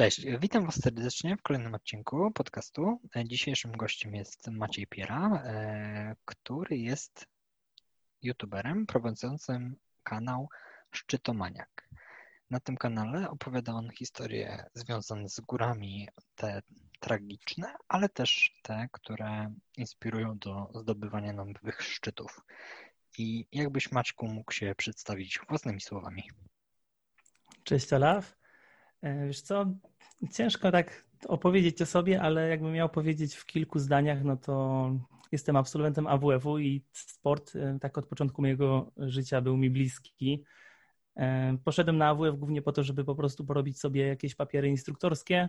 Cześć, witam Was serdecznie w kolejnym odcinku podcastu. Dzisiejszym gościem jest Maciej Piera, e, który jest youtuberem prowadzącym kanał Szczytomaniak. Na tym kanale opowiada on historie związane z górami, te tragiczne, ale też te, które inspirują do zdobywania nowych szczytów. I jakbyś Maćku mógł się przedstawić własnymi słowami? Cześć Olaf. E, wiesz co, ciężko tak opowiedzieć o sobie, ale jakbym miał powiedzieć w kilku zdaniach, no to jestem absolwentem AWF-u i sport e, tak od początku mojego życia był mi bliski. E, poszedłem na AWF głównie po to, żeby po prostu porobić sobie jakieś papiery instruktorskie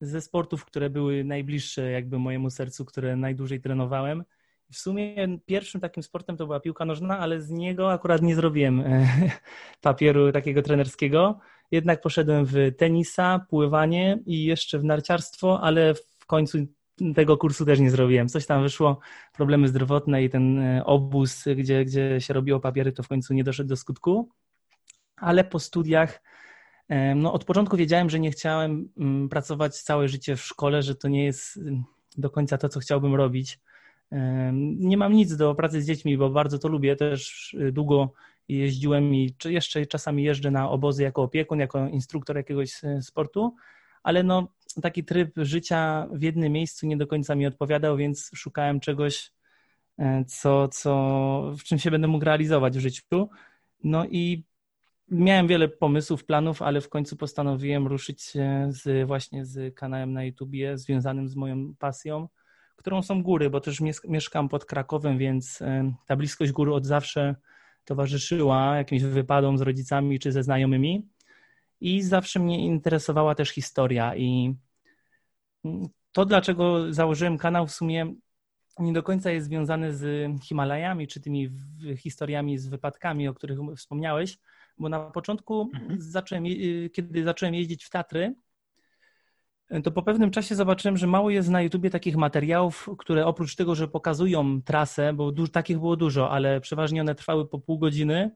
ze sportów, które były najbliższe jakby mojemu sercu, które najdłużej trenowałem. W sumie pierwszym takim sportem to była piłka nożna, ale z niego akurat nie zrobiłem papieru takiego trenerskiego. Jednak poszedłem w tenisa, pływanie i jeszcze w narciarstwo, ale w końcu tego kursu też nie zrobiłem. Coś tam wyszło, problemy zdrowotne i ten e, obóz, gdzie, gdzie się robiło papiery, to w końcu nie doszedł do skutku. Ale po studiach, e, no od początku wiedziałem, że nie chciałem mm, pracować całe życie w szkole, że to nie jest mm, do końca to, co chciałbym robić. E, nie mam nic do pracy z dziećmi, bo bardzo to lubię. Też długo jeździłem i jeszcze czasami jeżdżę na obozy jako opiekun, jako instruktor jakiegoś e, sportu, ale no taki tryb życia w jednym miejscu nie do końca mi odpowiadał, więc szukałem czegoś, e, co, co, w czym się będę mógł realizować w życiu. No i miałem wiele pomysłów, planów, ale w końcu postanowiłem ruszyć się z, właśnie z kanałem na YouTubie związanym z moją pasją, którą są góry, bo też mieszkam pod Krakowem, więc e, ta bliskość gór od zawsze towarzyszyła jakimś wypadom z rodzicami czy ze znajomymi i zawsze mnie interesowała też historia i to, dlaczego założyłem kanał w sumie nie do końca jest związane z Himalajami czy tymi historiami z wypadkami, o których wspomniałeś, bo na początku, mhm. zacząłem, kiedy zacząłem jeździć w Tatry, to po pewnym czasie zobaczyłem, że mało jest na YouTubie takich materiałów, które oprócz tego, że pokazują trasę, bo du- takich było dużo, ale przeważnie one trwały po pół godziny,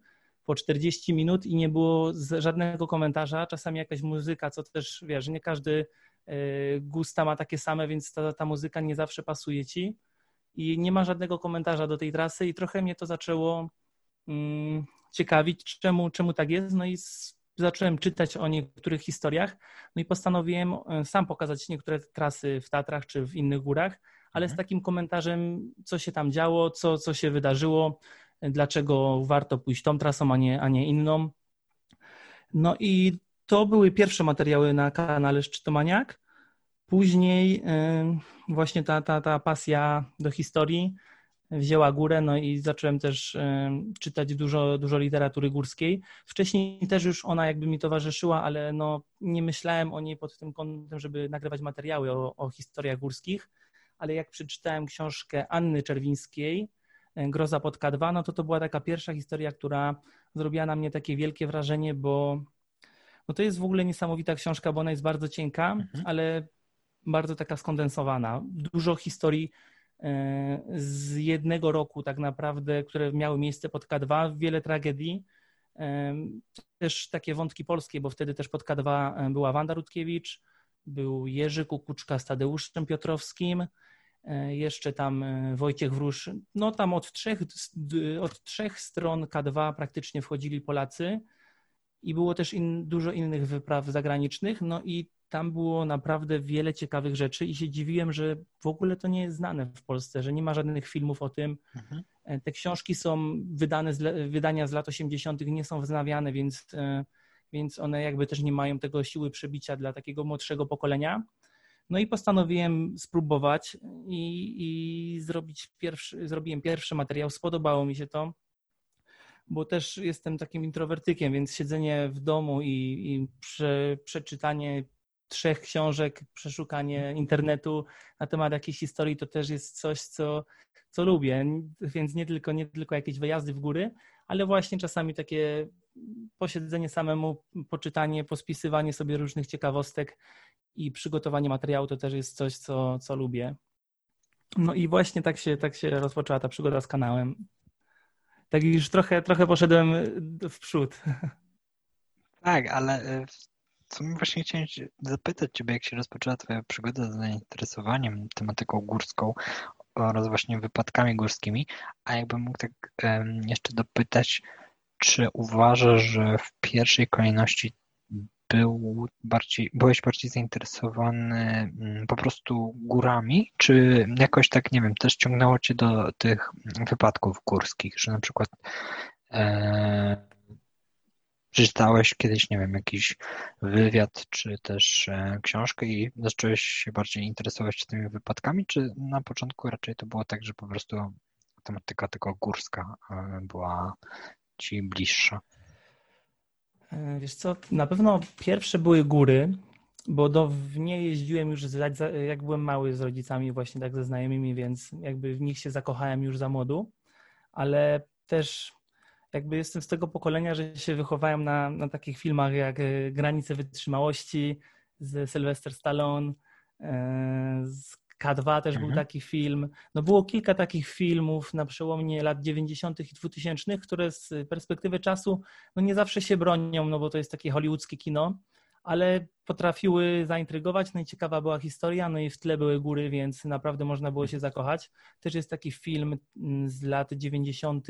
po 40 minut i nie było żadnego komentarza, czasami jakaś muzyka, co też, wiesz, nie każdy e, gusta ma takie same, więc ta, ta muzyka nie zawsze pasuje ci. I nie ma żadnego komentarza do tej trasy i trochę mnie to zaczęło mm, ciekawić, czemu, czemu tak jest, no i zacząłem czytać o niektórych historiach, no i postanowiłem e, sam pokazać niektóre trasy w Tatrach czy w innych górach, ale z mhm. takim komentarzem, co się tam działo, co, co się wydarzyło, dlaczego warto pójść tą trasą, a nie, a nie inną. No i to były pierwsze materiały na kanale Szczytomaniak. Później e, właśnie ta, ta, ta pasja do historii wzięła górę, no i zacząłem też czytać dużo, dużo literatury górskiej. Wcześniej też już ona jakby mi towarzyszyła, ale no nie myślałem o niej pod tym kątem, żeby nagrywać materiały o, o historiach górskich, ale jak przeczytałem książkę Anny Czerwińskiej, e, Groza pod K2, no to to była taka pierwsza historia, która zrobiła na mnie takie wielkie wrażenie, bo no to jest w ogóle niesamowita książka, bo ona jest bardzo cienka, mhm. ale bardzo taka skondensowana. Dużo historii z jednego roku tak naprawdę, które miały miejsce pod K2, wiele tragedii, e, też takie wątki polskie, bo wtedy też pod K2 e, była Wanda Rutkiewicz, był Jerzy Kukuczka z Tadeuszem Piotrowskim, jeszcze tam Wojciech Wróż, no tam od trzech, od trzech stron K2 praktycznie wchodzili Polacy i było też in, dużo innych wypraw zagranicznych, no i tam było naprawdę wiele ciekawych rzeczy i się dziwiłem, że w ogóle to nie jest znane w Polsce, że nie ma żadnych filmów o tym. Mhm. E, te książki są wydane, z, wydania z lat 80., nie są wznawiane, więc, e, więc one jakby też nie mają tego siły przebicia dla takiego młodszego pokolenia. No i postanowiłem spróbować i, i zrobić pierwszy, zrobiłem pierwszy materiał. Spodobało mi się to, bo też jestem takim introwertykiem, więc siedzenie w domu i, i prze, przeczytanie trzech książek, przeszukanie internetu na temat jakiejś historii, to też jest coś, co, co lubię. Więc nie tylko, nie tylko jakieś wyjazdy w góry, ale właśnie czasami takie posiedzenie samemu, poczytanie, pospisywanie sobie różnych ciekawostek i przygotowanie materiału to też jest coś, co, co lubię. No i właśnie tak się, tak się rozpoczęła ta przygoda z kanałem. Tak już trochę, trochę poszedłem w przód. Tak, ale co właśnie chciałem zapytać Ciebie, jak się rozpoczęła Twoja przygoda z zainteresowaniem tematyką górską oraz właśnie wypadkami górskimi, a jakbym mógł tak jeszcze dopytać, czy uważasz, że w pierwszej kolejności był bardziej, byłeś bardziej zainteresowany mm, po prostu górami, czy jakoś tak, nie wiem, też ciągnęło cię do tych wypadków górskich, że na przykład e, przeczytałeś kiedyś, nie wiem, jakiś wywiad, czy też e, książkę i zacząłeś się bardziej interesować tymi wypadkami, czy na początku raczej to było tak, że po prostu tematyka tylko górska e, była ci bliższa? E, wiesz co, na pewno pierwsze były góry, bo do, w nie jeździłem już jak byłem mały z rodzicami, właśnie tak ze znajomymi, więc jakby w nich się zakochałem już za młodu, ale też jakby jestem z tego pokolenia, że się wychowałem na, na takich filmach jak e, Granice Wytrzymałości z Sylvester Stallone, e, z K2 też mhm. był taki film. No było kilka takich filmów na przełomie lat 90. i 2000, które z perspektywy czasu no nie zawsze się bronią, no bo to jest takie hollywoodzkie kino, ale potrafiły zaintrygować. No i ciekawa była historia, no i w tle były góry, więc naprawdę można było się zakochać. Też jest taki film mm, z lat 90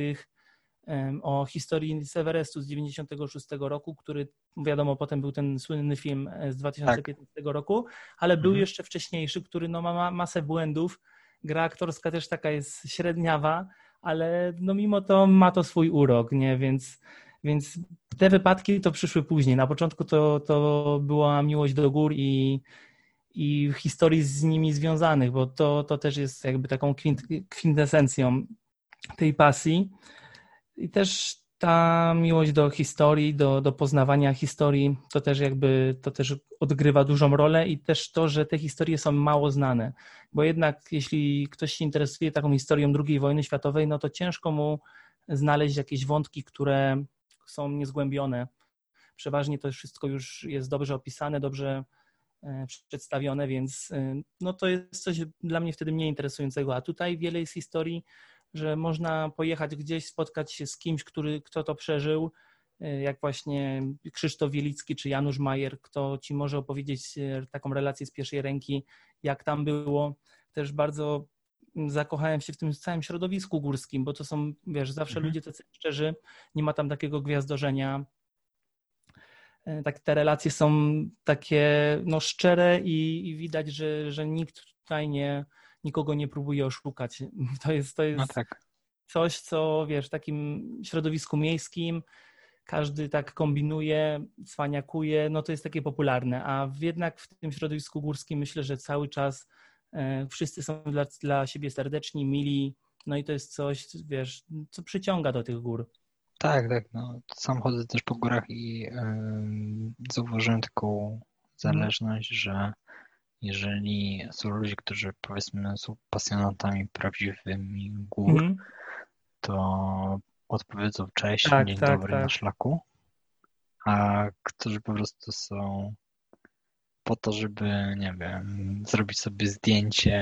o historii Severestu z 96 roku, który wiadomo potem był ten słynny film e, z 2015 tak. roku, ale był mhm. jeszcze wcześniejszy, który no, ma masę błędów. Gra aktorska też taka jest średniawa, ale no mimo to ma to swój urok, nie? Więc, więc te wypadki to przyszły później. Na początku to, to była miłość do gór i, i historii z nimi związanych, bo to, to też jest jakby taką kwint, kwintesencją tej pasji. I też ta miłość do historii, do, do poznawania historii, to też jakby to też odgrywa dużą rolę i też to, że te historie są mało znane. Bo jednak jeśli ktoś się interesuje taką historią II wojny światowej, no to ciężko mu znaleźć jakieś wątki, które są niezgłębione. Przeważnie to wszystko już jest dobrze opisane, dobrze e, przedstawione, więc e, no to jest coś dla mnie wtedy mniej interesującego. A tutaj wiele jest historii, że można pojechać gdzieś, spotkać się z kimś, który, kto to przeżył, y, jak właśnie Krzysztof Wielicki czy Janusz Majer, kto ci może opowiedzieć y, taką relację z pierwszej ręki, jak tam było. Też bardzo zakochałem się w tym całym środowisku górskim, bo to są, wiesz, zawsze mhm. ludzie tacy szczerzy, nie ma tam takiego gwiazdorzenia. Y, tak, te relacje są takie no, szczere i, i widać, że, że nikt tutaj nie, nikogo nie próbuje oszukać. To jest, to jest no tak. coś, co wiesz, w takim środowisku miejskim każdy tak kombinuje, cwaniakuje, no to jest takie popularne, a jednak w tym środowisku górskim myślę, że cały czas e, wszyscy są dla, dla siebie serdeczni, mili, no i to jest coś, wiesz, co przyciąga do tych gór. Tak, tak. No, sam chodzę też po górach i yy, zauważyłem taką zależność, że jeżeli są ludzie, którzy powiedzmy są pasjonatami prawdziwymi gór, mm. to odpowiedzą cześć, tak, dzień tak, dobry tak. na szlaku, a którzy po prostu są po to, żeby, nie wiem, zrobić sobie zdjęcie,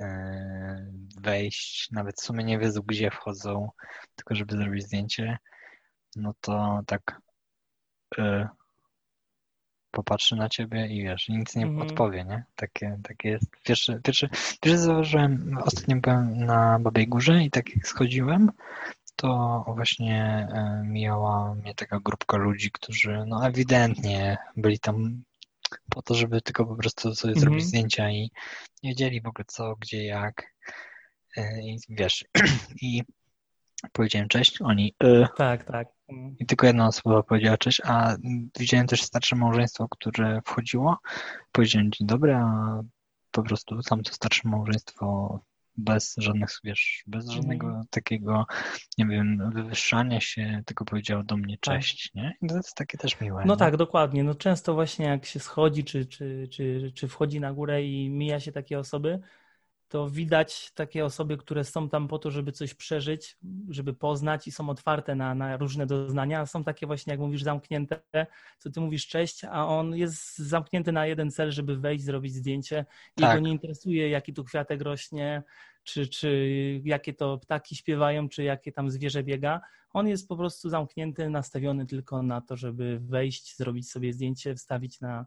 e, wejść, nawet w sumie nie wiedzą, gdzie wchodzą, tylko żeby zrobić zdjęcie, no to tak e, popatrzy na ciebie i wiesz, nic nie mm. odpowie, nie? Takie, takie jest. Pierwszy, pierwszy, pierwszy zauważyłem, ostatnio byłem na Babej Górze i tak jak schodziłem, to właśnie e, mijała mnie taka grupka ludzi, którzy no ewidentnie byli tam po to, żeby tylko po prostu sobie mm. zrobić zdjęcia i nie wiedzieli w ogóle co, gdzie, jak. E, I wiesz, i powiedziałem cześć, oni y, tak, tak. I tylko jedna osoba powiedziała cześć, a widziałem też starsze małżeństwo, które wchodziło. Powiedziałem dzień dobry, a po prostu tam to starsze małżeństwo bez żadnych, wiesz, bez mhm. żadnego mm. takiego, nie wiem, wywyższania się, tylko powiedział do mnie tak. cześć, tak. nie? I to jest takie też miłe. No nie? tak, dokładnie. No często właśnie jak się schodzi, czy, czy, czy, czy wchodzi na górę i mija się takie osoby, to widać takie osoby, które są tam po to, żeby coś przeżyć, żeby poznać i są otwarte na, na różne doznania. Są takie właśnie, jak mówisz, zamknięte, co ty mówisz cześć, a on jest zamknięty na jeden cel, żeby wejść, zrobić zdjęcie. I tak. go nie interesuje, jaki tu kwiatek rośnie, czy, czy jakie to ptaki śpiewają, czy jakie tam zwierzę biega. On jest po prostu zamknięty, nastawiony tylko na to, żeby wejść, zrobić sobie zdjęcie, wstawić na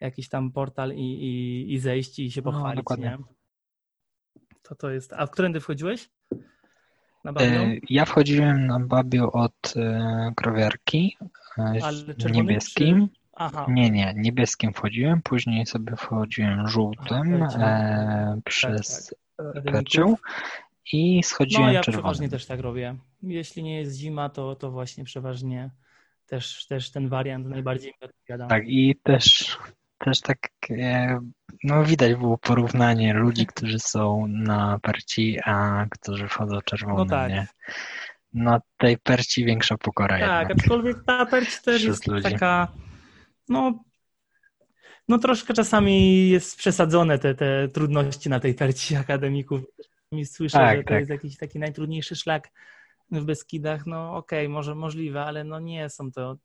jakiś tam portal i, i, i zejść i się no, pochwalić. No? To to jest. A w którędy wchodziłeś? Na e, Ja wchodziłem na Babiu od e, krowiarki e, niebieskim. Czy... Aha. Nie, nie, niebieskim wchodziłem, później sobie wchodziłem żółtym e, przez tak, tak. i schodziłem No ja czerwonym. przeważnie też tak robię. Jeśli nie jest zima, to, to właśnie przeważnie też, też ten wariant najbardziej mi odpowiada. Tak i też też tak, e, no widać było porównanie ludzi, którzy są na perci, a którzy wchodzą czerwonym, no tak. nie? Na tej perci większa pokora Tak, jednak. aczkolwiek ta perci też jest ludzi. taka, no no troszkę czasami jest przesadzone te, te trudności na tej perci akademików. Mi słyszę, tak, że to tak. jest jakiś taki najtrudniejszy szlak w Beskidach. No okej, okay, może możliwe, ale no nie są to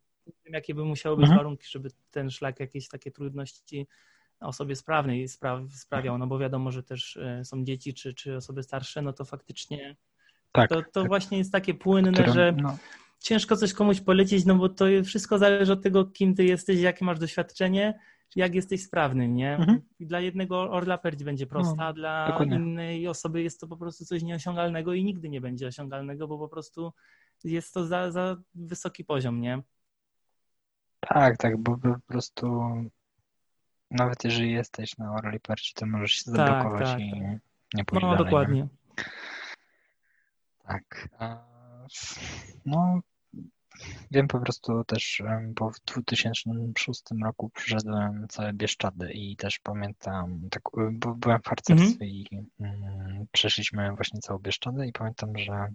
wiem, jakie by musiały być mhm. warunki, żeby ten szlak jakieś takie trudności osobie sprawnej sprawiał, no bo wiadomo, że też e, są dzieci czy, czy osoby starsze, no to faktycznie tak, to, to tak. właśnie jest takie płynne, Którym, że no. ciężko coś komuś polecić, no bo to wszystko zależy od tego, kim ty jesteś, jakie masz doświadczenie, jak jesteś sprawny, nie? Mhm. Dla jednego orla perdź będzie prosta, no, dla dokładnie. innej osoby jest to po prostu coś nieosiągalnego i nigdy nie będzie osiągalnego, bo po prostu jest to za, za wysoki poziom, nie? Tak, tak, bo po prostu nawet jeżeli jesteś na Perci, to możesz się tak, zablokować tak, i tak. nie pójść No, dalej, dokładnie. Nie? Tak. No, wiem po prostu też, bo w 2006 roku przyszedłem całe Bieszczady i też pamiętam, tak, bo byłem w harcerstwie mhm. i mm, przeszliśmy właśnie całą Bieszczady i pamiętam, że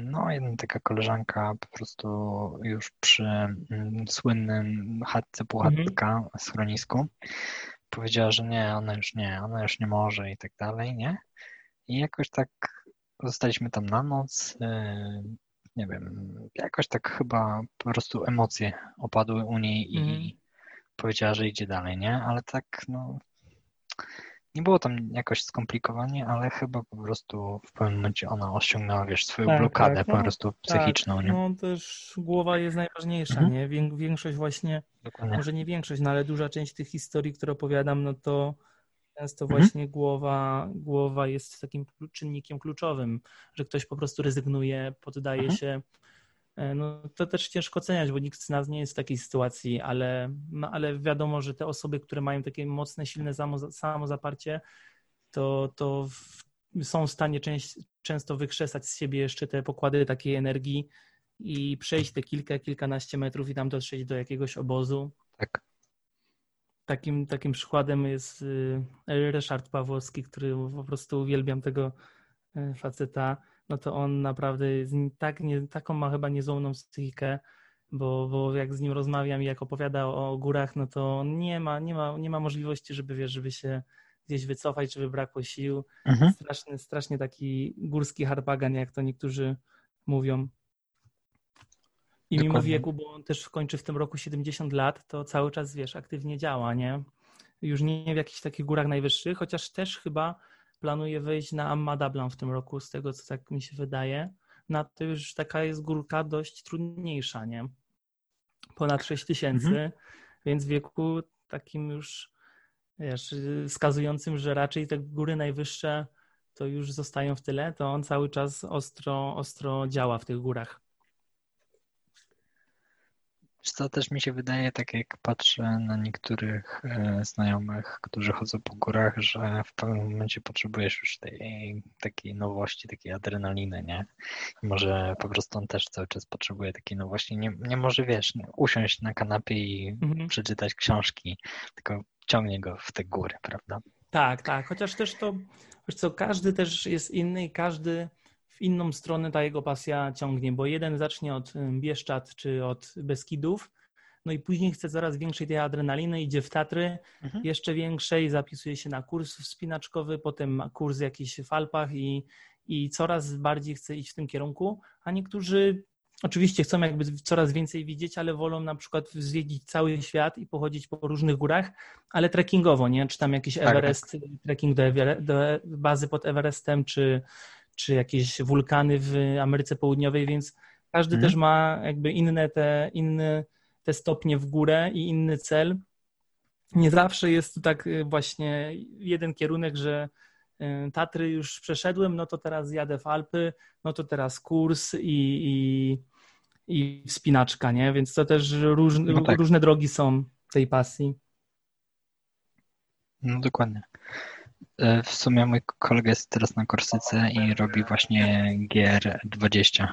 no, jedna taka koleżanka po prostu już przy mm, słynnym chatce półchatka mhm. schronisku powiedziała, że nie, ona już nie, ona już nie może i tak dalej, nie? I jakoś tak zostaliśmy tam na noc, eee, nie wiem, jakoś tak chyba po prostu emocje opadły u niej i mhm. powiedziała, że idzie dalej, nie? Ale tak, no nie było tam jakoś skomplikowanie, ale chyba po prostu w pewnym momencie ona osiągnęła, wiesz, swoją tak, blokadę tak, no, po prostu psychiczną, tak, nie? No też głowa jest najważniejsza, mhm. nie? Większość właśnie, Dokładnie. może nie większość, no ale duża część tych historii, które opowiadam, no to często mhm. właśnie głowa, głowa jest takim czynnikiem kluczowym, że ktoś po prostu rezygnuje, poddaje mhm. się no to też ciężko oceniać, bo nikt z nas nie jest w takiej sytuacji, ale, no, ale wiadomo, że te osoby, które mają takie mocne, silne samozaparcie, to, to są w stanie część, często wykrzesać z siebie jeszcze te pokłady takiej energii i przejść te kilka, kilkanaście metrów i tam dotrzeć do jakiegoś obozu. Tak. Takim, takim przykładem jest y, Ryszard Pawłowski, który po prostu uwielbiam tego y, faceta no to on naprawdę tak, nie, taką ma chyba niezłomną psychikę, bo, bo jak z nim rozmawiam i jak opowiada o górach, no to nie ma, nie ma, nie ma możliwości, żeby wiesz, żeby się gdzieś wycofać, żeby brakło sił. Mhm. Straszny, strasznie taki górski harpagan, jak to niektórzy mówią. I Dokładnie. mimo wieku, bo on też kończy w tym roku 70 lat, to cały czas, wiesz, aktywnie działa, nie? Już nie w jakichś takich górach najwyższych, chociaż też chyba planuje wejść na Ammadablan w tym roku, z tego co tak mi się wydaje. Na to już taka jest górka dość trudniejsza, nie? Ponad 6 tysięcy, mhm. więc w wieku takim już wiesz, wskazującym, że raczej te góry najwyższe to już zostają w tyle, to on cały czas ostro, ostro działa w tych górach co też mi się wydaje, tak jak patrzę na niektórych e, znajomych, którzy chodzą po górach, że w pewnym momencie potrzebujesz już tej takiej nowości, takiej adrenaliny, nie? może po prostu on też cały czas potrzebuje takiej nowości. Nie, nie może, wiesz, usiąść na kanapie i mhm. przeczytać książki, tylko ciągnie go w te góry, prawda? Tak, tak. Chociaż też to, wiesz co, każdy też jest inny i każdy w inną stronę ta jego pasja ciągnie, bo jeden zacznie od Bieszczad czy od Beskidów, no i później chce coraz większej tej adrenaliny, idzie w Tatry, mhm. jeszcze większej, zapisuje się na kurs wspinaczkowy, potem kurs jakiś w Alpach i, i coraz bardziej chce iść w tym kierunku, a niektórzy oczywiście chcą jakby coraz więcej widzieć, ale wolą na przykład zwiedzić cały świat i pochodzić po różnych górach, ale trekkingowo, nie? Czy tam jakiś tak, Everest, tak. trekking do, do, bazy pod Everestem, czy, czy jakieś wulkany w Ameryce Południowej, więc każdy mhm. też ma jakby inne te, inne te stopnie w górę i inny cel. Nie zawsze jest to tak y, właśnie jeden kierunek, że y, Tatry już przeszedłem, no to teraz jadę w Alpy, no to teraz kurs i, i, i wspinaczka, nie? Więc to też róż, no tak. różne drogi są tej pasji. No dokładnie. E, w sumie mój kolega jest teraz na Korsyce i robi właśnie GR20.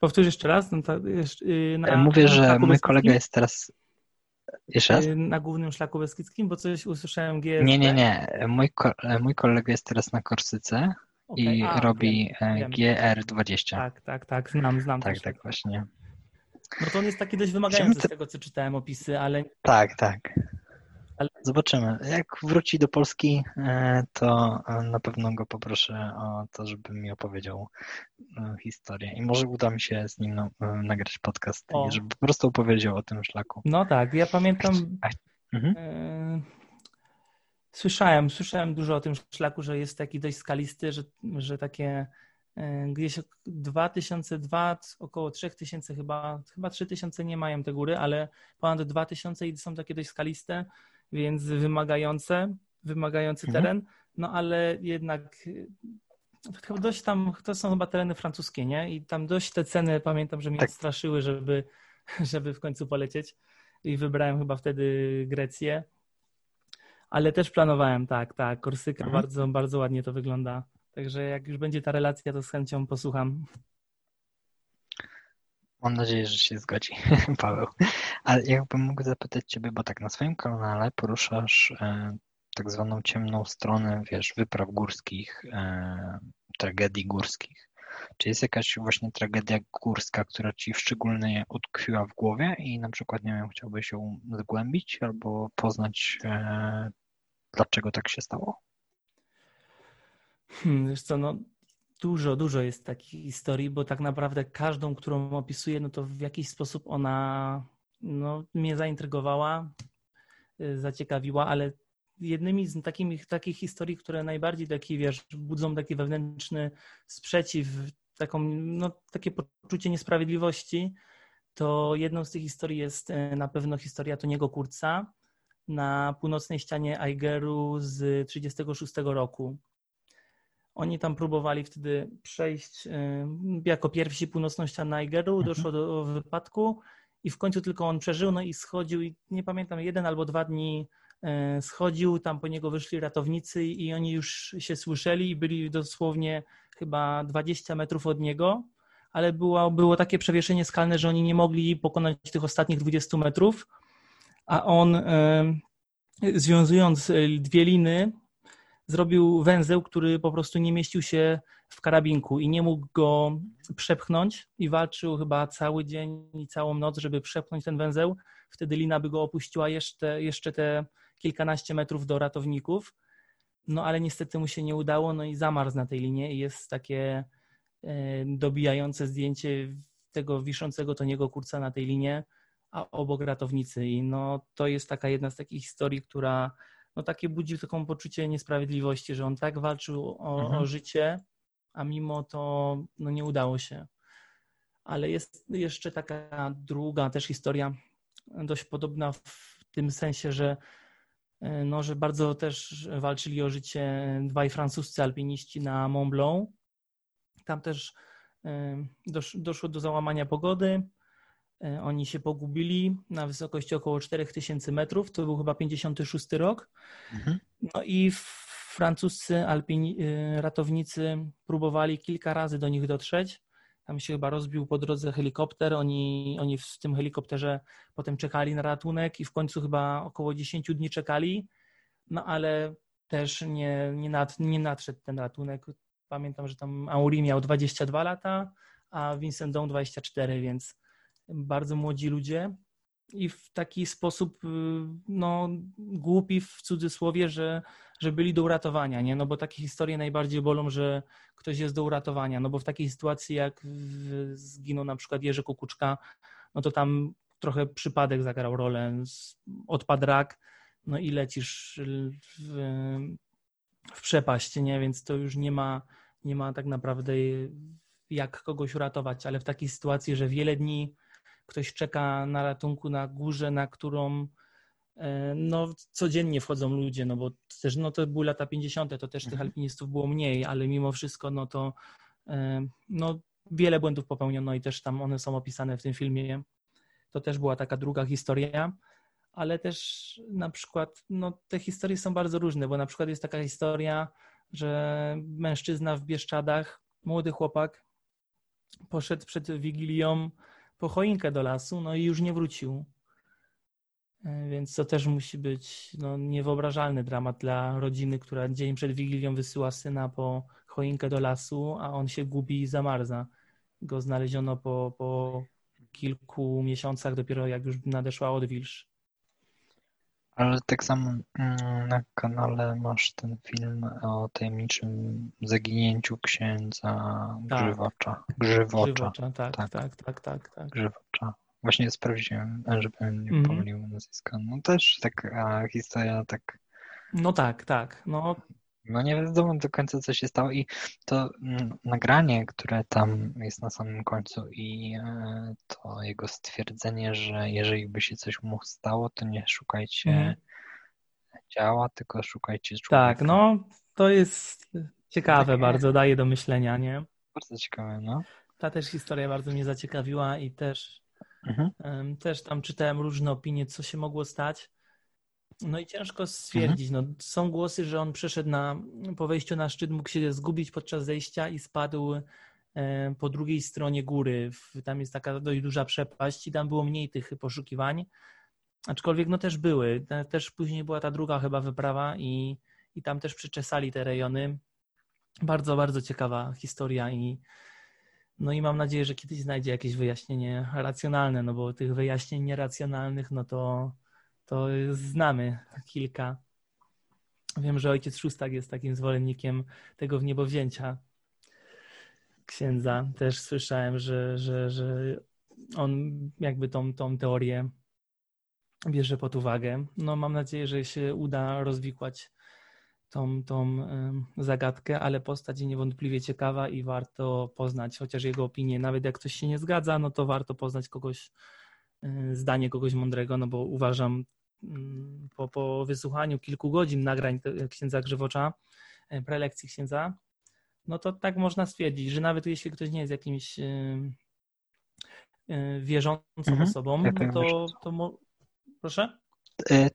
Powtórz jeszcze raz. No to, y, na, Mówię, że mój kolega jest teraz. Jeszcze raz? Y, na głównym szlaku beskidzkim, bo coś usłyszałem GR. Nie, nie, nie. Mój, mój kolega jest teraz na Korsyce okay. i A, robi wiem, GR20. Tak, tak, tak. Znam, znam. Tak, tak, właśnie. No to on jest taki dość wymagający z tego, co czytałem opisy, ale. Tak, tak. Ale... Zobaczymy. Jak wróci do Polski, e, to e, na pewno go poproszę o to, żeby mi opowiedział e, historię. I może uda mi się z nim no, nagrać podcast, o. żeby po prostu opowiedział o tym szlaku. No tak, ja pamiętam. Mhm. Słyszałem, słyszałem dużo o tym szlaku, że jest taki dość skalisty, że, że takie gdzieś 2002, około 3000 chyba, chyba 3000 nie mają te góry, ale ponad 2000 i są takie dość skaliste więc wymagające, wymagający mhm. teren, no ale jednak dość tam, to są chyba tereny francuskie, nie? I tam dość te ceny, pamiętam, że mnie tak. straszyły, żeby, żeby w końcu polecieć i wybrałem chyba wtedy Grecję, ale też planowałem, tak, tak, Korsyka, mhm. bardzo, bardzo ładnie to wygląda. Także jak już będzie ta relacja, to z chęcią posłucham. Mam nadzieję, że się zgodzi, Paweł. Ale jakbym mógł zapytać Ciebie, bo tak na swoim kanale poruszasz e, tak zwaną ciemną stronę, wiesz, wypraw górskich, e, tragedii górskich. Czy jest jakaś właśnie tragedia górska, która Ci szczególnie utkwiła w głowie i na przykład, nie wiem, chciałbyś ją zgłębić albo poznać, e, dlaczego tak się stało? Hmm, wiesz co, no Dużo, dużo jest takich historii, bo tak naprawdę każdą, którą opisuję, no to w jakiś sposób ona no, mnie zaintrygowała, y, zaciekawiła, ale jednymi z takich, takich historii, które najbardziej taki, wiesz, budzą taki wewnętrzny sprzeciw, taką, no, takie poczucie niesprawiedliwości, to jedną z tych historii jest y, na pewno historia Toniego Kurca na północnej ścianie Aigeru z 1936 roku. Oni tam próbowali wtedy przejść y, jako pierwsi północną ścianę Nigeru, mhm. doszło do wypadku i w końcu tylko on przeżył, no i schodził i nie pamiętam, jeden albo dwa dni y, schodził, tam po niego wyszli ratownicy i oni już się słyszeli i byli dosłownie chyba 20 metrów od niego, ale było, było takie przewieszenie skalne, że oni nie mogli pokonać tych ostatnich 20 metrów, a on y, związując dwie liny, zrobił węzeł, który po prostu nie mieścił się w karabinku i nie mógł go przepchnąć i walczył chyba cały dzień i całą noc, żeby przepchnąć ten węzeł. Wtedy lina by go opuściła jeszcze, jeszcze te kilkanaście metrów do ratowników. No ale niestety mu się nie udało, no i zamarł na tej linie i jest takie e, dobijające zdjęcie tego wiszącego Toniego Kurca na tej linie, a obok ratownicy. I no to jest taka jedna z takich historii, która no takie budzi taką poczucie niesprawiedliwości, że on tak walczył o, mhm. o życie, a mimo to no, nie udało się. Ale jest jeszcze taka druga też historia, dość podobna w tym sensie, że, e, no, że bardzo też walczyli o życie dwaj francuscy alpiniści na Mont Blanc. Tam też e, doszło do załamania pogody. E, oni się pogubili na wysokości około 4000 metrów, to był chyba 56 rok. Mhm. No i francuscy alpini, e, ratownicy próbowali kilka razy do nich dotrzeć. Tam się chyba rozbił po drodze helikopter. Oni, oni w tym helikopterze potem czekali na ratunek i w końcu chyba około 10 dni czekali. No ale też nie, nie, nad, nie nadszedł ten ratunek. Pamiętam, że tam Auri miał 22 lata, a Vincent Dong 24, więc bardzo młodzi ludzie. i w taki sposób, y, no, głupi w cudzysłowie, że, że byli do uratowania, nie? No bo takie historie najbardziej bolą, że ktoś jest do uratowania, no bo w takiej sytuacji jak zginął na przykład Jerzy Kukuczka, no to tam trochę przypadek zagrał rolę, odpadł rak, no i lecisz w, w przepaść, nie? Więc to już nie ma, nie ma tak naprawdę jak kogoś uratować, ale w takiej sytuacji, że wiele dni ktoś czeka na ratunku na górze, na którą e, no, codziennie wchodzą ludzie, no bo też no, to były lata 50., to też tych mhm. alpinistów było mniej, ale mimo wszystko no to e, no, wiele błędów popełniono i też tam one są opisane w tym filmie. To też była taka druga historia, ale też na przykład no, te historie są bardzo różne, bo na przykład jest taka historia, że mężczyzna w Bieszczadach, młody chłopak, poszedł przed Wigilią po choinkę do lasu, no i już nie wrócił. E, więc to też musi być no, niewyobrażalny dramat dla rodziny, która dzień przed Wigilią wysyła syna po choinkę do lasu, a on się gubi i zamarza. Go znaleziono po, po kilku miesiącach, dopiero jak już nadeszła odwilż. Ale tak samo mm, na kanale masz ten film o tajemniczym zaginięciu księdza tak. Grzywocza. Grzywocza. Grzywocza tak, tak, tak, tak, tak, tak. Grzywocza. Właśnie sprawdziłem, żebym nie mm. pomylił nazwiska. No też taka historia tak... No tak, tak. No, no nie wiadomo do końca, co się stało i to mm, nagranie, które tam jest na samym końcu i e, to jego stwierdzenie, że jeżeli by się coś mu stało, to nie szukajcie ciała, tylko szukajcie człowieka. Tak, no to jest ciekawe Takie... bardzo, daje do myślenia, nie? Bardzo ciekawe, no. Ta też historia bardzo mnie zaciekawiła i też, mhm. um, też tam czytałem różne opinie, co się mogło stać. No i ciężko stwierdzić. Mhm. No, są głosy, że on przeszedł na, po wejściu na szczyt, mógł się zgubić podczas zejścia i spadł e, po drugiej stronie góry. Tam jest taka dość duża przepaść i tam było mniej tych poszukiwań. Aczkolwiek no też były. Też później była ta druga chyba wyprawa i, i tam też przyczesali te rejony. Bardzo, bardzo ciekawa historia i no i mam nadzieję, że kiedyś znajdzie jakieś wyjaśnienie racjonalne, no bo tych wyjaśnień nieracjonalnych, no to to znamy kilka. Wiem, że ojciec Szóstak jest takim zwolennikiem tego wniebowzięcia księdza. Też słyszałem, że, że, że on jakby tą, tą teorię bierze pod uwagę. No mam nadzieję, że się uda rozwikłać tą, tą zagadkę, ale postać niewątpliwie ciekawa i warto poznać chociaż jego opinię. Nawet jak coś się nie zgadza, no to warto poznać kogoś, y, zdanie kogoś mądrego, no bo uważam po, po wysłuchaniu kilku godzin nagrań księdza Grzywocza, e, prelekcji księdza, no to tak można stwierdzić, że nawet jeśli ktoś nie jest jakimś e, e, wierzącą mhm. osobą, no to, to mo... proszę?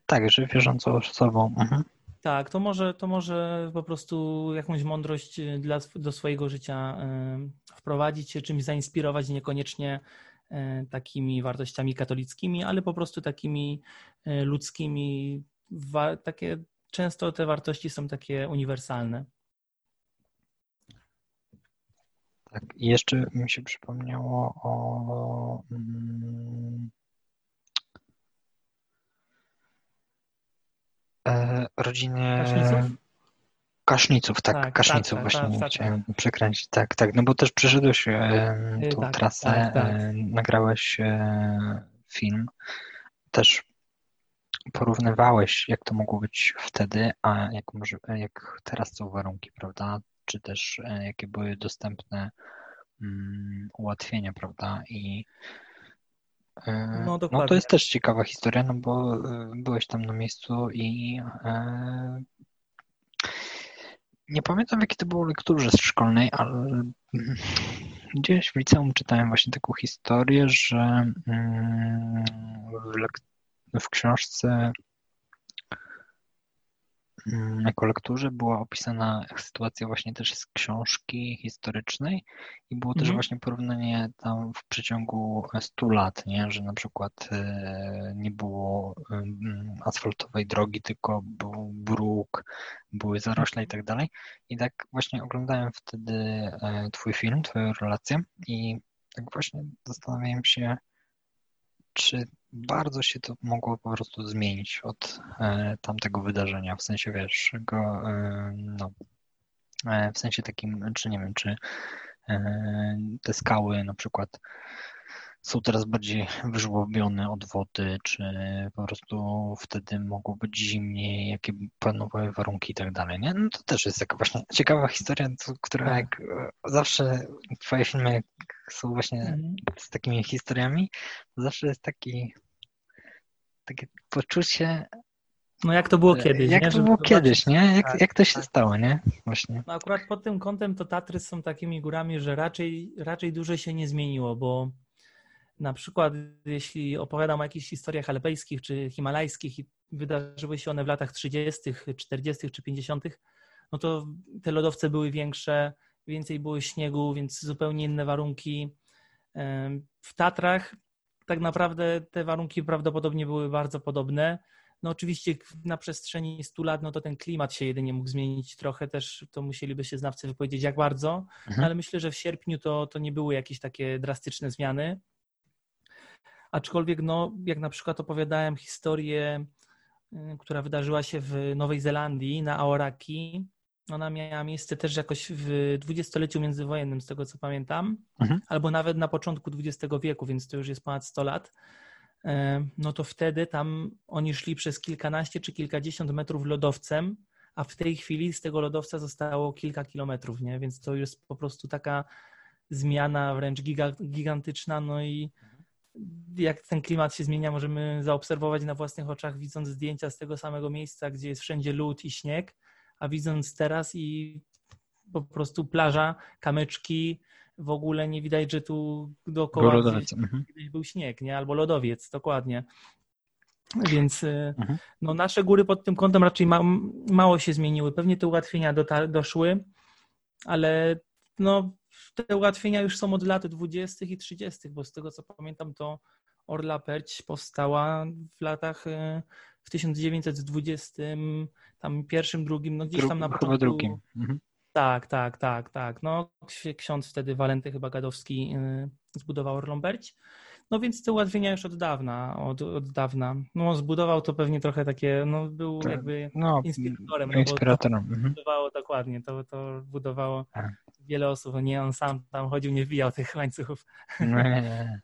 Tak, że wierzącą osobą. Mhm. Tak, to może, to może po prostu jakąś mądrość dla, do swojego życia wprowadzić się, czymś zainspirować, niekoniecznie takimi wartościami katolickimi, ale po prostu takimi e, ludzkimi. Takie, często te wartości są takie uniwersalne. Tak, i jeszcze mi się przypomniało o mm, e, rodzinie? Kaszniców, tak, tak Kaszniców tak, właśnie tak, tak, chciałem przekręcić. Tak, tak, no bo też przeszedłeś e, tą tak, trasę, tak, tak. e, nagrałeś e, film, też porównywałeś, jak to mogło być wtedy, a jak, może, jak teraz są warunki, prawda? Czy też e, jakie były dostępne um, ułatwienia, prawda? I e, no, no, to jest też ciekawa historia, no bo e, byłeś tam na miejscu i nie pamiętam, jakie to było lekturze szkolnej, ale gdzieś w liceum czytałem właśnie taką historię, że mm, w, w książce jako lekturze była opisana sytuacja właśnie też z książki historycznej i było też mhm. właśnie porównanie tam w przeciągu 100 lat, nie? że na przykład e, nie było mm, asfaltowej drogi, tylko był bruk, były zarośle i tak dalej. I tak właśnie oglądałem wtedy e, twój film, twoją relację i tak właśnie zastanawiałem się, czy bardzo się to mogło po prostu zmienić od e, tamtego wydarzenia, w sensie wiesz, go, e, no, e, w sensie takim, czy nie wiem, czy te skały na przykład są teraz bardziej wyżłobione od wody, czy po prostu wtedy mogło być zimniej, jakie panowały warunki i tak dalej, nie? No to też jest taka właśnie ciekawa historia, która jak e, zawsze twoje filmy są właśnie mhm. z takimi historiami, zawsze jest taki takie poczucie no jak to było kiedyś, Jak nie? to było kiedyś, nie? Jak, tak, jak to się tak. stało, nie? Właśnie. No akurat pod tym kątem to Tatry są takimi górami, że raczej, raczej dużo się nie zmieniło, bo na przykład, jeśli opowiadam o jakichś historiach alpejskich czy himalajskich i wydarzyły się one w latach 30., 40. czy 50., no to te lodowce były większe, więcej było śniegu, więc zupełnie inne warunki. W Tatrach tak naprawdę te warunki prawdopodobnie były bardzo podobne. No oczywiście na przestrzeni 100 lat, no to ten klimat się jedynie mógł zmienić trochę, też to musieliby się znawcy wypowiedzieć jak bardzo, mhm. ale myślę, że w sierpniu to, to nie były jakieś takie drastyczne zmiany. Aczkolwiek, no, jak na przykład opowiadałem historię, y, która wydarzyła się w Nowej Zelandii na Aoraki, ona miała miejsce też jakoś w dwudziestoleciu międzywojennym, z tego co pamiętam, mhm. albo nawet na początku XX wieku, więc to już jest ponad 100 lat. E, no to wtedy tam oni szli przez kilkanaście czy kilkadziesiąt metrów lodowcem, a w tej chwili z tego lodowca zostało kilka kilometrów, nie? Więc to jest po prostu taka zmiana wręcz gigantyczna, no i jak ten klimat się zmienia, możemy zaobserwować na własnych oczach, widząc zdjęcia z tego samego miejsca, gdzie jest wszędzie lód i śnieg, a widząc teraz i po prostu plaża, kamyczki, w ogóle nie widać, że tu dookoła gdzieś, mhm. gdzieś był śnieg, nie? Albo lodowiec, dokładnie. Więc y, mhm. no, nasze góry pod tym kątem raczej ma, mało się zmieniły. Pewnie te ułatwienia doszły, ale no, te ułatwienia już są od lat 20. i 30., bo z tego co pamiętam, to Orla Perć powstała w latach y, w 1920, tam pierwszym, drugim, no gdzieś tam na początku. drugim. Mhm. Tak, tak, tak, tak. No, ksiądz wtedy Walenty chyba Gadowski y, zbudował Orlą Perć. No więc te ułatwienia już od dawna, od, od dawna. No zbudował to pewnie trochę takie, no był tak, jakby no, inspiratorem. No, inspiratorem. No, mhm. budowało dokładnie, to, to budowało tak. Wiele osób, nie on sam tam chodził, nie wbijał tych łańcuchów. Nie.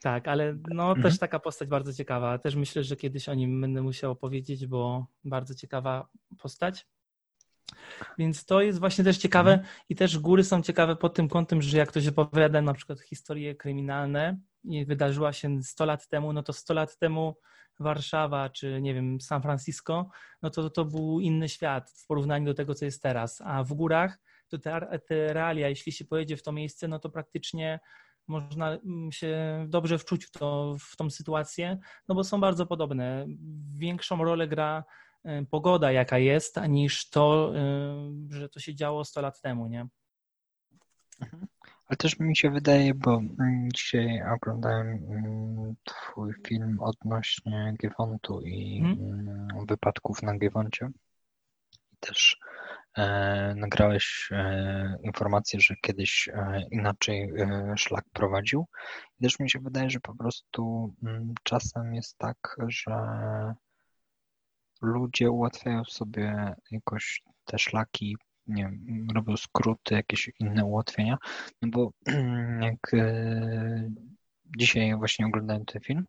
tak, ale no mhm. też taka postać bardzo ciekawa. Też myślę, że kiedyś o nim będę musiał opowiedzieć, bo bardzo ciekawa postać. Więc to jest właśnie też ciekawe mhm. i też góry są ciekawe pod tym kątem, że jak ktoś opowiada na przykład historie kryminalne i wydarzyła się 100 lat temu, no to 100 lat temu Warszawa czy nie wiem, San Francisco, no to to był inny świat w porównaniu do tego, co jest teraz. A w górach to te, te realia, jeśli się pojedzie w to miejsce, no to praktycznie można mm, się dobrze wczuć w, to, w tą sytuację, no bo są bardzo podobne. Większą rolę gra y, pogoda, jaka jest, niż to, y, że to się działo 100 lat temu, nie? Mhm. Ale też mi się wydaje, bo mm, dzisiaj oglądałem mm, twój film odnośnie Giewontu i hmm? wypadków na Giewoncie. Też nagrałeś e, informację, że kiedyś e, inaczej e, szlak prowadził. Też mi się wydaje, że po prostu mm, czasem jest tak, że ludzie ułatwiają sobie jakoś te szlaki nie wiem, robią skróty, jakieś inne ułatwienia, no bo jak e, dzisiaj właśnie oglądałem ten film,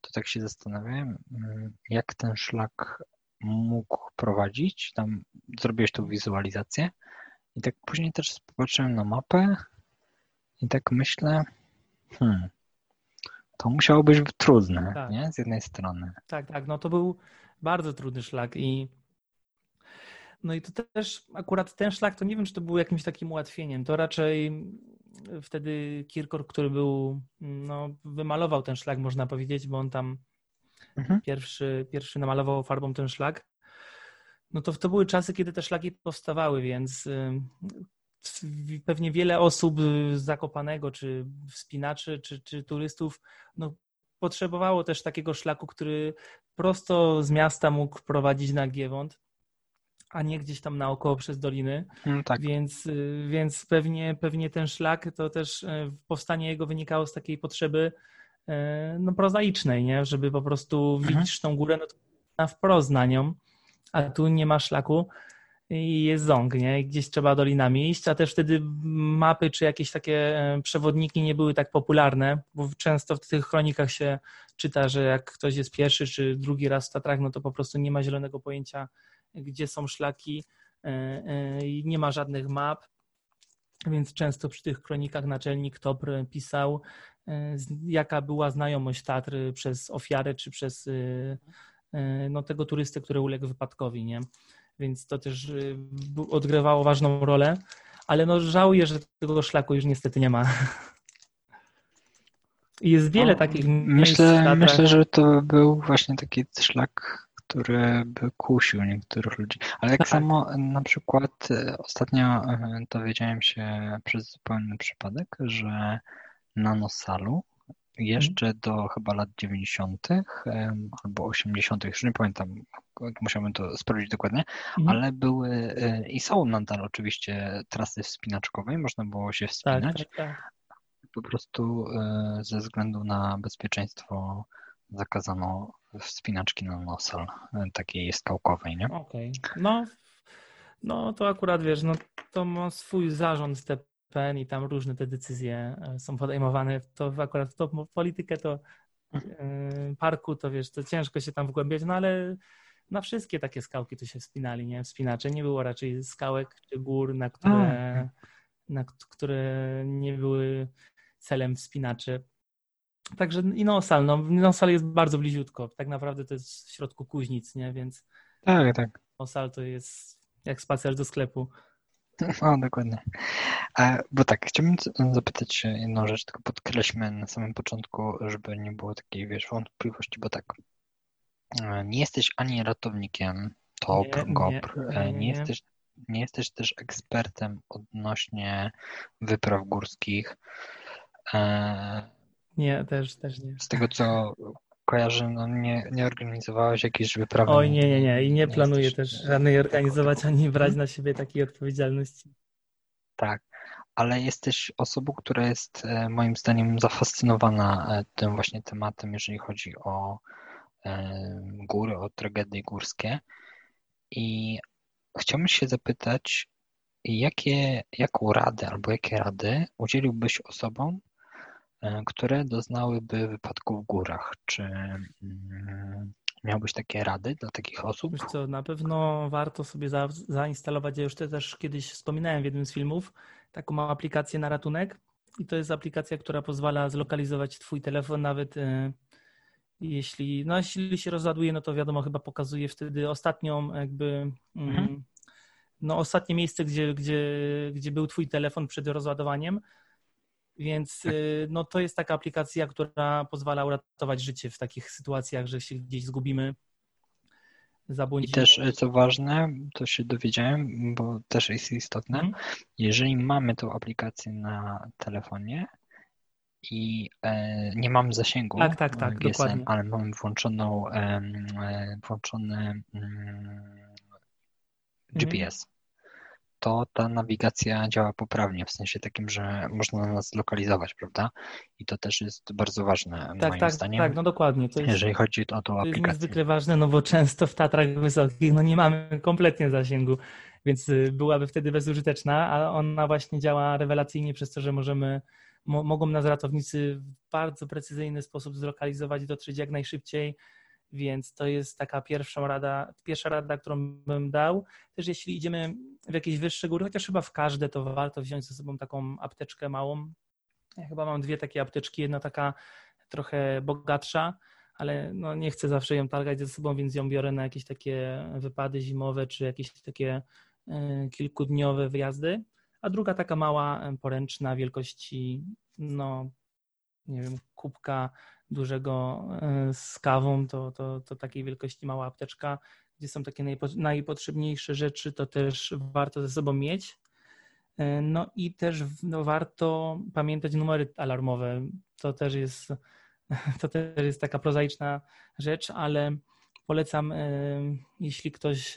to tak się zastanawiałem, mm, jak ten szlak mógł prowadzić. Tam zrobiłeś tą wizualizację i tak później też popatrzyłem na mapę i tak myślę, hmm, to musiało być trudne, tak. nie? Z jednej strony. Tak, tak, no to był bardzo trudny szlak i no i to też akurat ten szlak, to nie wiem, czy to był jakimś takim ułatwieniem. To raczej wtedy Kirkor, który był, no, wymalował ten szlak, można powiedzieć, bo on tam mhm. pierwszy, pierwszy namalował farbą ten szlak. No to to były czasy, kiedy te szlaki powstawały, więc y, pewnie wiele osób z Zakopanego, czy wspinaczy, czy, czy turystów, no, potrzebowało też takiego szlaku, który prosto z miasta mógł prowadzić na Giewont a nie gdzieś tam naokoło przez doliny. No tak. Więc, y, więc pewnie, pewnie ten szlak to też y, powstanie jego wynikało z takiej potrzeby no, prozaicznej, nie? żeby po prostu mhm. widzisz tą górę, no na wprost na nią, a tu nie ma szlaku i jest ząg, nie? Gdzieś trzeba dolinami iść, a też wtedy mapy czy jakieś takie e, przewodniki nie były tak popularne, bo często w tych chronikach się czyta, że jak ktoś jest pierwszy czy drugi raz w Tatrach, no to po prostu nie ma zielonego pojęcia, gdzie są szlaki e, e, i nie ma żadnych map, więc często przy tych kronikach naczelnik TOPR pisał, jaka była znajomość Tatry przez ofiarę czy przez no, tego turystę, który uległ wypadkowi, nie? więc to też odgrywało ważną rolę, ale no żałuję, że tego szlaku już niestety nie ma. Jest wiele no, takich myślę, myślę, że to był właśnie taki szlak, który by kusił niektórych ludzi. Ale tak, tak. samo na przykład e, ostatnio e, dowiedziałem się przez zupełny przypadek, że na Nosalu jeszcze do chyba lat 90. albo 80., już nie pamiętam, musiałbym to sprawdzić dokładnie, mhm. ale były e, i są nadal oczywiście trasy wspinaczkowe, można było się wspinać. Tak, tak, tak. Po prostu e, ze względu na bezpieczeństwo zakazano wspinaczki na nosal, e, takiej skałkowej, nie? Okej. Okay. No, no to akurat wiesz, no to ma swój zarząd te PN i tam różne te decyzje e, są podejmowane. To akurat w tą politykę to e, parku, to wiesz, to ciężko się tam wgłębiać, no ale na wszystkie takie skałki to się wspinali, nie? Wspinacze. Nie było raczej skałek czy gór, na które, na które nie były celem wspinaczy. Także i Nosal, no Nosal jest bardzo bliziutko. Tak naprawdę to jest w środku Kuźnic, nie? Więc tak, tak. Nosal to jest jak spacer do sklepu. No, dokładnie. Bo tak, chciałbym zapytać jedną rzecz, tylko podkreślmy na samym początku, żeby nie było takiej, wiesz, wątpliwości, bo tak, e, nie jesteś ani ratownikiem TOP, nie, GOPR, nie, e, nie, nie, jesteś, nie jesteś też ekspertem odnośnie wypraw górskich. E, nie, też, też nie. Z tego, co kojarzę, no nie, nie organizowałeś jakiejś wyprawy. Oj, nie, nie, nie. I nie, nie planuję też żadnej organizować, ani brać na siebie takiej odpowiedzialności. Tak, ale jesteś osobą, która jest e, moim zdaniem zafascynowana e, tym właśnie tematem, jeżeli chodzi o e, góry, o tragedie górskie. I chciałbym się zapytać, jakie, jaką radę albo jakie rady udzieliłbyś osobom, które doznałyby wypadku w górach. Czy mm, miałbyś takie rady dla takich osób? Wiesz co, na pewno warto sobie za, zainstalować, ja już to też kiedyś wspominałem w jednym z filmów, taką małą aplikację na ratunek i to jest aplikacja, która pozwala zlokalizować twój telefon nawet e, jeśli, no jeśli się rozładuje, no to wiadomo, chyba pokazuje wtedy ostatnią jakby mm, mhm. no ostatnie miejsce, gdzie, gdzie, gdzie był twój telefon przed rozładowaniem, więc y, no, to jest taka aplikacja, która pozwala uratować życie w takich sytuacjach, że się gdzieś zgubimy. Zabłądzimy. I też, y, co ważne, to się dowiedziałem, bo też jest istotne, mm. jeżeli mamy tą aplikację na telefonie i e, nie mamy zasięgu tak, tak, tak, GSM, dokładnie. ale mamy włączoną, e, włączony mm, GPS, to ta nawigacja działa poprawnie, w sensie takim, że można nas zlokalizować, prawda? I to też jest bardzo ważne, tak, moim tak, zdaniem. Tak, no dokładnie. To jest, jeżeli chodzi o tą aplikację. To jest niezwykle ważne, no bo często w Tatrach Wysokich no nie mamy kompletnie zasięgu, więc y, byłaby wtedy bezużyteczna, a ona właśnie działa rewelacyjnie przez to, że możemy mo mogą nas ratownicy w bardzo precyzyjny sposób zlokalizować i dotrzeć jak najszybciej więc to jest taka pierwsza rada, pierwsza rada, którą bym dał. Też jeśli idziemy w jakieś wyższe góry, chociaż chyba w każde, to warto wziąć ze sobą taką apteczkę małą. Ja chyba mam dwie takie apteczki, jedna taka trochę bogatsza, ale no nie chcę zawsze ją targać ze sobą, więc ją biorę na jakieś takie wypady zimowe, czy jakieś takie e, kilkudniowe wyjazdy. A druga taka mała, e, poręczna wielkości, no nie wiem, kubka dużego e, z kawą, to, to, to takiej wielkości mała apteczka, gdzie są takie najpotrzebniejsze rzeczy, to też warto ze sobą mieć. E, no i też no, warto pamiętać numery alarmowe. To też jest, to też jest taka prozaiczna rzecz, ale polecam, e, jeśli ktoś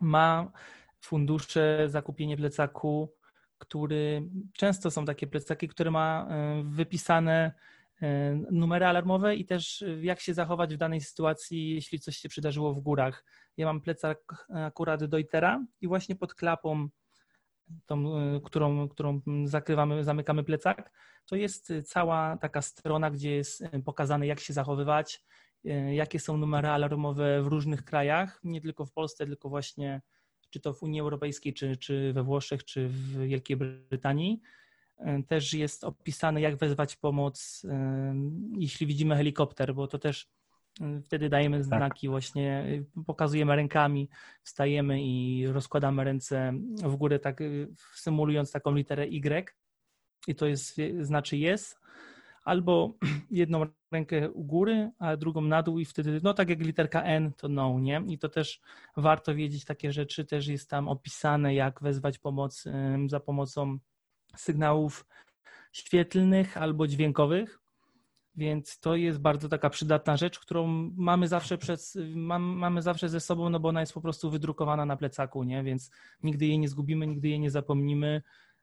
ma fundusze, zakupienie plecaku, który często są takie plecaki, które ma wypisane numery alarmowe i też jak się zachować w danej sytuacji, jeśli coś się przydarzyło w górach. Ja mam plecak akurat Deutera i właśnie pod klapą tą, którą, którą zakrywamy, zamykamy plecak, to jest cała taka strona, gdzie jest pokazane, jak się zachowywać, jakie są numery alarmowe w różnych krajach, nie tylko w Polsce, tylko właśnie czy to w Unii Europejskiej, czy, czy we Włoszech, czy w Wielkiej Brytanii. Też jest opisane, jak wezwać pomoc, jeśli widzimy helikopter, bo to też wtedy dajemy tak. znaki, tak. właśnie pokazujemy rękami, wstajemy i rozkładamy ręce w górę, tak symulując taką literę Y. I to jest, znaczy jest, albo jedną rękę u góry, a drugą na dół i wtedy, no tak jak literka N, to no, nie? I to też warto wiedzieć takie rzeczy, też jest tam opisane, jak wezwać pomoc za pomocą sygnałów świetlnych albo dźwiękowych, więc to jest bardzo taka przydatna rzecz, którą mamy zawsze, przed, mam, mamy zawsze ze sobą, no bo ona jest po prostu wydrukowana na plecaku, nie? Więc nigdy jej nie zgubimy, nigdy jej nie zapomnimy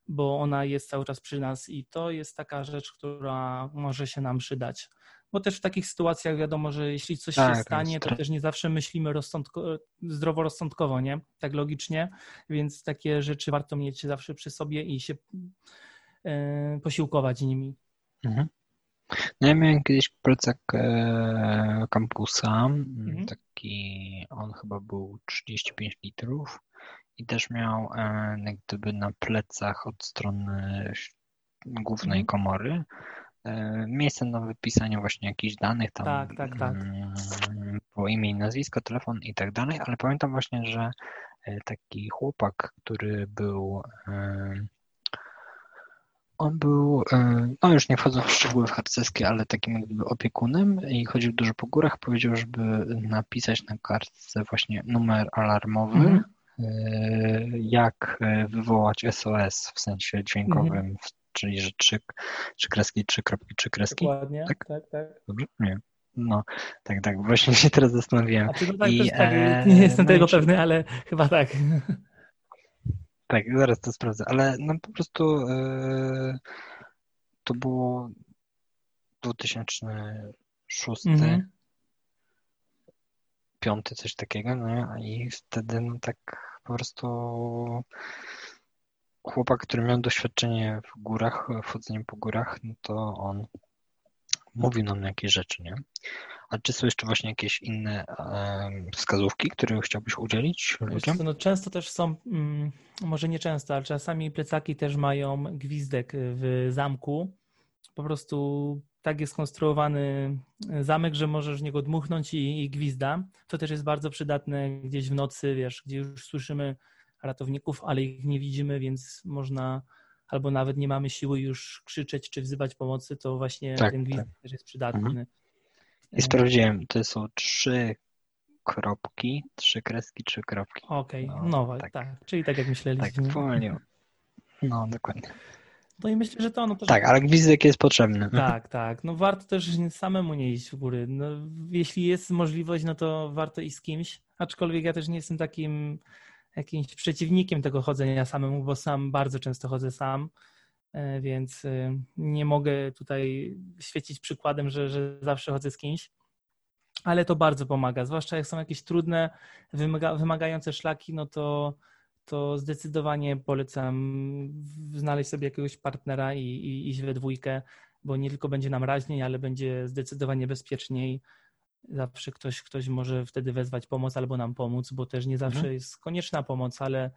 bo ona jest cały czas przy nas i to jest taka rzecz, która może się nam przydać. Bo też w takich sytuacjach wiadomo, że jeśli coś tak, się stanie, to też nie zawsze myślimy rozsądko, zdroworozsądkowo, nie? Tak logicznie, więc takie rzeczy warto mieć zawsze przy sobie i się e, posiłkować nimi. Mhm. No ja miałem kiedyś plecak e, kampusa, mhm. taki, on chyba był 35 litrów i też miał e, jak gdyby na plecach od strony głównej mhm. komory miejsce na wypisanie właśnie jakichś danych tam tak, tak, tak. Mm, po imię i nazwisko, telefon i tak dalej, ale pamiętam właśnie, że e, taki chłopak, który był on był, no już nie wchodzę w szczegóły harcerskie, ale takim opiekunem i chodził dużo po górach. Powiedział, żeby napisać na kartce właśnie numer alarmowy, mm E, jak e, wywołać SOS w sensie dźwiękowym, mhm. Czyli że trzy, trzy kreski, trzy kropki, trzy kreski. Dokładnie, tak, tak. tak. Dobrze? Nie. No, tak, tak, właśnie się teraz zastanowiłem. A no tak, I, tak, e, nie jestem no tego i... pewny, ale chyba tak. Tak, zaraz to sprawdzę, ale no po prostu e, to było 2006, mhm. piąty, coś takiego, no i wtedy no tak po prostu chłopak, który miał doświadczenie w górach, wchodzeniem po górach, no to on mówił nam jakieś rzeczy, nie? A czy są jeszcze właśnie jakieś inne wskazówki, które chciałbyś udzielić ludziom? No, często też są, mm, może nie często, ale czasami plecaki też mają gwizdek w zamku. Po prostu tak jest skonstruowany zamek, że możesz w niego dmuchnąć i, i gwizda. To też jest bardzo przydatne gdzieś w nocy, wiesz, gdzie już słyszymy ratowników, ale ich nie widzimy, więc można albo nawet nie mamy siły już krzyczeć czy wzywać pomocy, to właśnie tak, ten gwizd tak. też jest przydatny. Mhm. I sprawdziłem, to są trzy kropki, trzy kreski, trzy kropki. Okej, okay. no, no tak. tak. Czyli tak jak myśleliśmy. Tak, pomyliłem. No, dokładnie. No i myślę, że to ono też... Tak, ale gwizdek jest potrzebny. Tak, tak. No warto też samemu nie iść w góry. No, jeśli jest możliwość, no to warto iść z kimś, aczkolwiek ja też nie jestem takim jakimś przeciwnikiem tego chodzenia samemu, bo sam bardzo często chodzę sam, e, więc e, nie mogę tutaj świecić przykładem, że, że zawsze chodzę z kimś, ale to bardzo pomaga, zwłaszcza jak są jakieś trudne, wymaga, wymagające szlaki, no to to zdecydowanie polecam znaleźć sobie jakiegoś partnera i, i iść we dwójkę, bo nie tylko będzie nam raźniej, ale będzie zdecydowanie bezpieczniej. Zawsze ktoś, ktoś może wtedy wezwać pomoc albo nam pomóc, bo też nie zawsze mhm. jest konieczna pomoc, ale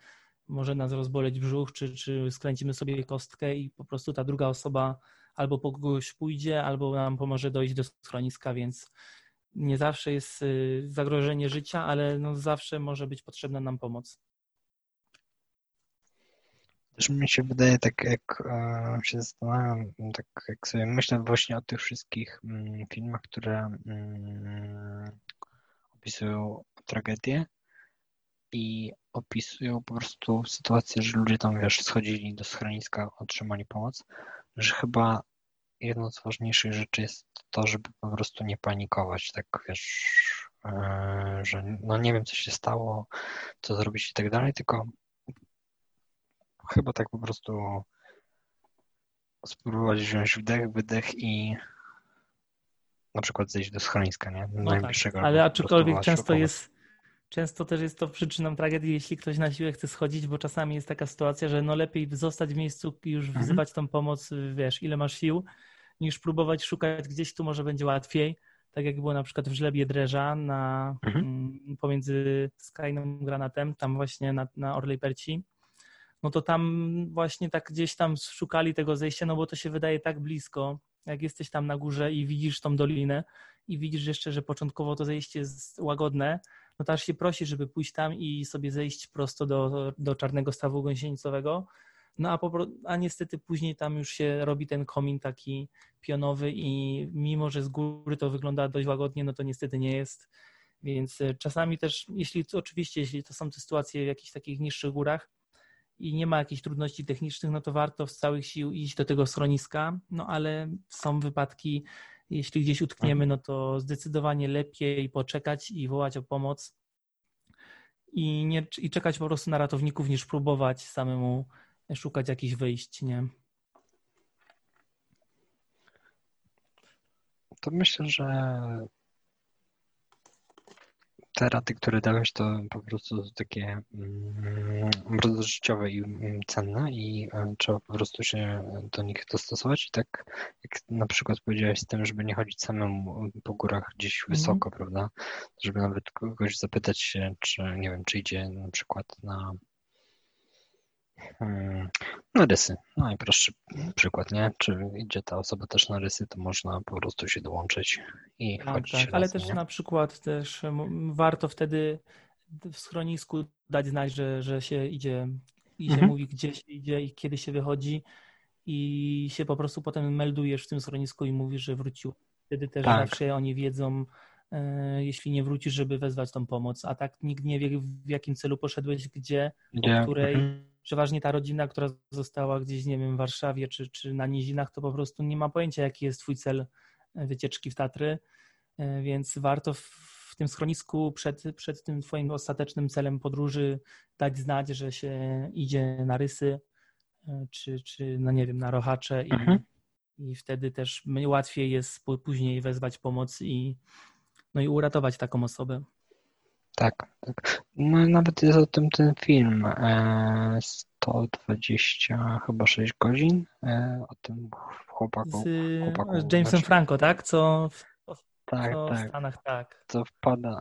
może nas rozboleć brzuch, czy, czy skręcimy sobie kostkę i po prostu ta druga osoba albo po kogoś pójdzie, albo nam pomoże dojść do schroniska, więc nie zawsze jest y, zagrożenie życia, ale no zawsze może być potrzebna nam pomoc. Też mi się wydaje, tak jak e, się zastanawiam, tak jak sobie myślę właśnie o tych wszystkich mm, filmach, które mm, opisują tragedię i opisują po prostu sytuację, że ludzie tam, wiesz, schodzili do schroniska, otrzymali pomoc, że chyba jedną z ważniejszych rzeczy jest to, żeby po prostu nie panikować, tak wiesz, e, że no nie wiem, co się stało, co zrobić i tak dalej, tylko chyba tak po prostu spróbować wziąć wdech, wydech i na przykład zejść do schroniska, nie? No najbliższego. Tak, ale aczkolwiek często jest, często też jest to przyczyną tragedii, jeśli ktoś na siłę chce schodzić, bo czasami jest taka sytuacja, że no lepiej zostać w miejscu i już mhm. wzywać tą pomoc, wiesz, ile masz sił, niż próbować szukać gdzieś tu może będzie łatwiej, tak jak było na przykład w Żlebie Dreża na, mhm. Mm, pomiędzy Skyną Granatem, tam właśnie na, na Orlej Perci, no to tam właśnie tak gdzieś tam szukali tego zejścia, no bo to się wydaje tak blisko, jak jesteś tam na górze i widzisz tą dolinę i widzisz jeszcze, że początkowo to zejście jest łagodne, no to aż się prosi, żeby pójść tam i sobie zejść prosto do, do czarnego stawu gąsienicowego. No a, po, a niestety później tam już się robi ten komin taki pionowy i mimo, że z góry to wygląda dość łagodnie, no to niestety nie jest. Więc e, czasami też, jeśli oczywiście, jeśli to są te sytuacje w jakichś takich niższych górach, i nie ma jakichś trudności technicznych, no to warto z całych sił iść do tego schroniska, no ale są wypadki, jeśli gdzieś utkniemy, no to zdecydowanie lepiej poczekać i wołać o pomoc i, nie, i czekać po prostu na ratowników, niż próbować samemu szukać jakichś wyjść, nie? To myślę, że te rady, które dałeś, to po prostu takie mm, bardzo życiowe i mm, cenne i e, trzeba po prostu się do nich dostosować. I tak jak na przykład powiedziałeś z tym, żeby nie chodzić samemu po górach gdzieś mhm. wysoko, mm -hmm. prawda? Żeby nawet kogoś zapytać się, czy nie wiem, czy idzie na przykład na Na rysy. Najprostszy przykład, nie? Czy idzie ta osoba też na rysy, to można po prostu się dołączyć i tak, chodzić tak, razem, Ale też nie? na przykład też warto wtedy w schronisku dać znać, że, że się idzie i się mhm. mówi, gdzie się idzie i kiedy się wychodzi i się po prostu potem meldujesz w tym schronisku i mówisz, że wrócił. Wtedy też tak. zawsze oni wiedzą, e, jeśli nie wrócisz, żeby wezwać tą pomoc, a tak nikt nie wie, w jakim celu poszedłeś, gdzie, gdzie? o której, mhm przeważnie ta rodzina, która została gdzieś, nie wiem, w Warszawie czy, czy na nizinach, to po prostu nie ma pojęcia, jaki jest twój cel e, wycieczki w Tatry, e, więc warto w tym schronisku przed, przed tym twoim ostatecznym celem podróży dać znać, że się idzie na rysy, e, czy, czy no nie wiem, na rochacze i, mhm. i wtedy też łatwiej jest później wezwać pomoc i, no i uratować taką osobę. Tak, tak. No nawet jest o tym ten film. 120 e, chyba 6 godzin e, o tym chłopaku. Z, chłopaku z Jamesem znaczy, Franco, tak? Co w, tak, co tak. w Stanach, tak. Co wpada.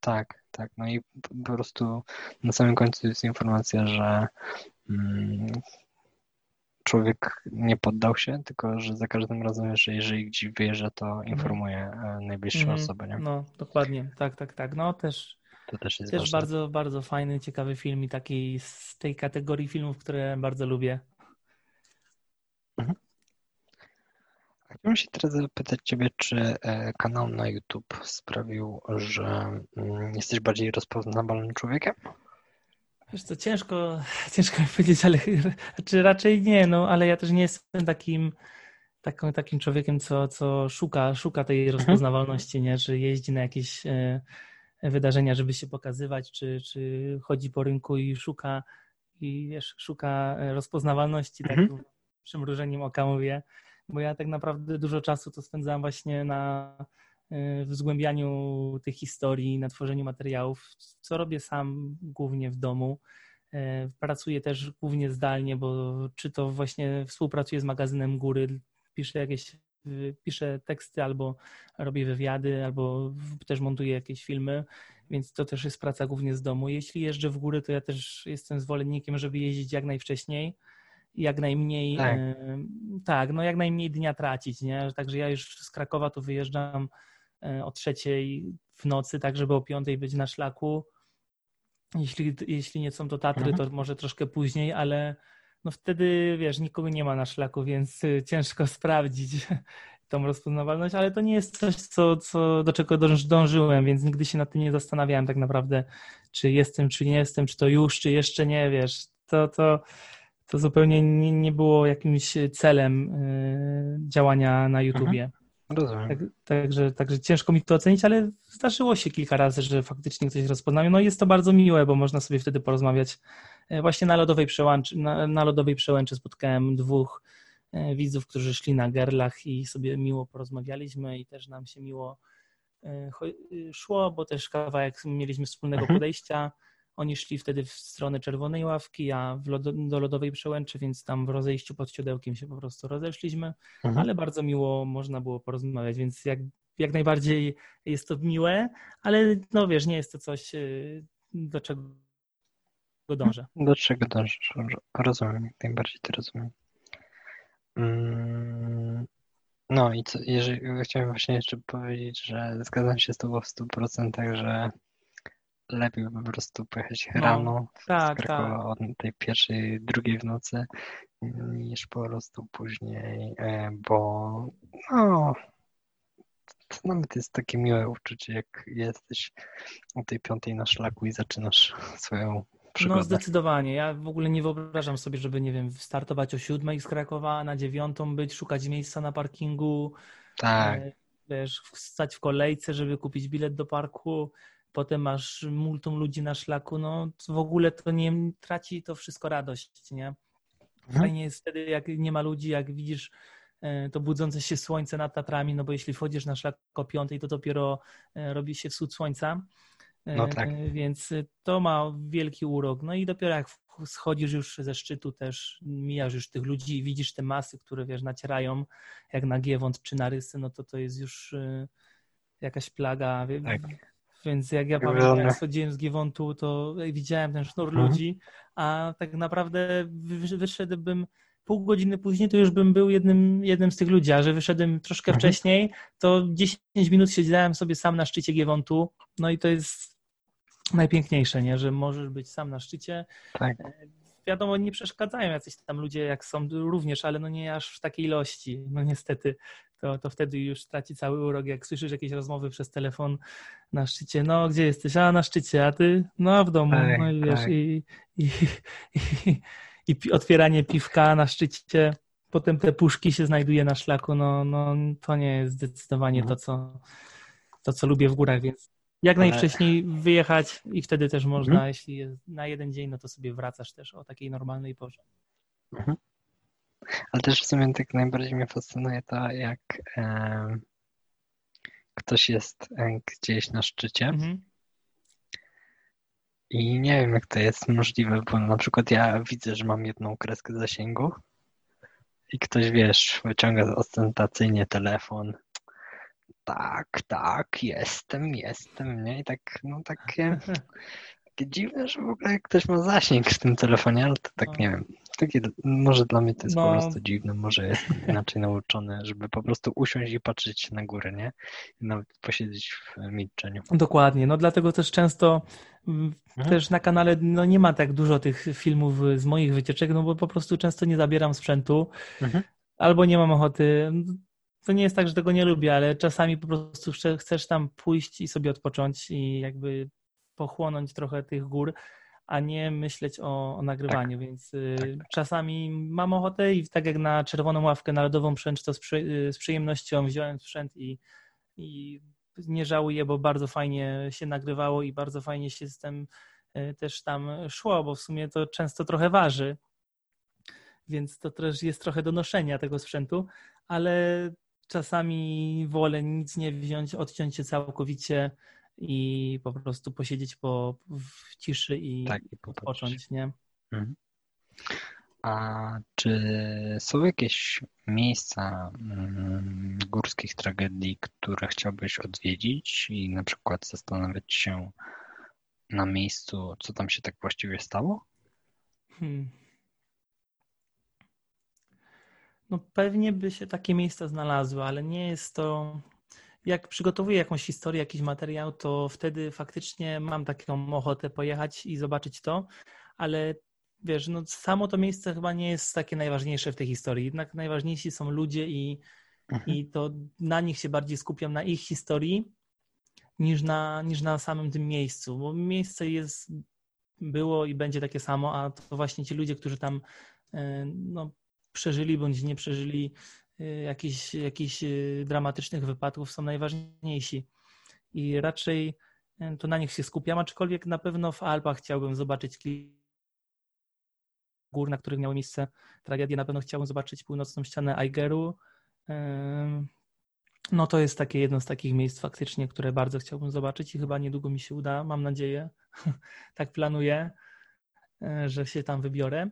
Tak, tak. No i po prostu na samym końcu jest informacja, że mm, człowiek nie poddał się, tylko że za każdym razem, że jeżeli gdzieś wyjeżdża, to mhm. informuje mm. najbliższą mm, osobę. Nie? No, dokładnie, tak, tak, tak. No też, to też jest też bardzo, bardzo fajny, ciekawy film i taki z tej kategorii filmów, które bardzo lubię. Mhm. Chciałbym się teraz zapytać Ciebie, czy e, kanał na YouTube sprawił, że mm, jesteś bardziej rozpoznawalnym człowiekiem? Wiesz co, ciężko, ciężko mi powiedzieć, ale czy raczej nie, no ale ja też nie jestem takim, taką, takim człowiekiem, co, co szuka, szuka tej mhm. rozpoznawalności, nie? Że jeździ na jakieś e, wydarzenia, żeby się pokazywać, czy, czy chodzi po rynku i szuka i wiesz, szuka e, rozpoznawalności, tak mhm. przymrużeniem oka mówię, bo ja tak naprawdę dużo czasu to spędzam właśnie na w zgłębianiu tych historii, na tworzeniu materiałów, co robię sam głównie w domu. E, pracuję też głównie zdalnie, bo czy to właśnie współpracuję z magazynem Góry, piszę jakieś, piszę teksty albo robię wywiady, albo też montuję jakieś filmy, więc to też jest praca głównie z domu. Jeśli jeżdżę w góry, to ja też jestem zwolennikiem, żeby jeździć jak najwcześniej, jak najmniej, tak, e, tak no jak najmniej dnia tracić, nie? Także ja już z Krakowa tu wyjeżdżam o trzeciej w nocy, tak żeby o piątej być na szlaku. Jeśli, jeśli nie są to Tatry, mhm. to może troszkę później, ale no wtedy, wiesz, nikogo nie ma na szlaku, więc y, ciężko sprawdzić tą rozpoznawalność, ale to nie jest coś, co, co, do czego dążyłem, więc nigdy się nad tym nie zastanawiałem tak naprawdę, czy jestem, czy nie jestem, czy to już, czy jeszcze nie, wiesz, to, to, to zupełnie nie, nie było jakimś celem y, działania na YouTubie. Mhm. Rozumiem. Tak, także, także ciężko mi to ocenić, ale zdarzyło się kilka razy, że faktycznie ktoś rozpoznał. No i jest to bardzo miłe, bo można sobie wtedy porozmawiać. E, właśnie na lodowej przełęczy, na, na lodowej przełęczy spotkałem dwóch e, widzów, którzy szli na gerlach i sobie miło porozmawialiśmy i też nam się miło szło, bo też kawałek mieliśmy wspólnego mhm. podejścia. Oni szli wtedy w stronę czerwonej ławki, a do lodowej przełęczy, więc tam w rozejściu pod siodełkiem się po prostu rozeszliśmy, mhm. ale bardzo miło można było porozmawiać, więc jak, jak najbardziej jest to miłe, ale no wiesz, nie jest to coś, y, do czego dążę. Do czego dążysz? Rozumiem, jak najbardziej to rozumiem. Mm, no i co, jeżeli chciałem właśnie jeszcze powiedzieć, że zgadzam się z Tobą w 100%, że lepiej po prostu pojechać no, rano tak, z Krakowa tak. od tej pierwszej, drugiej w nocy niż po prostu później, e, bo no to nawet jest takie miłe uczucie, jak jesteś o tej piątej na szlaku i zaczynasz swoją przygodę. No zdecydowanie. Ja w ogóle nie wyobrażam sobie, żeby, nie wiem, startować o siódmej z Krakowa, na dziewiątą być, szukać miejsca na parkingu. Tak. E, wiesz, stać w kolejce, żeby kupić bilet do parku potem masz multum ludzi na szlaku, no w ogóle to nie traci to wszystko radość, nie? Mhm. Fajnie jest wtedy, jak nie ma ludzi, jak widzisz e, to budzące się słońce nad Tatrami, no bo jeśli wchodzisz na szlak o piątej, to dopiero e, robi się wschód słońca. E, no tak. Więc to ma wielki urok. No i dopiero jak schodzisz już ze szczytu też, mijasz już tych ludzi i widzisz te masy, które wiesz, nacierają jak na Giewont czy na Rysy, no to to jest już jakaś plaga. Tak. Więc jak ja pamiętam, jak schodziłem z Giewontu, to widziałem ten sznur mhm. ludzi, a tak naprawdę wyszedłbym pół godziny później, to już bym był jednym, jednym z tych ludzi, a że wyszedłem troszkę mhm. wcześniej, to 10 minut siedziałem sobie sam na szczycie Giewontu, no i to jest najpiękniejsze, nie? że możesz być sam na szczycie. Tak. E, wiadomo, nie przeszkadzają jacyś tam ludzie, jak są również, ale no nie aż w takiej ilości. No niestety to, to wtedy już traci cały urok, jak słyszysz jakieś rozmowy przez telefon na szczycie, no gdzie jesteś? A na szczycie, a ty? No w domu. Tak, no i wiesz, tak. i, i, i, i, otwieranie piwka na szczycie, potem te puszki się znajduje na szlaku, no, no to nie jest zdecydowanie mhm. to, co, to, co lubię w górach, więc jak najwcześniej wyjechać i wtedy też można, mhm. jeśli na jeden dzień, no to sobie wracasz też o takiej normalnej porze. Mhm. Ale też w sumie tak najbardziej mnie fascynuje to, jak e, ktoś jest gdzieś na szczycie mhm. i nie wiem, jak to jest możliwe, bo na przykład ja widzę, że mam jedną kreskę zasięgu i ktoś, wiesz, wyciąga ostentacyjnie telefon. Tak, tak, jestem, jestem, nie? I tak, no takie, takie dziwne, że w ogóle ktoś ma zasięg w tym telefonie, ale to tak no. nie wiem. Takie, może dla mnie to jest no. po prostu dziwne, może jest inaczej nauczony, żeby po prostu usiąść i patrzeć na górę, nie? I nawet posiedzieć w milczeniu. Dokładnie, no dlatego też często mhm. też na kanale no nie ma tak dużo tych filmów z moich wycieczek, no bo po prostu często nie zabieram sprzętu mhm. albo nie mam ochoty. To nie jest tak, że tego nie lubię, ale czasami po prostu chcesz tam pójść i sobie odpocząć i jakby pochłonąć trochę tych gór a nie myśleć o, o nagrywaniu, tak. więc y, tak, tak. czasami mam ochotę i tak jak na czerwoną ławkę narodową przęcz, to z, przy, y, z przyjemnością wziąłem sprzęt i, i nie żałuję, bo bardzo fajnie się nagrywało i bardzo fajnie się z tym y, też tam szło, bo w sumie to często trochę waży, więc to też jest trochę do noszenia tego sprzętu, ale czasami wolę nic nie wziąć, odciąć się całkowicie i po prostu posiedzieć po, w ciszy i, tak, odpocząć, nie? Mhm. A czy są jakieś miejsca mm, górskich tragedii, które chciałbyś odwiedzić i na przykład zastanawiać się na miejscu, co tam się tak właściwie stało? Hmm. No pewnie by się takie miejsca znalazły, ale nie jest to jak przygotowuję jakąś historię, jakiś materiał, to wtedy faktycznie mam taką ochotę pojechać i zobaczyć to, ale wiesz, no samo to miejsce chyba nie jest takie najważniejsze w tej historii. Jednak najważniejsi są ludzie i, mhm. i to na nich się bardziej skupiam, na ich historii, niż na, niż na samym tym miejscu, bo miejsce jest, było i będzie takie samo, a to właśnie ci ludzie, którzy tam e, no, przeżyli bądź nie przeżyli jakichś, y, dramatycznych wypadków są najważniejsi. I raczej y, to na nich się skupiam, aczkolwiek na pewno w Alpach chciałbym zobaczyć gór, na których miały miejsce tragedie. Na pewno chciałbym zobaczyć północną ścianę Aigeru. No to jest takie jedno z takich miejsc faktycznie, które bardzo chciałbym zobaczyć i chyba niedługo mi się uda, mam nadzieję. tak planuję, e, że się tam wybiorę.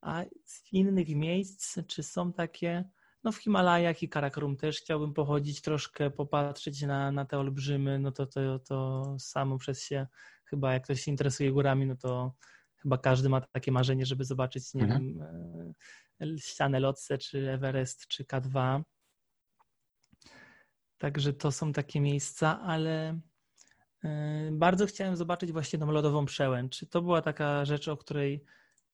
A z innych miejsc, czy są takie, no w Himalajach i Karakorum też chciałbym pochodzić, troszkę popatrzeć na, na te olbrzymy, no to, to, to samo przez się, chyba jak ktoś się interesuje górami, no to chyba każdy ma takie marzenie, żeby zobaczyć, nie mhm. wiem, e, ścianę Lotse, czy Everest, czy K2. Także to są takie miejsca, ale e, bardzo chciałem zobaczyć właśnie tą lodową przełęcz. To była taka rzecz, o której,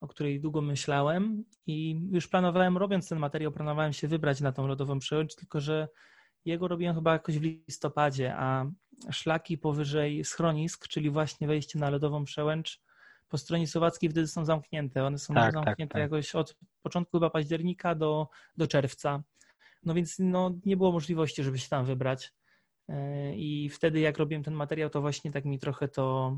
o której długo myślałem i już planowałem, robiąc ten materiał, planowałem się wybrać na tą lodową przełęcz, tylko że jego robiłem chyba jakoś w listopadzie, a szlaki powyżej schronisk, czyli właśnie wejście na lodową przełęcz, po stronie słowackiej wtedy są zamknięte. One są tak, tak zamknięte tak, tak. jakoś od początku chyba października do, do czerwca. No więc no, nie było możliwości, żeby się tam wybrać. E, I wtedy, jak robiłem ten materiał, to właśnie tak mi trochę to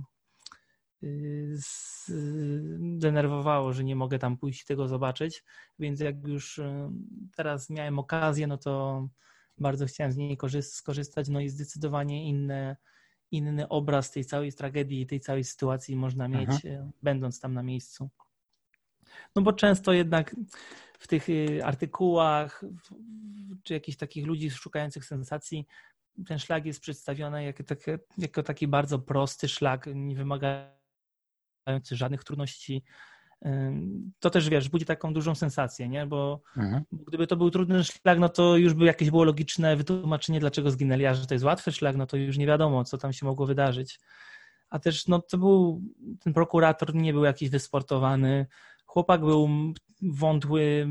zdenerwowało, że nie mogę tam pójść i tego zobaczyć. Więc jak już y, teraz miałem okazję, no to bardzo chciałem z niej skorzystać. No i zdecydowanie inne, inny obraz tej całej tragedii, tej całej sytuacji można mieć, Aha. E, będąc tam na miejscu. No bo często jednak w tych y, artykułach, czy jakichś takich ludzi szukających sensacji, ten szlak jest przedstawiony jako, taki, jako taki bardzo prosty szlak, nie wymagający żadnych trudności. To też wiesz, budzi taką dużą sensację, nie? Bo mhm. gdyby to był trudny szlak, no to już by jakieś było logiczne wytłumaczenie, dlaczego zginęli, a że to jest łatwy szlak, no to już nie wiadomo, co tam się mogło wydarzyć. A też no, to był, ten prokurator nie był jakiś wysportowany, chłopak był wątły,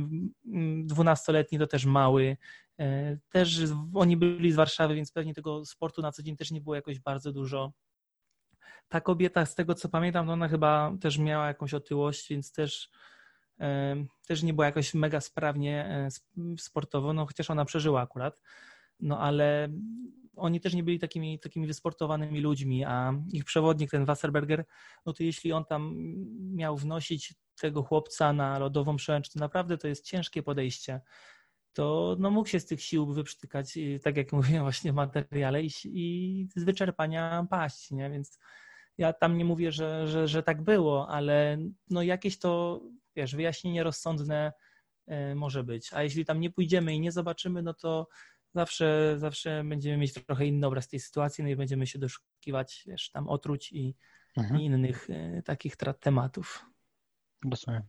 dwunastoletni, to też mały. E, też oni byli z Warszawy, więc pewnie tego sportu na co dzień też nie było jakoś bardzo dużo. Ta kobieta, z tego co pamiętam, to ona chyba też miała jakąś otyłość, więc też, też nie była jakoś mega sprawnie e, sportowo, no chociaż ona przeżyła akurat. No ale oni też nie byli takimi, takimi wysportowanymi ludźmi, a ich przewodnik, ten Wasserberger, no to jeśli on tam miał wnosić tego chłopca na lodową przełęcz, to naprawdę to jest ciężkie podejście. To no, mógł się z tych sił wyprztykać, tak jak mówiłem właśnie w materiale, i, i z wyczerpania paść, nie? Więc ja tam nie mówię, że, że, że tak było, ale no jakieś to, wiesz, wyjaśnienie rozsądne e, może być. A jeśli tam nie pójdziemy i nie zobaczymy, no to zawsze, zawsze będziemy mieć trochę inny obraz tej sytuacji, no i będziemy się doszukiwać, wiesz, tam otruć i, mhm. i innych e, takich tematów. Rozumiem.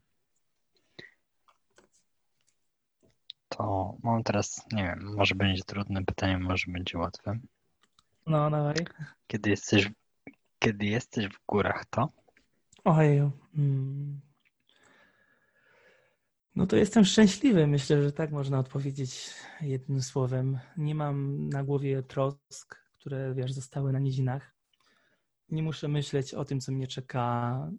To mam teraz, nie wiem, może będzie trudne pytanie, może będzie łatwe. No, dawaj. Kiedy jesteś, kiedy jesteś w górach, to? Ojeju. Hmm. No to jestem szczęśliwy. Myślę, że tak można odpowiedzieć jednym słowem. Nie mam na głowie trosk, które wiesz, zostały na nizinach. Nie muszę myśleć o tym, co mnie czeka,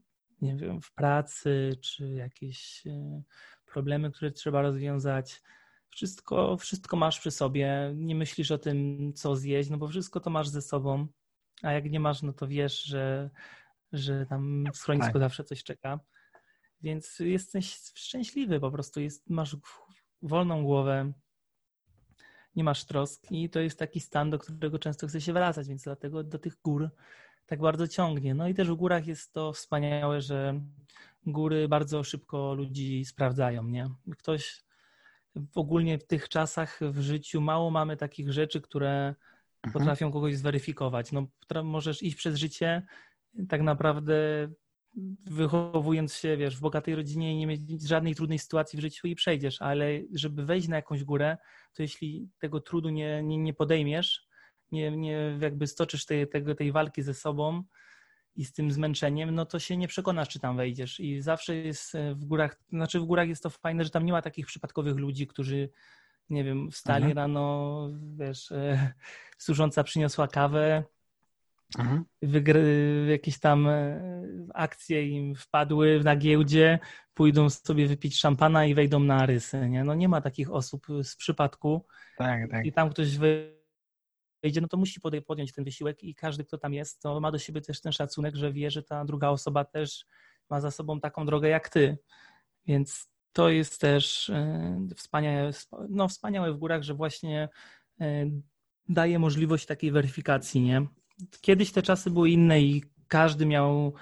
nie wiem, w pracy, czy jakieś e, problemy, które trzeba rozwiązać. Wszystko, wszystko masz przy sobie. Nie myślisz o tym, co zjeść, no bo wszystko to masz ze sobą. A jak nie masz, no to wiesz, że, że tam w schronisku tak. zawsze coś czeka. Więc jesteś szczęśliwy po prostu, jest, masz wolną głowę, nie masz trosk i to jest taki stan, do którego często chce się wracać, więc dlatego do tych gór tak bardzo ciągnie. No i też w górach jest to wspaniałe, że góry bardzo szybko ludzi sprawdzają, nie? Ktoś ogólnie w tych czasach w życiu mało mamy takich rzeczy, które mhm. potrafią kogoś zweryfikować. No, możesz iść przez życie tak naprawdę wychowując się, wiesz, w bogatej rodzinie i nie mieć żadnej trudnej sytuacji w życiu i przejdziesz, ale żeby wejść na jakąś górę, to jeśli tego trudu nie, nie, nie podejmiesz, nie, nie jakby stoczysz tej, tego, tej walki ze sobą i z tym zmęczeniem, no to się nie przekonasz, czy tam wejdziesz. I zawsze jest e, w górach, znaczy w górach jest to fajne, że tam nie ma takich przypadkowych ludzi, którzy, nie wiem, wstali mhm. rano, wiesz, e, służąca przyniosła kawę, mhm. wygry, jakieś tam e, akcje im wpadły na giełdzie, pójdą sobie wypić szampana i wejdą na rysy, nie? No nie ma takich osób z przypadku. Tak, tak. I tam ktoś wejdzie, no to musi podjąć ten wysiłek i każdy, kto tam jest, to ma do siebie też ten szacunek, że wie, że ta druga osoba też ma za sobą taką drogę jak ty. Więc to jest też e, wspaniałe, no, wspaniałe w górach, że właśnie e, daje możliwość takiej weryfikacji, nie? Kiedyś te czasy były inne i każdy miał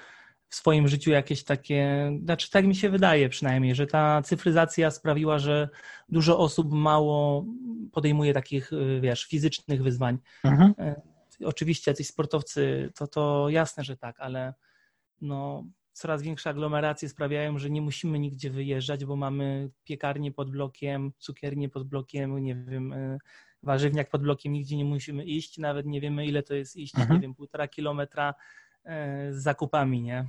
w swoim życiu jakieś takie, znaczy tak mi się wydaje przynajmniej, że ta cyfryzacja sprawiła, że dużo osób mało podejmuje takich, y, wiesz, fizycznych wyzwań. Mhm. E, oczywiście jacyś sportowcy, to, to jasne, że tak, ale no, coraz większe aglomeracje sprawiają, że nie musimy nigdzie wyjeżdżać, bo mamy piekarnię pod blokiem, cukiernię pod blokiem, nie wiem, y, warzywniak pod blokiem, nigdzie nie musimy iść, nawet nie wiemy ile to jest iść, mhm. nie wiem, półtora kilometra E, z zakupami, nie?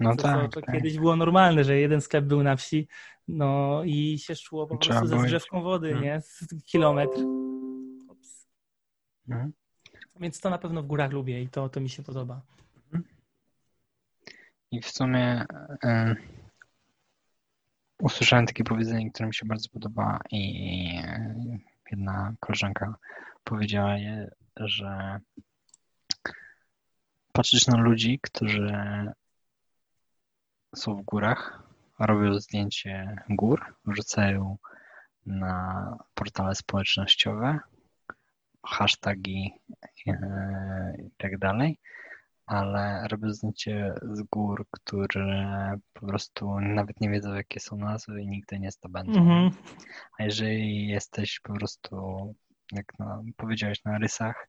No to, tak, to tak. Kiedyś było normalne, że jeden sklep był na wsi, no i się szło po Trzeba prostu ze zgrzewką wody, hmm. nie? Kilometr. Hmm. Więc to na pewno w górach lubię i to, to mi się podoba. I w sumie y, usłyszałem takie powiedzenie, które mi się bardzo podoba i jedna koleżanka powiedziała je, że patrzeć na ludzi, którzy są w górach, robią zdjęcie gór, wrzucają na portale społecznościowe, hasztagi e, i tak dalej, ale zdjęcie z gór, które po prostu nawet nie wiedzą, jakie są nazwy i nigdy nie zdobędą. -hmm. A jeżeli jesteś po prostu, jak na, powiedziałeś, na rysach,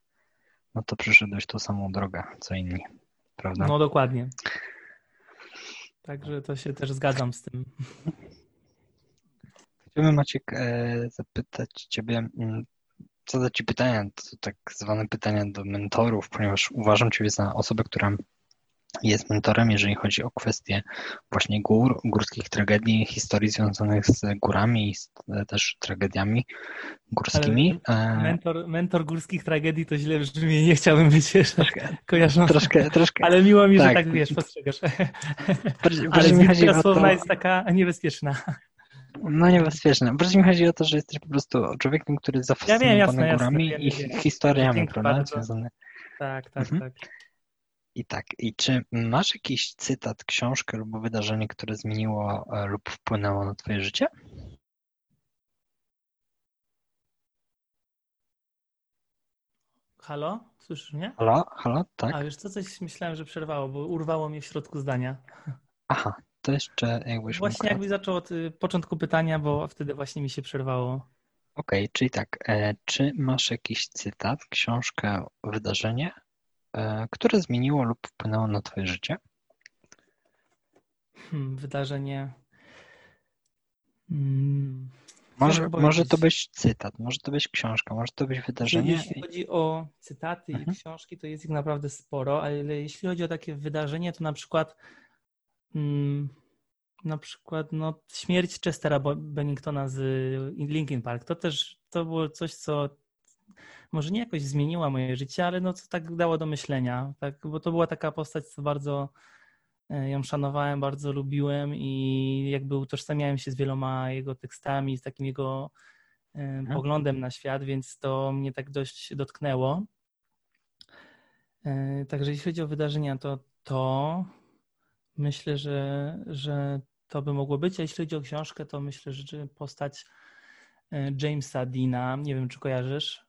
no to przyszedłeś tą samą drogę, co inni, prawda? No dokładnie. Także to się też zgadzam z tym. Chciałbym Maciek e, zapytać Ciebie, mm, zadać Ci pytania, to tak zwane pytania do mentorów, ponieważ uważam Ciebie za osobę, która jest mentorem, jeżeli chodzi o kwestie właśnie gór, górskich tragedii, historii związanych z górami i z, e, też tragediami górskimi. Ale e, mentor, mentor górskich tragedii to źle brzmi, nie chciałbym być jeszcze troszkę, kojarzony. Troszkę, troszkę. Ale miło mi, tak. że tak wiesz, postrzegasz. Bardziej, Ale zbyt to... jest taka niebezpieczna. No niebezpieczne. Bardziej mi chodzi o to, że jesteś po prostu człowiekiem, który jest zafascynowany ja wiem, jasne, górami jasne, i wiem, historiami, prawda? Tak, tak, mhm. tak. I tak, i czy masz jakiś cytat, książkę lub wydarzenie, które zmieniło e, lub wpłynęło na Twoje życie? Halo? Słyszysz mnie? Halo, halo, tak. A wiesz co, coś myślałem, że przerwało, bo urwało mnie w środku zdania. Aha, to jeszcze jakbyś Właśnie jakbyś zaczął od y, początku pytania, bo wtedy właśnie mi się przerwało. Okej, okay, czyli tak, e, czy masz jakiś cytat, książkę, wydarzenie, E, które zmieniło lub wpłynęło na Twoje życie? Hmm, wydarzenie. Hmm. Może, może to być cytat, może to być książka, może to być wydarzenie. Jeśli chodzi o cytaty mhm. i książki, to jest ich naprawdę sporo, ale jeśli chodzi o takie wydarzenie, to na przykład hmm, na przykład no, śmierć Chestera Benningtona z Linkin Park, to też to było coś, co może nie jakoś zmieniła moje życie, ale no co tak dało do myślenia, tak, bo to była taka postać, co bardzo e, ją szanowałem, bardzo lubiłem i jakby utożsamiałem się z wieloma jego tekstami, z takim jego e, mhm. poglądem na świat, więc to mnie tak dość dotknęło. E, także jeśli chodzi o wydarzenia, to to myślę, że, że to by mogło być, a jeśli chodzi o książkę, to myślę, że postać Jamesa Dina, nie wiem czy kojarzysz,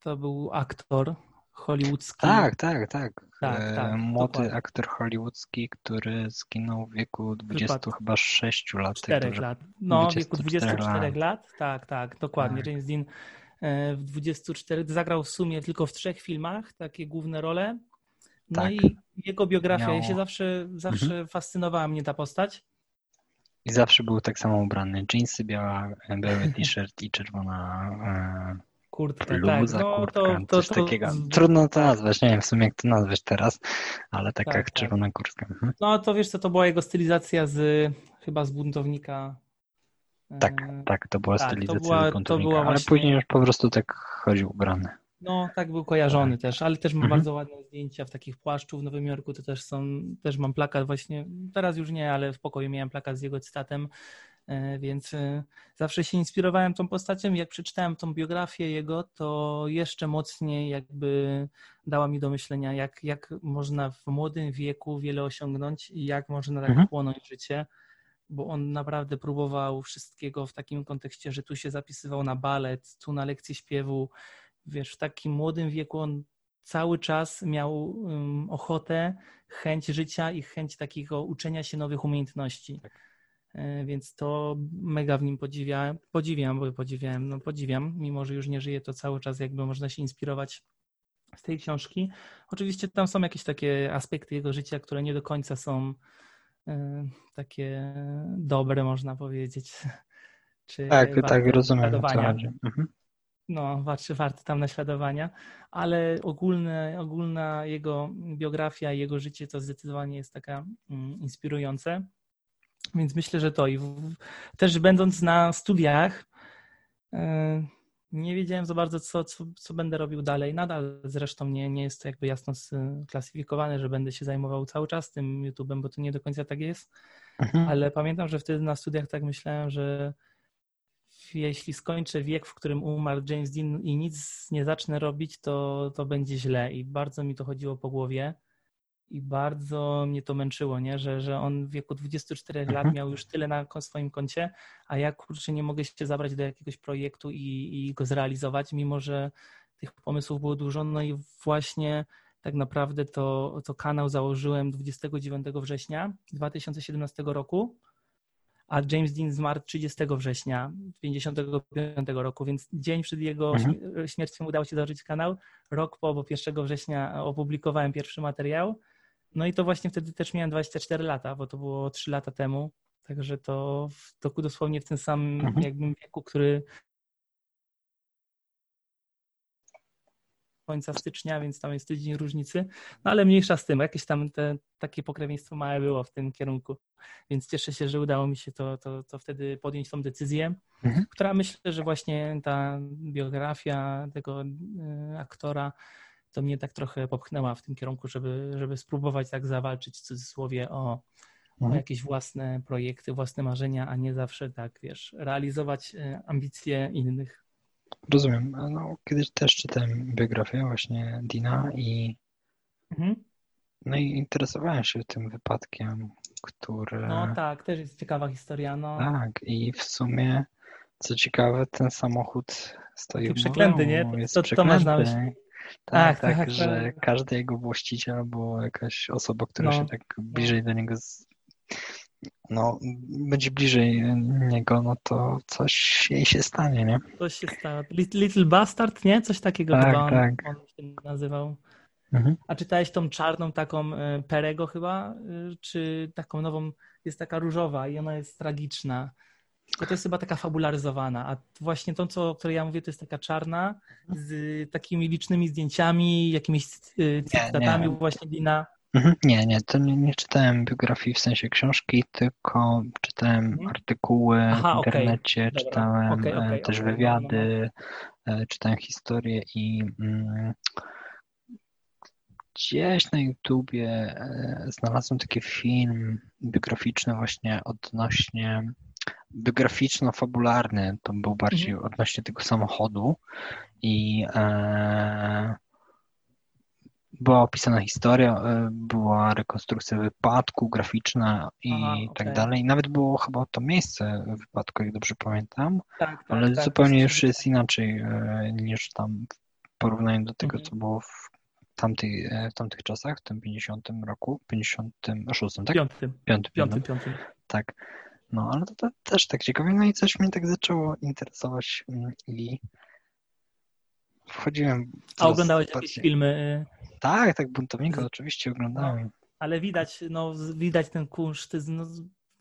to był aktor hollywoodzki. Tak, tak, tak. tak, e, tak Młody dokładnie. aktor hollywoodzki, który zginął w wieku 20 Wypadł. chyba 6 lat. 4 lat. No, w wieku 24 lat. lat. Tak, tak, dokładnie. Tak. James Dean e, w 24 zagrał w sumie tylko w trzech filmach takie główne role. No tak. i jego biografia, Miał... ja się zawsze, zawsze mhm. fascynowała mnie ta postać. I zawsze był tak samo ubrany. Jeansy, biała, biały t-shirt i czerwona e, kurtkę, bluza, tak. No, kurtka, to, to, coś to, takiego. Trudno to nazwać, nie wiem w sumie jak to nazwać teraz, ale taka tak, jak tak. czerwona kurtka. Mhm. No to wiesz co, to była jego stylizacja z chyba z buntownika. Tak, e, tak, to była tak, stylizacja to była, z buntownika, była ale później już po prostu tak chodził ubrany. No, tak był kojarzony też, ale też mam mhm. bardzo ładne zdjęcia w takich płaszczu w Nowym Jorku, to też są, też mam plakat właśnie, teraz już nie, ale w pokoju miałem plakat z jego cytatem E, więc e, zawsze się inspirowałem tą postacią. Jak przeczytałem tą biografię jego, to jeszcze mocniej jakby dała mi do myślenia, jak, jak można w młodym wieku wiele osiągnąć i jak można tak mhm. chłonąć życie. bo on naprawdę próbował wszystkiego w takim kontekście, że tu się zapisywał na balet, tu na lekcję śpiewu. Wiesz, w takim młodym wieku on cały czas miał um, ochotę, chęć życia i chęć takiego uczenia się nowych umiejętności. Tak. E, więc to mega w nim podziwiam, podziwiam, bo podziwiałem, no podziwiam, mimo że już nie żyje, to cały czas jakby można się inspirować z tej książki. Oczywiście tam są jakieś takie aspekty jego życia, które nie do końca są y, takie dobre, można powiedzieć. Czy tak, tak, rozumiem. Mhm. No, czy warte tam naśladowania, ale ogólne, ogólna jego biografia i jego życie to zdecydowanie jest taka mm, inspirujące. Więc myślę, że to. I w, też będąc na studiach, y, nie wiedziałem za bardzo, co, co, co, będę robił dalej. Nadal zresztą nie, nie jest to jakby jasno sklasyfikowane, że będę się zajmował cały czas tym YouTube'em, bo to nie do końca tak jest. Mhm. Ale pamiętam, że wtedy na studiach tak myślałem, że jeśli skończę wiek, w którym umarł James Dean i nic nie zacznę robić, to, to będzie źle. I bardzo mi to chodziło po głowie i bardzo mnie to męczyło, nie? Że, że on w wieku 24 mhm. lat miał już tyle na swoim koncie, a ja kurczę nie mogę się zabrać do jakiegoś projektu i, i go zrealizować, mimo że tych pomysłów było dużo. No i właśnie tak naprawdę to, to kanał założyłem 29 września 2017 roku, a James Dean zmarł 30 września 1955 roku, więc dzień przed jego mhm. śmiercią udało się założyć kanał. Rok po, bo 1 września opublikowałem pierwszy materiał no i to właśnie wtedy też miałem 24 lata, bo to było 3 lata temu. Także to w toku dosłownie w tym samym mhm. jakbym wieku, który końca stycznia, więc tam jest tydzień różnicy, no ale mniejsza z tym, jakieś tam te, takie pokrewieństwo małe było w tym kierunku, więc cieszę się, że udało mi się to, to, to wtedy podjąć tą decyzję, mhm. która myślę, że właśnie ta biografia tego y, aktora to mnie tak trochę popchnęła w tym kierunku, żeby, żeby spróbować tak zawalczyć w cudzysłowie o, mhm. o jakieś własne projekty, własne marzenia, a nie zawsze tak, wiesz, realizować e, ambicje innych. Rozumiem. No, kiedyś też czytałem biografię właśnie Dina i mhm. no i interesowałem się tym wypadkiem, który... No tak, też jest ciekawa historia. No. Tak i w sumie co ciekawe, ten samochód stoi w przeklęty, nie? Jest to, to masz na myśli. Tak, tak, tak, że tak. każdy jego właściciel albo jakaś osoba, która no. się tak bliżej do niego z... no, będzie bliżej niego, no to coś jej się stanie, nie? Coś się stało. Little Bastard, nie? Coś takiego tak, chyba on, tak. on się nazywał. Mhm. A czytałeś tą czarną taką e, Perego chyba? E, czy taką nową, jest taka różowa i ona jest tragiczna. Tylko to jest chyba taka fabularyzowana, a właśnie to, co, o której ja mówię, to jest taka czarna, z takimi licznymi zdjęciami, jakimiś y, cytatami właśnie Dina. Mhm. Nie, nie, to nie, nie, czytałem biografii w sensie książki, tylko czytałem mhm. artykuły Aha, w internecie, okay. czytałem okay, okay, też wywiady, no, no. czytałem historię i mm, gdzieś na YouTubie e, znalazłem taki film biograficzny właśnie odnośnie biograficzno-fabularny, to był bardziej mhm. odnośnie tego samochodu i e, była opisana historia, e, była rekonstrukcja wypadku, graficzna i Aha, tak okay. dalej. Nawet było chyba to miejsce wypadku, jak dobrze pamiętam, tak, tak, ale tak, zupełnie już jest inaczej e, niż tam w porównaniu do tego, mhm. co było w tamtej, e, w tamtych czasach, w tym 50 roku, 56, tak? Piątym. Piątym, piątym. piątym. Tak. No, ale to, to, też tak ciekawe. No i coś mnie tak zaczęło interesować mm, i wchodziłem. A oglądałeś bardziej... jakieś filmy? Tak, tak, Buntownika oczywiście oglądałem. No, ale widać, no, widać ten kunszt no,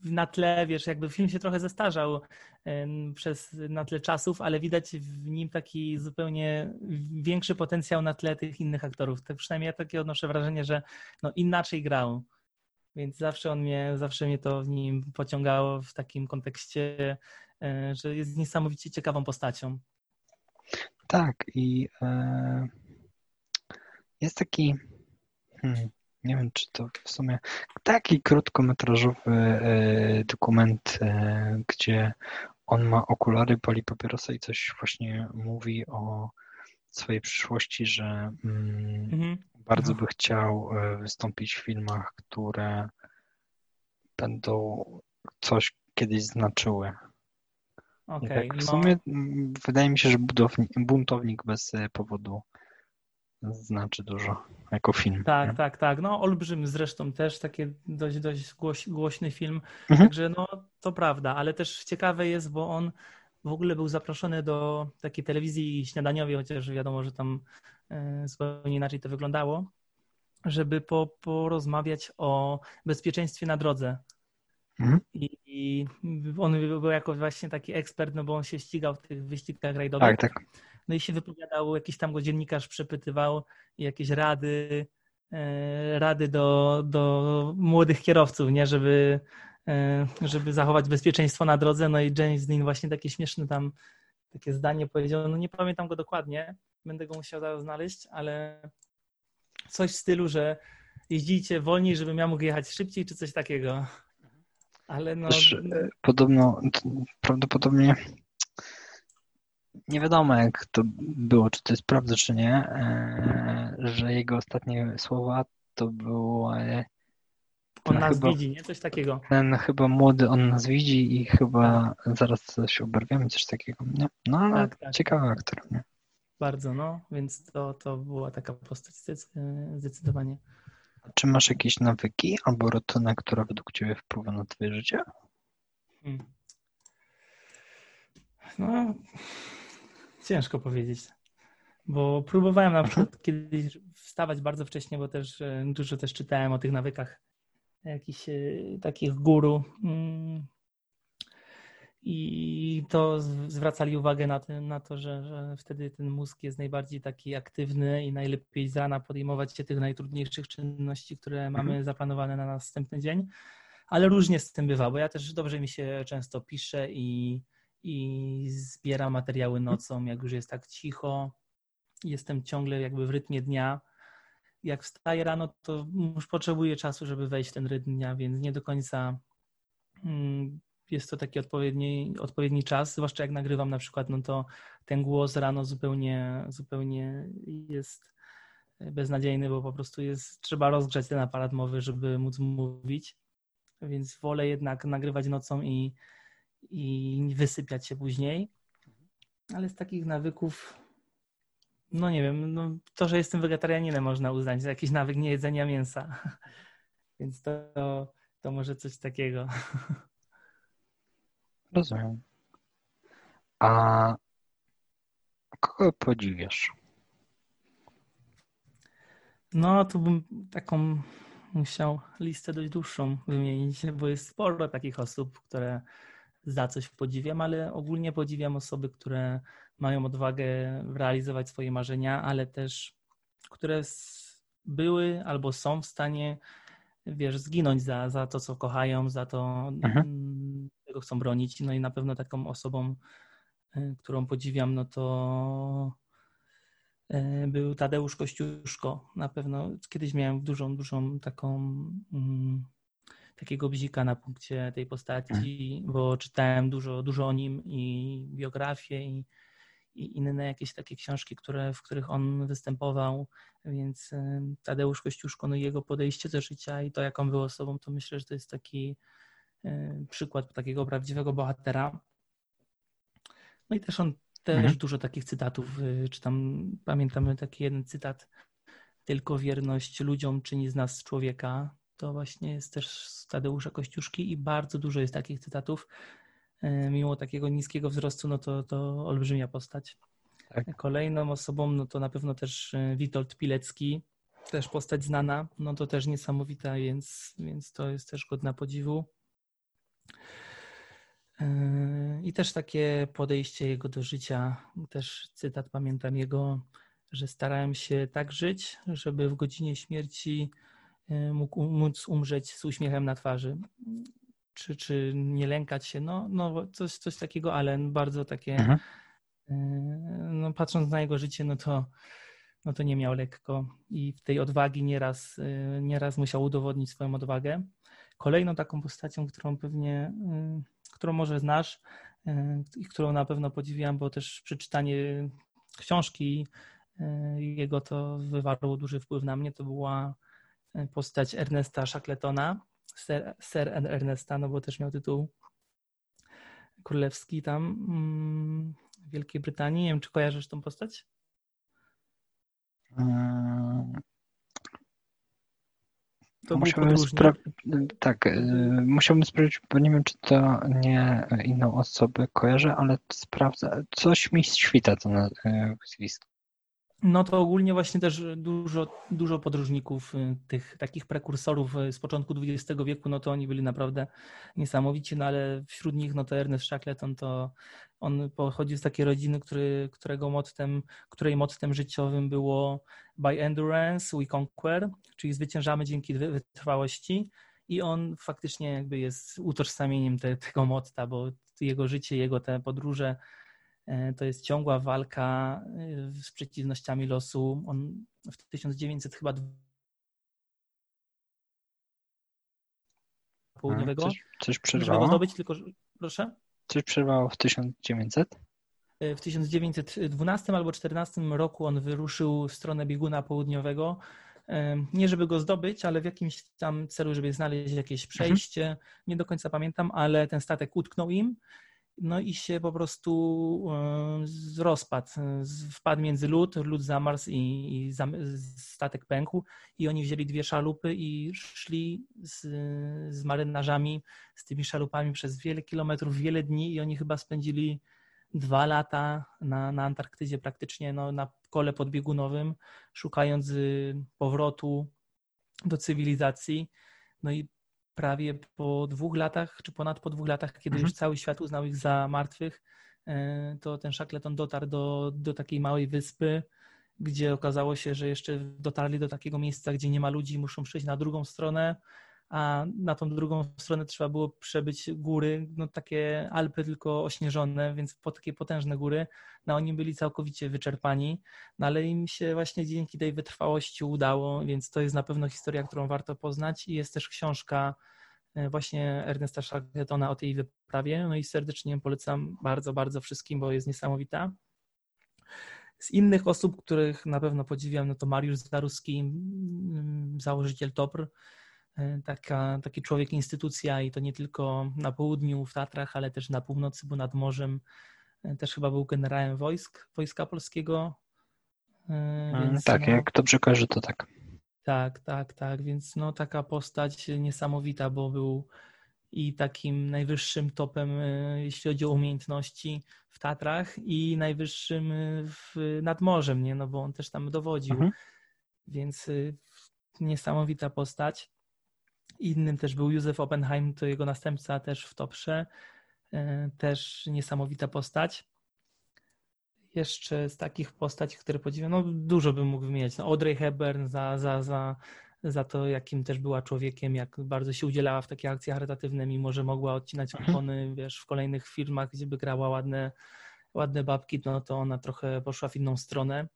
na tle, wiesz, jakby film się trochę zestarzał przez na tle czasów, ale widać w nim taki zupełnie większy potencjał na tle tych innych aktorów. Tak przynajmniej ja takie odnoszę wrażenie, że no, inaczej grał. Więc zawsze on mnie, zawsze mnie to w nim pociągało w takim kontekście, e, że jest niesamowicie ciekawą postacią. Tak, i e, jest taki, hmm, nie wiem czy to w sumie, taki krótkometrażowy e, dokument, e, gdzie on ma okulary, pali papierosa i coś właśnie mówi o swojej przyszłości, że mm, mhm. bardzo by chciał e, wystąpić w filmach, które będą coś kiedyś znaczyły. Okej, tak w no, sumie mm, wydaje mi się, że budownik, buntownik bez powodu znaczy dużo jako film. tak, nie? tak, tak. No, Olbrzym zresztą też taki dość, dość głoś, głośny film. Mhm. Także no, to prawda, ale też ciekawe jest, bo on w ogóle był zaproszony do takiej telewizji śniadaniowej, chociaż wiadomo, że tam e, zupełnie inaczej to wyglądało, żeby po, porozmawiać o bezpieczeństwie na drodze. Mhm. I, I on był jako właśnie taki ekspert, no bo on się ścigał w tych wyścigach rajdowych. Tak, tak. No i się wypowiadał, jakiś tam go dziennikarz przepytywał, jakieś rady, e, rady do, do młodych kierowców, nie, żeby, e, żeby zachować bezpieczeństwo na drodze. No i James Dean właśnie takie śmieszne tam takie zdanie powiedział, no nie pamiętam go dokładnie, będę go musiał zaraz znaleźć, ale coś w stylu, że jeździcie wolniej, żebym ja mógł jechać szybciej, czy coś takiego. Ale no, Też, e, podobno, prawdopodobnie nie wiadomo jak to było, czy to jest prawda, czy nie, e, że jego ostatnie słowa to było on nas chyba- widzi, nie? Coś takiego. ten chyba młody, on nas widzi i chyba zaraz coś oberwiemy, coś takiego, nie? No ale Tak, tak. ciekawy aktor, nie? Bardzo, no, więc to, to była taka postać zdecyd- zdecydowanie. Czy masz jakieś nawyki albo rutynę, która według Ciebie wpływa na Twoje życie? Hmm. No, ciężko powiedzieć, bo próbowałem na przykład kiedyś wstawać bardzo wcześnie, bo też e, dużo też czytałem o tych nawykach jakichś e, takich guru mm. i to zwracali uwagę na, tym, na to, że, że wtedy ten mózg jest najbardziej taki aktywny i najlepiej z rana podejmować się tych najtrudniejszych czynności, które mamy zaplanowane na następny dzień. Ale różnie z tym bywa, bo ja też dobrze mi się często piszę i, i zbieram materiały nocą, jak już jest tak cicho. Jestem ciągle jakby w rytmie dnia. Jak wstaję rano, to już potrzebuję czasu, żeby wejść w ten rytm dnia, więc nie do końca mm, jest to taki odpowiedni, odpowiedni czas, zwłaszcza jak nagrywam na przykład, no to ten głos rano zupełnie, zupełnie jest beznadziejny, bo po prostu jest, trzeba rozgrzać ten aparat mowy, żeby móc mówić więc wolę jednak nagrywać nocą i, i wysypiać się później. Ale z takich nawyków, no nie wiem, no to, że jestem wegetarianinem można uznać za jakiś nawyk niejedzenia mięsa. Więc to, to może coś takiego. Rozumiem. A kogo podziwiasz? No, tu bym taką musiał listę dość dłuższą wymienić, bo jest sporo takich osób, które za coś podziwiam, ale ogólnie podziwiam osoby, które mają odwagę realizować swoje marzenia, ale też które były albo są w stanie, wiesz, zginąć za, za to, co kochają, za to, Mhm. mm, czego chcą bronić. No i na pewno taką osobą, y, którą podziwiam, no to y, był Tadeusz Kościuszko. Na pewno kiedyś miałem dużą, dużą taką mm, takiego bzika na punkcie tej postaci, bo czytałem dużo, dużo o nim i biografię i, i inne jakieś takie książki, które, w których on występował, więc y, Tadeusz Kościuszko, no jego podejście do życia i to, jaką był osobą, to myślę, że to jest taki y, przykład takiego prawdziwego bohatera. No i też on też Mhm. dużo takich cytatów, y, czy tam pamiętamy taki jeden cytat, tylko wierność ludziom czyni z nas człowieka. To właśnie jest też z Tadeusza Kościuszki i bardzo dużo jest takich cytatów. Y, Mimo takiego niskiego wzrostu, no to, to olbrzymia postać. Tak. Kolejną osobą, no to na pewno też y, Witold Pilecki, też postać znana, no to też niesamowita, więc, więc to jest też godna podziwu. Yy, I też takie podejście jego do życia, też cytat pamiętam jego, że starałem się tak żyć, żeby w godzinie śmierci mógł móc umrzeć z uśmiechem na twarzy. Czy, czy nie lękać się? No, no coś, coś takiego, ale bardzo takie, Mhm. yy, no patrząc na jego życie, no to, no to nie miał lekko i w tej odwagi nieraz, yy, nieraz musiał udowodnić swoją odwagę. Kolejną taką postacią, którą pewnie, którą może znasz i którą na pewno podziwiam, bo też przeczytanie książki jego to wywarło duży wpływ na mnie, to była postać Ernesta Shackletona, Sir, Sir Ernesta, no bo też miał tytuł królewski tam mm, w Wielkiej Brytanii. Nie wiem, czy kojarzysz tą postać? Hmm. To musiałbym spra- tak, y, musiałbym sprawdzić, bo nie wiem, czy to nie inną osobę kojarzę, ale sprawdzę. Coś mi świta to nazwisko. No to ogólnie właśnie też dużo, dużo podróżników, y, tych takich prekursorów y, z początku XX wieku, no to oni byli naprawdę niesamowici, no ale wśród nich no to Ernest Shackleton to on pochodzi z takiej rodziny, który, którego mottem, której mottem życiowym było by endurance we conquer, czyli zwyciężamy dzięki wytrwałości. I on faktycznie jakby jest utożsamieniem te, tego motta, bo jego życie, jego te podróże to jest ciągła walka e, z przeciwnościami losu. On w 1900 chyba południowego. Coś, coś przerwało? zdobyć, tylko proszę? Coś przerwało w 1900? E, w 1912 albo 14 roku on wyruszył w stronę bieguna południowego. Nie żeby go zdobyć, ale w jakimś tam celu, żeby znaleźć jakieś mhm. przejście. Mhm. Nie do końca pamiętam, ale ten statek utknął im no i się po prostu e, rozpadł. Wpadł między lód, lód zamarzł i, i statek pękł i oni wzięli dwie szalupy i szli z, z marynarzami, z tymi szalupami przez wiele kilometrów, wiele dni i oni chyba spędzili dwa lata na, na Antarktydzie praktycznie, no, na kole podbiegunowym, szukając y, powrotu do cywilizacji. No i prawie po dwóch latach, czy ponad po dwóch latach, kiedy mhm. już cały świat uznał ich za martwych, e, to ten Shackleton dotarł do, do takiej małej wyspy, gdzie okazało się, że jeszcze dotarli do takiego miejsca, gdzie nie ma ludzi, muszą przejść na drugą stronę, a na tą drugą stronę trzeba było przebyć góry, no takie Alpy tylko ośnieżone, więc po takie potężne góry. No oni byli całkowicie wyczerpani, no ale im się właśnie dzięki tej wytrwałości udało, więc to jest na pewno historia, którą warto poznać i jest też książka e, właśnie Ernesta Shackletona o tej wyprawie, no i serdecznie polecam bardzo, bardzo wszystkim, bo jest niesamowita. Z innych osób, których na pewno podziwiam, no to Mariusz Zaruski, założyciel TOPR, taka, taki człowiek instytucja i to nie tylko na południu w Tatrach, ale też na północy, bo nad morzem e, też chyba był generałem wojsk, Wojska Polskiego. E, więc tak, no, jak dobrze kojarzę, to tak. Tak, tak, tak, więc no taka postać niesamowita, bo był i takim najwyższym topem, jeśli chodzi o umiejętności w Tatrach i najwyższym w, nad morzem, nie? no bo on też tam dowodził, mhm. więc niesamowita postać. Innym też był Józef Oppenheim, to jego następca też w Toprze. E, też niesamowita postać. Jeszcze z takich postaci, które podziwiam, no dużo bym mógł wymieniać. No Audrey Hepburn za, za, za, za to, jakim też była człowiekiem, jak bardzo się udzielała w takie akcje charytatywne, mimo że mogła odcinać mhm. kupony, wiesz, w kolejnych filmach, gdzie by grała ładne, ładne babki, no to ona trochę poszła w inną stronę.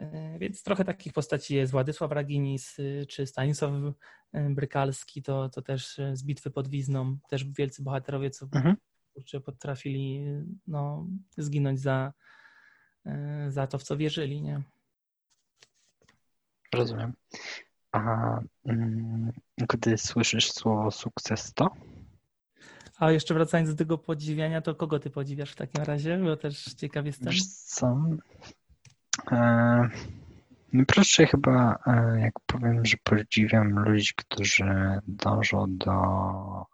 E, więc trochę takich postaci jest. Władysław Raginis y, czy Stanisław y, Brykalski, to, to też y, z bitwy pod Wizną, też wielcy bohaterowie, co mhm. potrafili no, zginąć za, za to, w co wierzyli. Nie? Rozumiem. A mm, gdy słyszysz słowo sukces, to? A jeszcze wracając do tego podziwiania, to kogo ty podziwiasz w takim razie? Bo też ciekaw jestem. Wiesz co? Najprościej no chyba, e, jak powiem, że podziwiam ludzi, którzy dążą do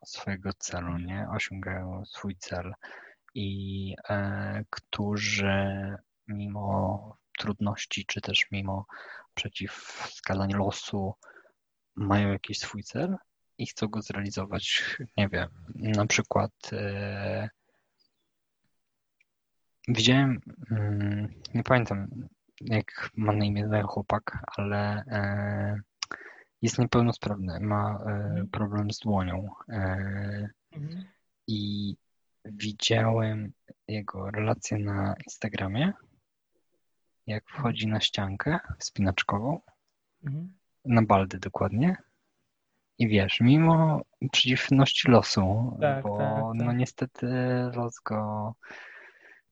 swojego celu, nie? Osiągają swój cel i e, którzy mimo trudności, czy też mimo przeciwwskazań losu mają jakiś swój cel i chcą go zrealizować. Nie wiem, na przykład e, widziałem, mm, nie pamiętam, jak ma na imię ten chłopak, ale e, jest niepełnosprawny, ma e, problem z dłonią. E, mhm. I widziałem jego relację na Instagramie, jak wchodzi na ściankę spinaczkową, mhm. na baldy dokładnie. I wiesz, mimo przeciwności losu, tak, bo tak, tak. no niestety los go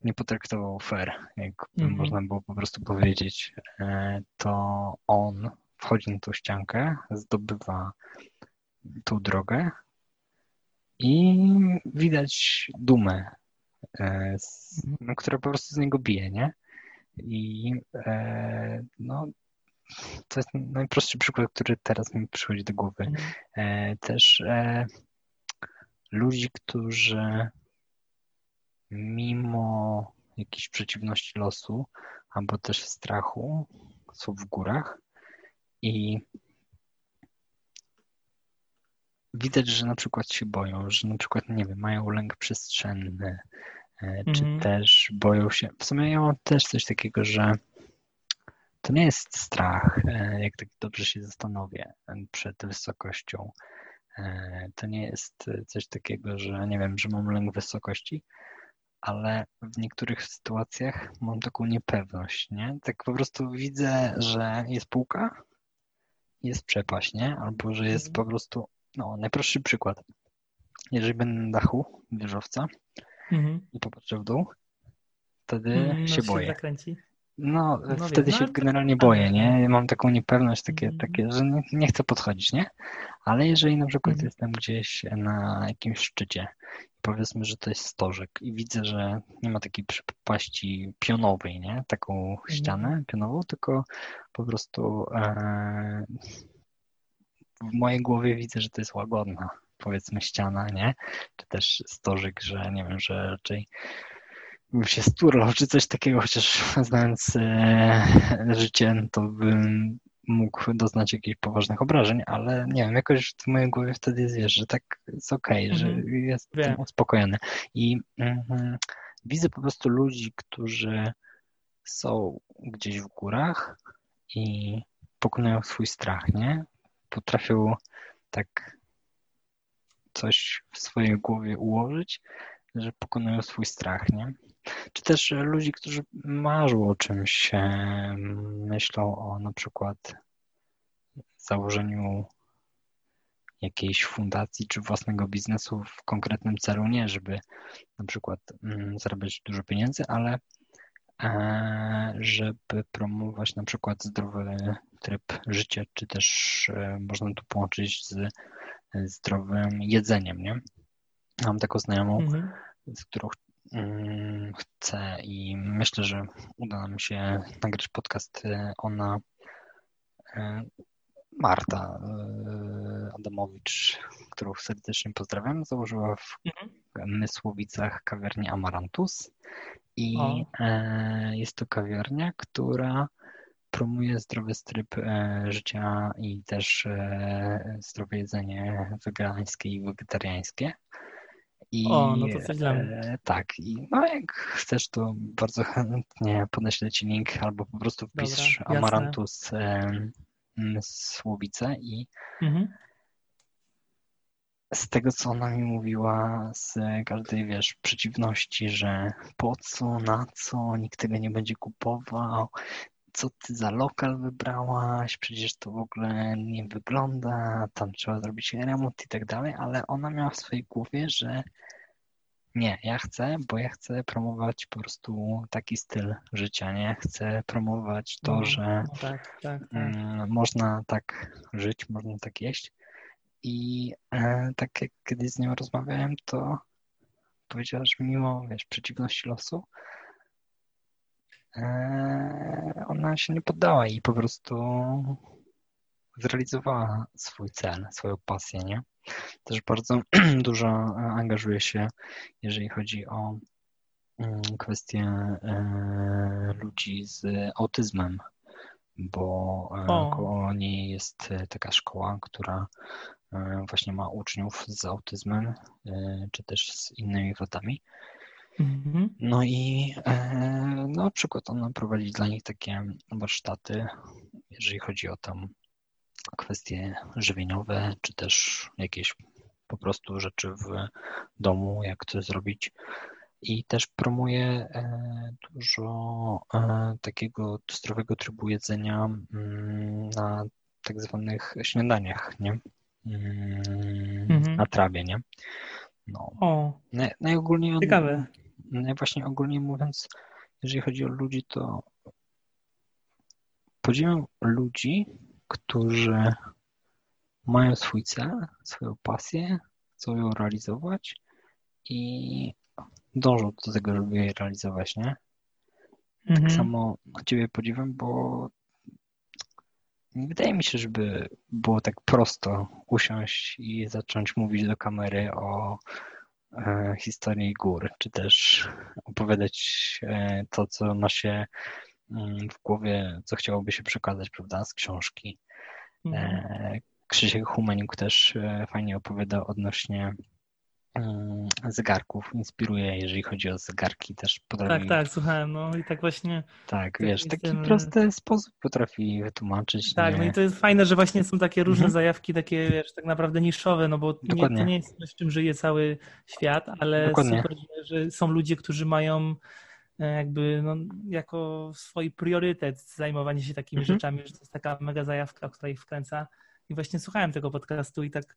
nie potraktował fair, jak mm -hmm. można było po prostu powiedzieć, e, to on wchodzi na tą ściankę, zdobywa tą drogę i widać dumę, e, Mhm. która po prostu z niego bije, nie? I e, no, to jest najprostszy przykład, który teraz mi przychodzi do głowy. Mhm. Też ludzi, którzy mimo jakiejś przeciwności losu albo też strachu są w górach i widać, że na przykład się boją, że na przykład, nie wiem, mają lęk przestrzenny, e, czy Mhm. też boją się. W sumie ja mam też coś takiego, że to nie jest strach, e, jak tak dobrze się zastanowię, przed wysokością. E, To nie jest coś takiego, że nie wiem, że mam lęk wysokości, ale w niektórych sytuacjach mam taką niepewność, nie? Tak po prostu widzę, że jest półka, jest przepaść, nie? Albo że jest Mhm. po prostu, no, najprostszy przykład. Jeżeli będę na dachu wieżowca Mhm. i popatrzę w dół, wtedy Mhm, no się boję. zakręci. No, No wtedy wiem, no się to- generalnie boję, nie? Mam taką niepewność, takie, Mhm. takie że nie, nie chcę podchodzić, nie? Ale jeżeli na przykład Mhm. jestem gdzieś na jakimś szczycie, powiedzmy, że to jest stożek i widzę, że nie ma takiej przepaści pionowej, nie? Taką Mhm. ścianę pionową, tylko po prostu e, w mojej głowie widzę, że to jest łagodna, powiedzmy, ściana, nie? Czy też stożek, że nie wiem, że raczej bym się sturlał, czy coś takiego, chociaż znając e, życie, no to bym mógł doznać jakichś poważnych obrażeń, ale nie wiem, jakoś w mojej głowie wtedy jest, wiesz, że tak jest okej, Mhm. że jestem Wiem. uspokojony. I mhm, widzę po prostu ludzi, którzy są gdzieś w górach i pokonują swój strach, nie? Potrafią tak coś w swojej głowie ułożyć, że pokonują swój strach, nie? Czy też ludzi, którzy marzą o czymś, e, myślą o na przykład założeniu jakiejś fundacji czy własnego biznesu w konkretnym celu, nie żeby na przykład mm, zarabiać dużo pieniędzy, ale e, żeby promować na przykład zdrowy tryb życia, czy też e, można to połączyć z zdrowym jedzeniem, nie? Mam taką znajomą, Mhm. z którą chcę i myślę, że uda nam się nagrać podcast. e, Ona, e, Marta e, Adamowicz, którą serdecznie pozdrawiam, założyła w Mhm. Mysłowicach kawiarnię Amarantus i O. jest to kawiarnia, która promuje zdrowy tryb życia i też zdrowe jedzenie wegańskie i wegetariańskie. I, O, no to coś dla mnie. e, tak, i no jak chcesz, to bardzo chętnie podeślę Ci link albo po prostu wpisz jasne. Amarantus e, Słowice i Mhm. z tego, co ona mi mówiła, z każdej, wiesz, przeciwności, że po co, na co, nikt tego nie będzie kupował, co ty za lokal wybrałaś, przecież to w ogóle nie wygląda, tam trzeba zrobić remont i tak dalej, ale ona miała w swojej głowie, że nie, ja chcę, bo ja chcę promować po prostu taki styl życia, nie? Chcę promować to, No, że no tak, tak, tak. Mm, Można tak żyć, można tak jeść. I e, tak jak kiedyś z nią rozmawiałem, to powiedziała, że mimo, wiesz, przeciwności losu, ona się nie poddała i po prostu zrealizowała swój cel, swoją pasję, nie? Też bardzo dużo e, angażuje się, jeżeli chodzi o mm, kwestie e, ludzi z autyzmem, bo e, O. niej jest taka szkoła, która właśnie ma uczniów z autyzmem, czy też z innymi wadami. Mhm. No i e, no, na przykład ona prowadzi dla nich takie warsztaty, jeżeli chodzi o tam kwestie żywieniowe, czy też jakieś po prostu rzeczy w domu, jak to zrobić. I też promuje e, dużo e, takiego zdrowego trybu jedzenia mm, na tak zwanych śniadaniach, nie? Mm, Mhm. Na trawie, nie? No, O, no, no i ogólnie ciekawe. No właśnie ogólnie mówiąc, jeżeli chodzi o ludzi, to podziwiam ludzi, którzy mają swój cel, swoją pasję, chcą ją realizować i dążą do tego, żeby je realizować, nie? Tak Mhm. samo Ciebie podziwiam, bo nie wydaje mi się, żeby było tak prosto usiąść i zacząć mówić do kamery o historii gór, czy też opowiadać e, to, co ma się mm, w głowie, co chciałoby się przekazać, prawda, z książki. Mhm. E, Krzysiek Humaniuk też e, fajnie opowiada odnośnie zegarków, inspiruje, jeżeli chodzi o zegarki, też potrafi Tak, tak, słuchałem, no i tak właśnie, tak, wiesz, taki jestem- prosty sposób potrafi wytłumaczyć. tak, no nie? i to jest fajne, że właśnie są takie różne Mhm. zajawki, takie, wiesz, tak naprawdę niszowe, no bo nie, to nie jest coś, czym żyje cały świat, ale Dokładnie. super, że, że są ludzie, którzy mają e, jakby no, jako swój priorytet zajmowanie się takimi Mhm. rzeczami, że to jest taka mega zajawka, która ich wkręca. I właśnie słuchałem tego podcastu i tak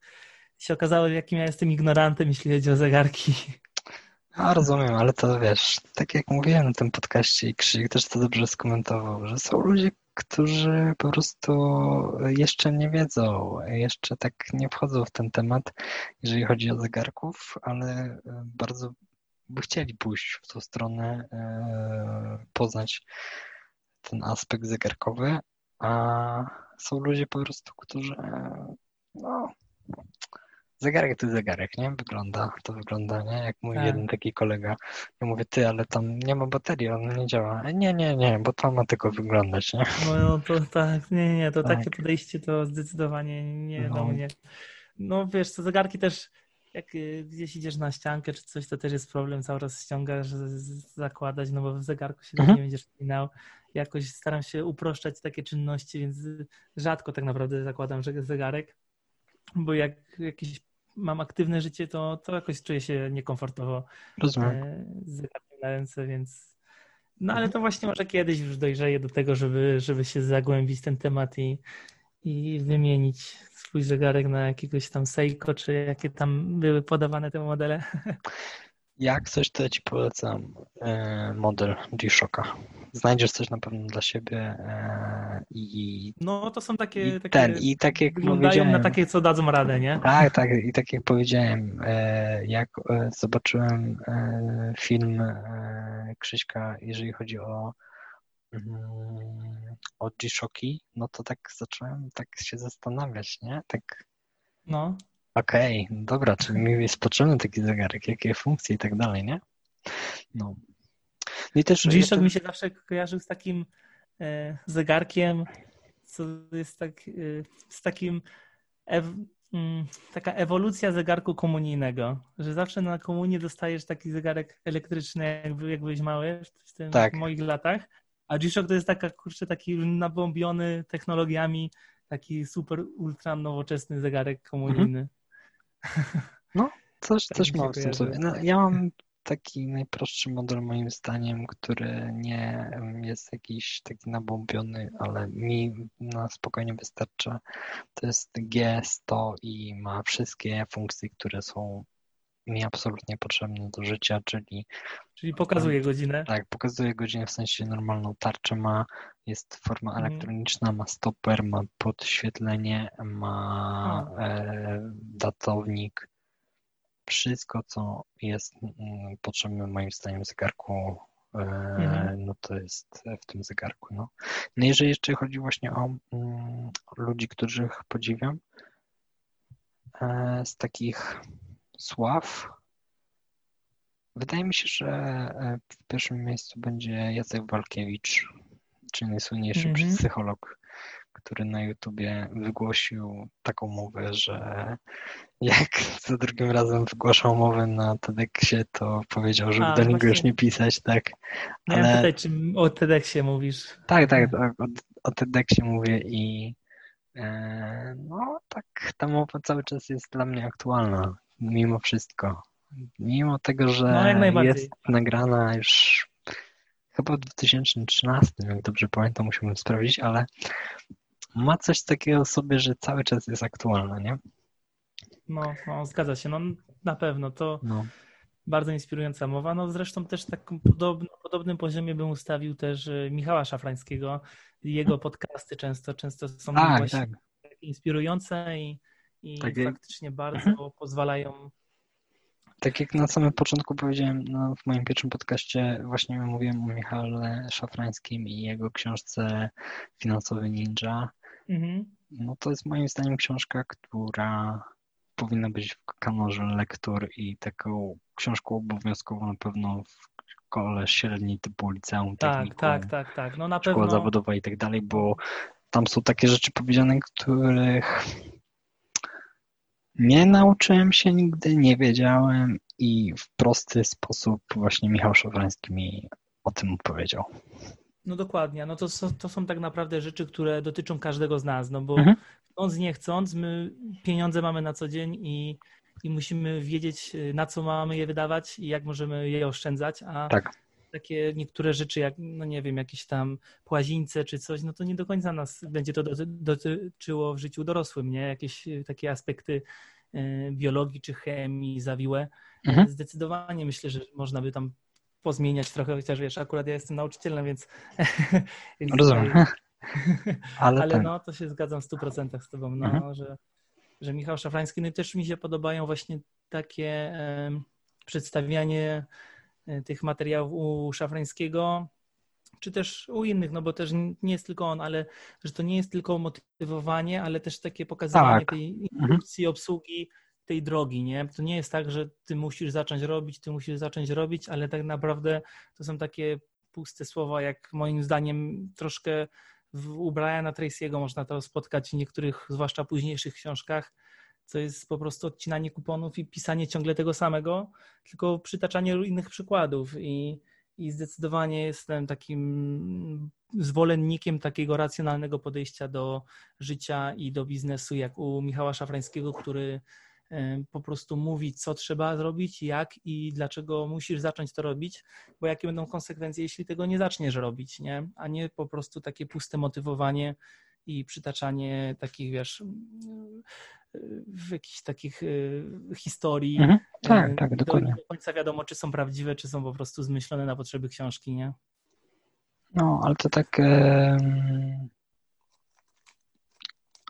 się okazało, jakim ja jestem ignorantem, jeśli chodzi o zegarki. A rozumiem, ale to wiesz, tak jak mówiłem na tym podcaście i Krzysiek też to dobrze skomentował, że są ludzie, którzy po prostu jeszcze nie wiedzą, jeszcze tak nie wchodzą w ten temat, jeżeli chodzi o zegarków, ale e, bardzo by chcieli pójść w tą stronę, e, poznać ten aspekt zegarkowy, a są ludzie po prostu, którzy no, zegarek to zegarek, nie? Wygląda, to wygląda, nie? Jak mój Tak. jeden taki kolega, ja mówię, ty, ale tam nie ma baterii, on nie działa. Nie, nie, nie, bo to ma tylko wyglądać, nie? No, no to tak, nie, nie, to Tak. takie podejście to zdecydowanie nie No. do mnie. No wiesz, co zegarki też, jak y, gdzieś idziesz na ściankę czy coś, to też jest problem, cały czas ściągasz, zakładać, no bo w zegarku się Mhm. nie będziesz wspinał. Jakoś staram się uproszczać takie czynności, więc rzadko tak naprawdę zakładam że zegarek, bo jak jakieś mam aktywne życie, to, to jakoś czuję się niekomfortowo Rozumiem. e, z na ręce, więc. No ale Mhm. to właśnie może kiedyś już dojrzeję do tego, żeby, żeby się zagłębić w ten temat i, i wymienić swój zegarek na jakiegoś tam Seiko, czy jakie tam były podawane te modele. Jak coś, to ja ci polecam e, model G-Shocka. Znajdziesz coś na pewno dla siebie e, i, No to są takie. i takie ten, i tak jak wyglądają na takie, co dadzą radę, nie? Tak, tak. I tak jak powiedziałem, e, jak zobaczyłem film Krzyśka, jeżeli chodzi o, mm, o G-Shocki, no to tak zacząłem tak się zastanawiać, nie? Tak, No. Okej, dobra, czyli mi jest potrzebny taki zegarek, jakie funkcje i tak dalej, nie? No. No I też G-Shock mi się zawsze kojarzył z takim e, zegarkiem, co jest tak, e, z takim ew, mm, taka ewolucja zegarku komunijnego, że zawsze na komunii dostajesz taki zegarek elektryczny, jakby, jak byłeś mały w tym Tak. w moich latach, a G-Shock to jest taka, kurczę, taki nabombiony technologiami, taki super, ultra nowoczesny zegarek komunijny. Coś, Tak coś mam w tym sobie. No, ja mam taki najprostszy model moim zdaniem, który nie jest jakiś taki nabombiony, ale mi na spokojnie wystarcza. To jest G100 i ma wszystkie funkcje, które są mi absolutnie potrzebne do życia, czyli Czyli pokazuje godzinę. tak, pokazuje godzinę w sensie normalną tarczę ma, jest forma Mhm. elektroniczna, ma stoper, ma podświetlenie, ma O. e, datownik. Wszystko, co jest mm, potrzebne moim zdaniem zegarku, e, Mhm. no to jest w tym zegarku. No. no jeżeli jeszcze chodzi właśnie o mm, ludzi, których podziwiam, e, z takich sław, Wydaje mi się, że e, w pierwszym miejscu będzie Jacek Walkiewicz, czyli najsłynniejszy Mhm. psycholog, który na YouTubie wygłosił taką mowę, że jak za drugim razem wygłaszał mowę na TEDxie, to powiedział, żeby A, do niego już właśnie. nie pisać, tak. Miałem Ale pytać, czy o TEDxie mówisz. tak, tak, o, o, o TEDxie mówię i e, no tak, ta mowa cały czas jest dla mnie aktualna, mimo wszystko. Mimo tego, że No, jest nagrana już chyba w 2013, jak dobrze pamiętam, musiałbym sprawdzić, ale ma coś takiego w sobie, że cały czas jest aktualna, nie? No, no, zgadza się. No, na pewno to No, bardzo inspirująca mowa. No, zresztą też tak na podobnym poziomie bym ustawił też e, Michała Szafrańskiego. Jego podcasty często, często są tak, właśnie tak. takie inspirujące i, i Tak jak- faktycznie bardzo pozwalają. Tak jak na samym początku powiedziałem no, w moim pierwszym podcaście, właśnie mówiłem o Michale Szafrańskim i jego książce Finansowy Ninja. Mhm. No to jest moim zdaniem książka, która powinna być w kanorze lektur i taką książką obowiązkową na pewno w szkole średniej typu liceum, Tak, technikum, tak, tak, tak. No na szkoła pewno. zawodowa i tak dalej, bo tam są takie rzeczy powiedziane, których nie nauczyłem się nigdy, nie wiedziałem i w prosty sposób właśnie Michał Szafrański mi o tym opowiedział. No dokładnie, no to, są- to są tak naprawdę rzeczy, które dotyczą każdego z nas, no bo Mhm. chcąc, nie chcąc, my pieniądze mamy na co dzień i, i musimy wiedzieć, na co mamy je wydawać i jak możemy je oszczędzać, a Tak, takie niektóre rzeczy, jak, no nie wiem, jakieś tam płazińce czy coś, no to nie do końca nas będzie to doty- dotyczyło w życiu dorosłym, nie? Jakieś y, takie aspekty y, biologii czy chemii zawiłe. Mhm. Zdecydowanie myślę, że można by tam pozmieniać trochę, chociaż wiesz, akurat ja jestem nauczycielem, więc... rozumiem. Ale, ale ten, no, to się zgadzam w 100% z tobą, no, Mhm. że, że Michał Szafrański, no i też mi się podobają właśnie takie przedstawianie tych materiałów u Szafrańskiego, czy też u innych, no bo też nie jest tylko on, ale że to nie jest tylko motywowanie, ale też takie pokazywanie Tak. tej instrukcji obsługi tej drogi, nie? To nie jest tak, że ty musisz zacząć robić, ty musisz zacząć robić, ale tak naprawdę to są takie puste słowa, jak moim zdaniem troszkę u Briana Tracy'ego można to spotkać w niektórych, zwłaszcza późniejszych książkach, co jest po prostu odcinanie kuponów i pisanie ciągle tego samego, tylko przytaczanie innych przykładów i, i zdecydowanie jestem takim zwolennikiem takiego racjonalnego podejścia do życia i do biznesu, jak u Michała Szafrańskiego, który e, po prostu mówi, co trzeba zrobić, jak i dlaczego musisz zacząć to robić, bo jakie będą konsekwencje, jeśli tego nie zaczniesz robić, nie? a nie po prostu takie puste motywowanie i przytaczanie takich, wiesz, w jakichś takich y, historii. Mhm. e, Tak, tak, do- dokładnie. Nie do końca wiadomo, czy są prawdziwe, czy są po prostu zmyślone na potrzeby książki, nie? No, ale to tak em,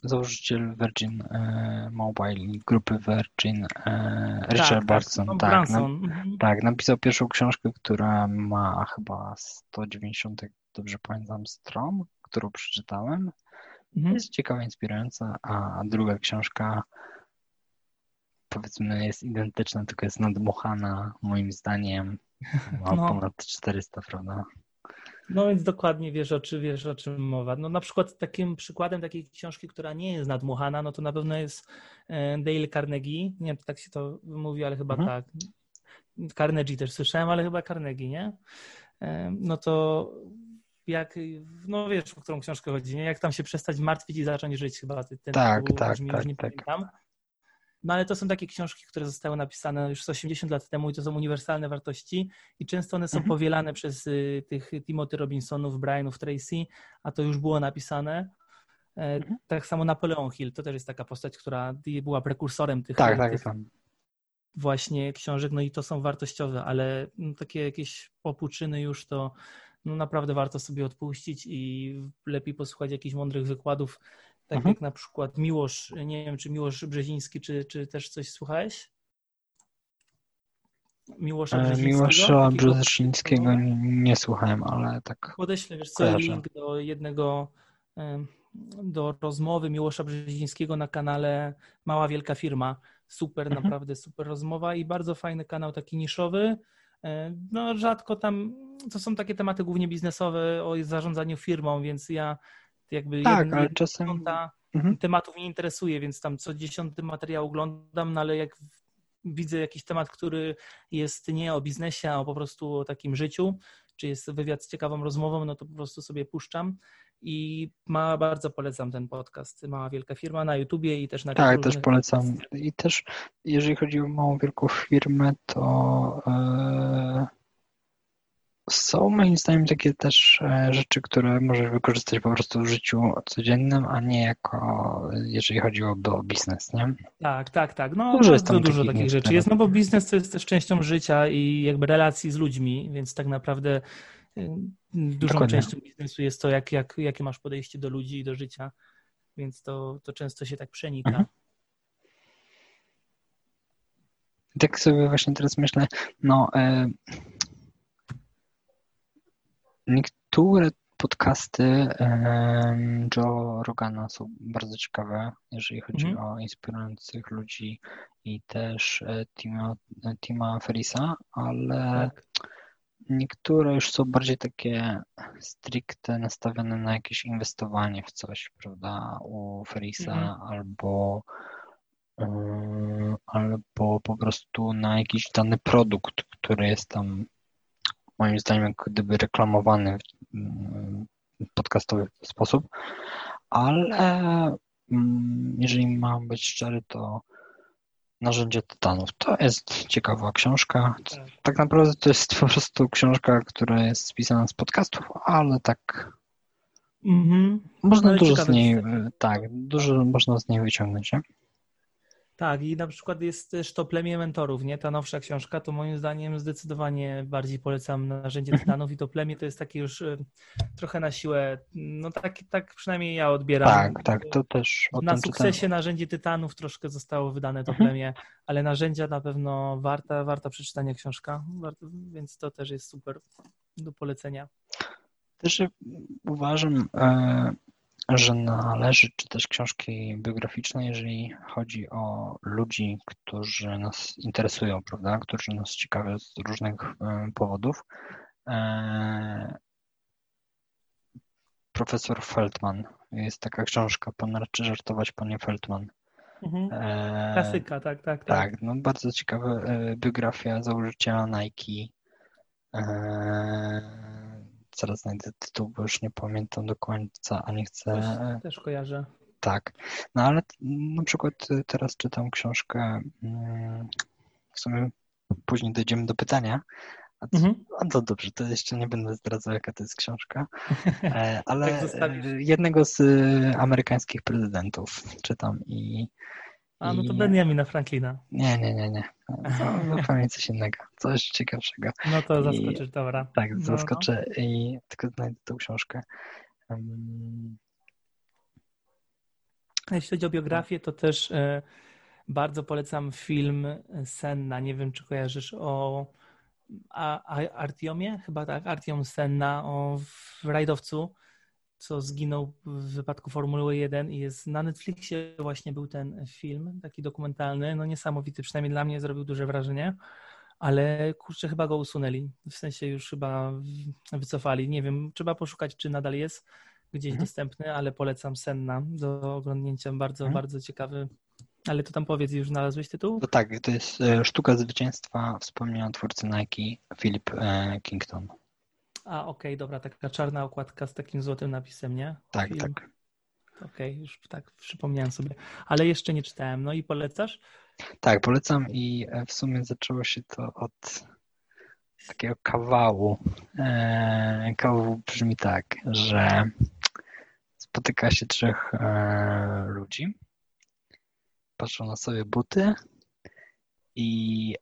założyciel Virgin e, Mobile grupy Virgin e, Richard Branson, Tom tak, na, mhm. tak, napisał pierwszą książkę, która ma chyba 190, jak dobrze pamiętam, stron, którą przeczytałem. Mhm. Jest ciekawa, inspirująca, a druga książka powiedzmy jest identyczna, tylko jest nadmuchana moim zdaniem. Ma No. ponad 400, prawda? No więc dokładnie wiesz o, czy, wiesz, o czym mowa. No na przykład takim przykładem takiej książki, która nie jest nadmuchana, no to na pewno jest e, Dale Carnegie. Nie wiem, tak się to mówi, ale chyba Mhm. tak. Carnegie też słyszałem, ale chyba Carnegie, nie? E, No to jak, no wiesz, o którą książkę chodzi, nie? Jak tam się przestać martwić i zacząć żyć chyba. Ten Tak, tytuł tak, brzmi, tak, nie tak. pamiętam. No ale to są takie książki, które zostały napisane już z 80 lat temu i to są uniwersalne wartości i często one są Mhm. powielane przez y, tych Timothy Robinsonów, Brianów Tracy, a to już było napisane. E, Mhm. Tak samo Napoleon Hill, to też jest taka postać, która była prekursorem tych, Tak, tak, tych tak. właśnie książek, no i to są wartościowe, ale no, takie jakieś popłuczyny już to no, naprawdę warto sobie odpuścić i lepiej posłuchać jakichś mądrych wykładów, tak Mhm. jak na przykład Miłosz, nie wiem czy Miłosz Brzeziński, czy, czy też coś słuchałeś? Miłosza E, Brzezińskiego? Miłosza Brzezińskiego nie słuchałem, ale tak Podeślę, wiesz co, link do jednego, do rozmowy Miłosza Brzezińskiego na kanale Mała Wielka Firma. Super, Mhm. naprawdę super rozmowa i bardzo fajny kanał, taki niszowy. E, No rzadko tam, to są takie tematy głównie biznesowe o zarządzaniu firmą, więc ja jakby Tak, jeden- ale czasem- Mhm. tematów nie interesuje, więc tam co dziesiąty materiał oglądam, no ale jak widzę jakiś temat, który jest nie o biznesie, a po prostu o takim życiu, czy jest wywiad z ciekawą rozmową, no to po prostu sobie puszczam i ma, bardzo polecam ten podcast. Mała Wielka Firma na YouTubie i też na Tak, też polecam. I też, jeżeli chodzi o małą, wielką firmę, to e, są moim zdaniem takie też e, rzeczy, które możesz wykorzystać po prostu w życiu codziennym, a nie jako, jeżeli chodzi o, o biznes, nie? Tak, tak, tak. No Dużo jest bardzo dużo takich takich rzeczy jest, no bo biznes to jest też częścią życia i jakby relacji z ludźmi, więc tak naprawdę dużą Dokładnie. częścią biznesu jest to, jak, jak, jakie masz podejście do ludzi i do życia, więc to, to często się tak przenika. Mhm. tak sobie właśnie teraz myślę, no e, niektóre podcasty e, Joe Rogana są bardzo ciekawe, jeżeli chodzi mhm. o inspirujących ludzi i też e, Tima, Tima Ferisa, ale tak. Niektóre już są bardziej takie stricte nastawione na jakieś inwestowanie w coś, prawda, u Ferisa mhm. albo albo po prostu na jakiś dany produkt, który jest tam moim zdaniem jak gdyby reklamowany w podcastowy sposób, ale mm, jeżeli mam być szczery, to Narzędzie Tytanów to jest ciekawa książka. Tak. tak naprawdę to jest po prostu książka, która jest spisana z podcastów, ale tak mm-hmm. można ale dużo z niej, tak, dużo można z niej wyciągnąć, nie? Tak, i na przykład jest też to Plemię Mentorów, nie? Ta nowsza książka, to moim zdaniem zdecydowanie bardziej polecam narzędzie. Tytanów i to Plemię to jest takie już y, trochę na siłę, no tak, tak przynajmniej ja odbieram. Tak, tak, to też o Na sukcesie czytałem. narzędzie Tytanów troszkę zostało wydane to mhm. Plemię, ale narzędzia na pewno warta, warta przeczytania książka, więc to też jest super do polecenia. Też uważam, e, że należy czytać książki biograficzne, jeżeli chodzi o ludzi, którzy nas interesują, prawda, którzy nas ciekawią z różnych e, powodów. E, profesor Feldman. Jest taka książka, Pan raczy żartować, panie Feldman. Mhm. E, Klasyka, tak, tak, tak. Tak, no bardzo ciekawa biografia założyciela Nike zaraz znajdę tytuł, bo już nie pamiętam do końca, a nie chcę... Też, też kojarzę. Tak, no ale na przykład teraz czytam książkę, mm, w sumie później dojdziemy do pytania, a to, mhm. a to dobrze, to jeszcze nie będę zdradzał, jaka to jest książka, e, ale tak jednego z amerykańskich prezydentów czytam i a, no to Benjamina Franklina. Nie, nie, nie, nie. No, zupełnie coś innego. Coś ciekawszego. No to zaskoczysz, I... dobra. Tak, no, zaskoczę no. i tylko znajdę tą książkę. Um... Jeśli chodzi o biografię, to też e, bardzo polecam film Senna. Nie wiem, czy kojarzysz o a, a Artiomie? Chyba tak, Artiom Senna, o rajdowcu co zginął w wypadku Formuły 1 i jest na Netflixie właśnie był ten film, taki dokumentalny, no niesamowity, przynajmniej dla mnie zrobił duże wrażenie, ale kurczę, chyba go usunęli, w sensie już chyba wycofali, nie wiem, trzeba poszukać, czy nadal jest gdzieś mhm. dostępny, ale polecam Senna do oglądnięcia, bardzo, mhm. bardzo ciekawy. Ale to tam powiedz, już znalazłeś tytuł? To tak, to jest e, Sztuka Zwycięstwa wspomnienia twórcy Nike, Philip e, Kington. A, okej, okay, dobra, taka czarna okładka z takim złotym napisem, nie? Tak, Film. tak. Okej, okay, już tak przypomniałem sobie, ale jeszcze nie czytałem. No i polecasz? Tak, polecam i e, w sumie zaczęło się to od takiego kawału. E, kawał brzmi tak, że spotyka się trzech e, ludzi, patrzą na sobie buty i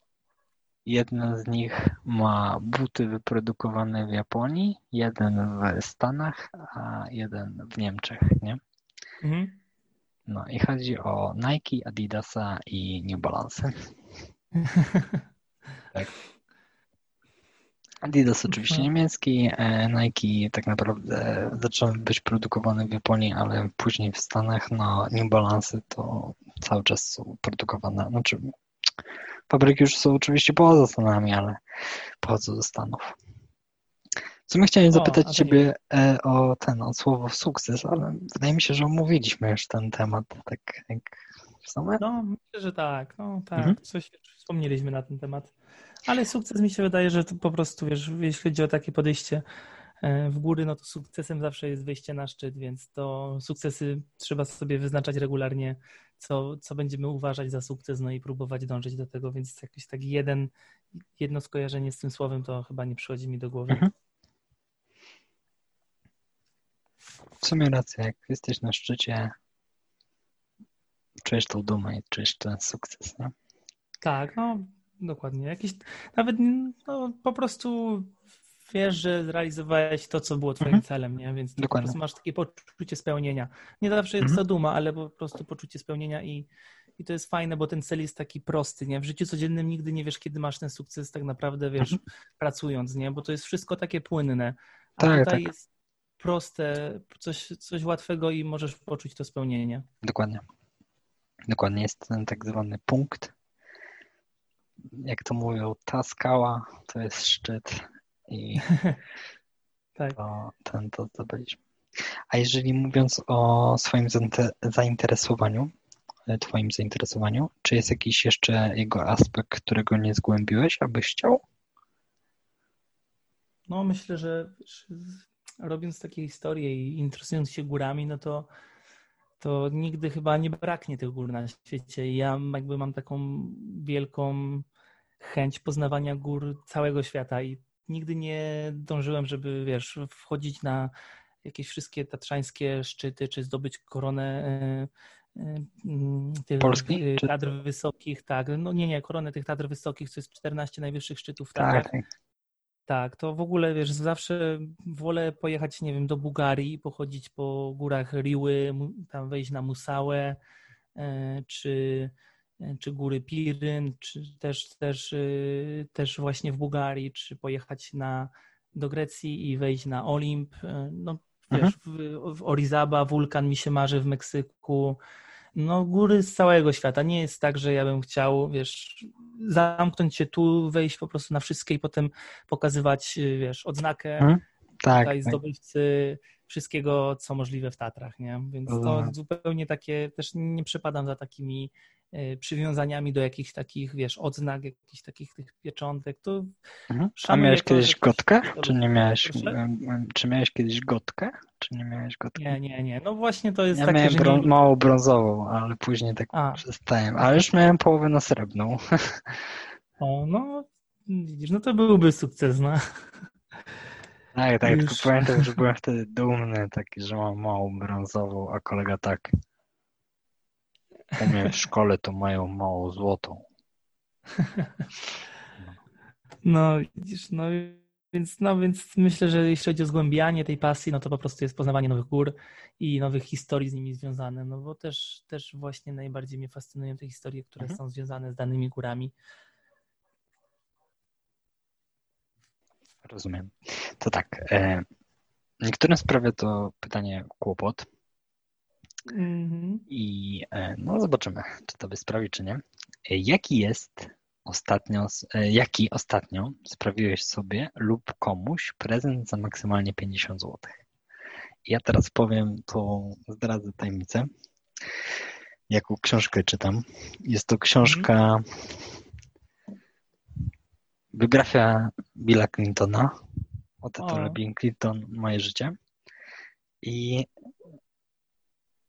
Jeden z nich ma buty wyprodukowane w Japonii, jeden w Stanach, a jeden w Niemczech, nie? Mhm. No i chodzi o Nike, Adidasa i New Balance. tak. Adidas oczywiście mhm. niemiecki, e, Nike tak naprawdę zaczął być produkowany w Japonii, ale później w Stanach, no New Balance to cały czas są produkowane, znaczy Fabryki już są oczywiście poza Stanami, ale pochodzą ze Stanów. Co my chciałem zapytać o, Ciebie nie... o ten, o słowo sukces, ale wydaje mi się, że omówiliśmy już ten temat, tak jak w sumie. No, myślę, że tak, no tak, mhm. coś wspomnieliśmy na ten temat. Ale sukces mi się wydaje, że to po prostu, wiesz, jeśli chodzi o takie podejście e, w góry, no to sukcesem zawsze jest wejście na szczyt, więc to sukcesy trzeba sobie wyznaczać regularnie co, co będziemy uważać za sukces, no i próbować dążyć do tego, więc jakiś taki jeden, jedno skojarzenie z tym słowem to chyba nie przychodzi mi do głowy. Mhm. W sumie racja, jak jesteś na szczycie, czujesz tą dumę i czujesz ten sukces, nie? Tak, no dokładnie. Jakiś, nawet no, po prostu wiesz, że zrealizowałeś to, co było twoim mhm. celem, nie? Więc po masz takie poczucie spełnienia. Nie zawsze jest mhm. to duma, ale po prostu poczucie spełnienia i, i to jest fajne, bo ten cel jest taki prosty, nie? W życiu codziennym nigdy nie wiesz, kiedy masz ten sukces tak naprawdę, wiesz, mhm. pracując, nie? Bo to jest wszystko takie płynne. A tak, tutaj tak. jest proste, coś, coś łatwego i możesz poczuć to spełnienie. Dokładnie. Dokładnie jest ten tak zwany punkt. Jak to mówią, ta skała to jest szczyt i tak. to, ten to zdobyliśmy. A jeżeli mówiąc o swoim zainteresowaniu, e, Twoim zainteresowaniu, czy jest jakiś jeszcze jego aspekt, którego nie zgłębiłeś, abyś chciał? No, myślę, że robiąc takie historie i interesując się górami, no to, to nigdy chyba nie braknie tych gór na świecie. I ja jakby mam taką wielką chęć poznawania gór całego świata i nigdy nie dążyłem, żeby wiesz, wchodzić na jakieś wszystkie tatrzańskie szczyty, czy zdobyć koronę e, e, mm, tych Polski? Tatr wysokich, tak. No nie, nie, koronę tych Tatr wysokich, to jest 14 najwyższych szczytów w tak, tak. Tak, to w ogóle wiesz, zawsze wolę pojechać, nie wiem, do Bułgarii, pochodzić po górach Riły, tam wejść na Musałę, e, czy, czy góry Piryn, czy też, też, też właśnie w Bułgarii, czy pojechać na, do Grecji i wejść na Olimp. No, Wiesz, mhm. w, w Orizaba, wulkan mi się marzy w Meksyku. No, góry z całego świata. Nie jest tak, że ja bym chciał, wiesz, zamknąć się tu, wejść po prostu na wszystkie i potem pokazywać, wiesz, odznakę mhm. tak, tutaj tak. zdobywcy wszystkiego, co możliwe w Tatrach, nie? Więc to zupełnie takie, też nie przepadam za takimi E, przywiązaniami do jakichś takich, wiesz, odznak, jakichś takich tych pieczątek, to mhm. A miałeś kiedyś gotkę? Czy nie miałeś, czy miałeś kiedyś gotkę? Czy nie miałeś gotkę? Nie, nie, nie. No właśnie to jest ja takie, miałem że nie... mało brązową, ale później tak A. przestałem. Ale już miałem połowę na srebrną. O, no widzisz, no to byłby sukces, no. Tak, tak, już... tylko pamiętam, że byłem wtedy dumny taki, że mam małą brązową, a kolega tak u mnie w szkole to mają mało złotą. No, widzisz, no więc, no więc myślę, że jeśli chodzi o zgłębianie tej pasji, no to po prostu jest poznawanie nowych gór i nowych historii z nimi związane, no bo też, też właśnie najbardziej mnie fascynują te historie, które mhm. są związane z danymi górami. Rozumiem. To tak. E, niektórym sprawia to pytanie kłopot, Mhm. I e, no zobaczymy, czy to by sprawi, czy nie. E, jaki jest ostatnio, e, jaki ostatnio sprawiłeś sobie lub komuś prezent za maksymalnie 50 zł? Ja teraz powiem, to zdradzę tajemnicę. Jaką książkę czytam? Jest to książka biografia Billa Clintona o tytule Bill Clinton Moje życie. I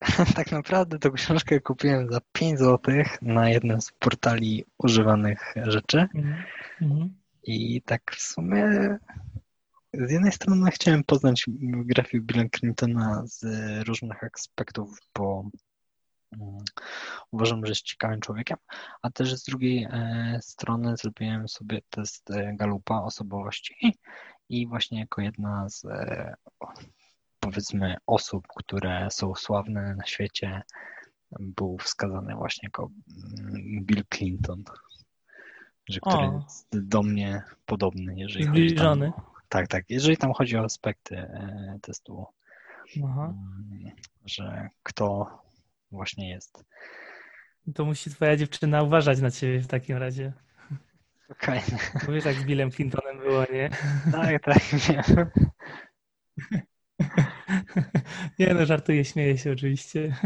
tak naprawdę tę książkę kupiłem za 5 zł na jednym z portali używanych rzeczy. Mm-hmm. I tak w sumie z jednej strony chciałem poznać biografię Billa Clintona z różnych aspektów, bo mm, uważam, że jest ciekawym człowiekiem, a też z drugiej e, strony zrobiłem sobie test e, Galupa osobowości i właśnie jako jedna z e, powiedzmy osób, które są sławne na świecie, był wskazany właśnie jako mm, Bill Clinton, że który o. jest do mnie podobny, jeżeli Zbliżony. chodzi tam, tak, tak, jeżeli tam chodzi o aspekty e, testu, Aha. Mm, że kto właśnie jest. To musi twoja dziewczyna uważać na ciebie w takim razie. Okej. Okay. Wiesz, jak z Billem Clintonem było, nie? Tak, tak, nie. Nie no, żartuję, śmieję się oczywiście.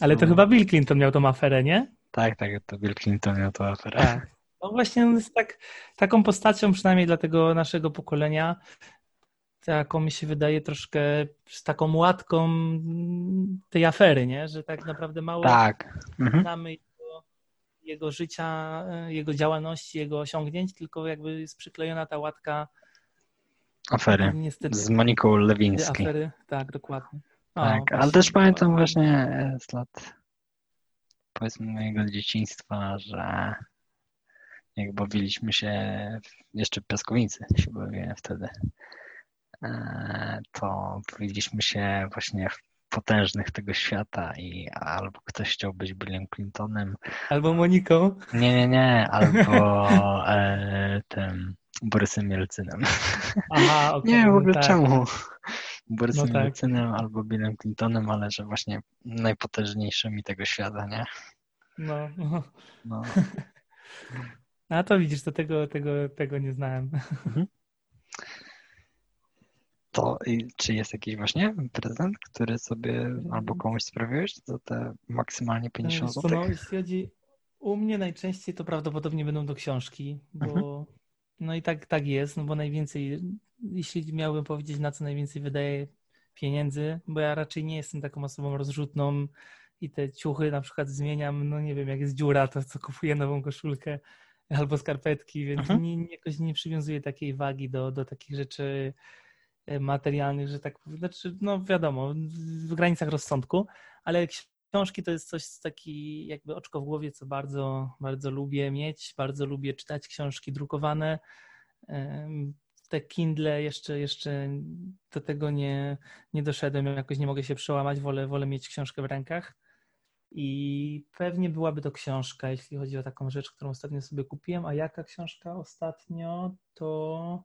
Ale to no. chyba Bill Clinton miał tą aferę, nie? Tak, tak, to Bill Clinton miał tą aferę. Tak. No właśnie on jest tak, taką postacią, przynajmniej dla tego naszego pokolenia, taką mi się wydaje troszkę z taką łatką tej afery, nie? Że tak naprawdę mało tak. Mhm. znamy jego, jego życia, jego działalności, jego osiągnięć, tylko jakby jest przyklejona ta łatka Afery Niestety. z Moniką Lewińską. Afery, tak, dokładnie. O, tak, właśnie, ale też pamiętam właśnie z lat powiedzmy mojego dzieciństwa, że jak bawiliśmy się jeszcze w piaskownicy się bawiłem wtedy, e, to bawiliśmy się właśnie w potężnych tego świata i albo ktoś chciał być Billem Clintonem. Albo Moniką. Nie, nie, nie, albo e, tym Borysem Jelcynem. Aha, okay, nie wiem w ogóle tak. czemu. Borysem No tak. Jelcynem albo Billem Clintonem, ale że właśnie najpotężniejszymi tego świata, nie? No, no. No. A to widzisz, to tego, tego, tego nie znałem. To i czy jest jakiś właśnie prezent, który sobie albo komuś sprawiłeś za te maksymalnie 50 Co, zł? no, jeśli chodzi u mnie najczęściej to prawdopodobnie będą to książki, bo Mhm. No i tak, tak jest, no bo najwięcej, jeśli miałbym powiedzieć na co najwięcej wydaję pieniędzy, bo ja raczej nie jestem taką osobą rozrzutną i te ciuchy na przykład zmieniam, no nie wiem, jak jest dziura, to co kupuję nową koszulkę albo skarpetki, więc Mhm. nie, jakoś nie przywiązuję takiej wagi do, do takich rzeczy e, materialnych, że tak powiem, znaczy, no wiadomo, w granicach rozsądku, ale książki to jest coś taki jakby oczko w głowie, co bardzo, bardzo lubię mieć, bardzo lubię czytać książki drukowane. Te Kindle jeszcze, jeszcze do tego nie, nie doszedłem, jakoś nie mogę się przełamać, wolę, wolę mieć książkę w rękach. I pewnie byłaby to książka, jeśli chodzi o taką rzecz, którą ostatnio sobie kupiłem. A jaka książka ostatnio, to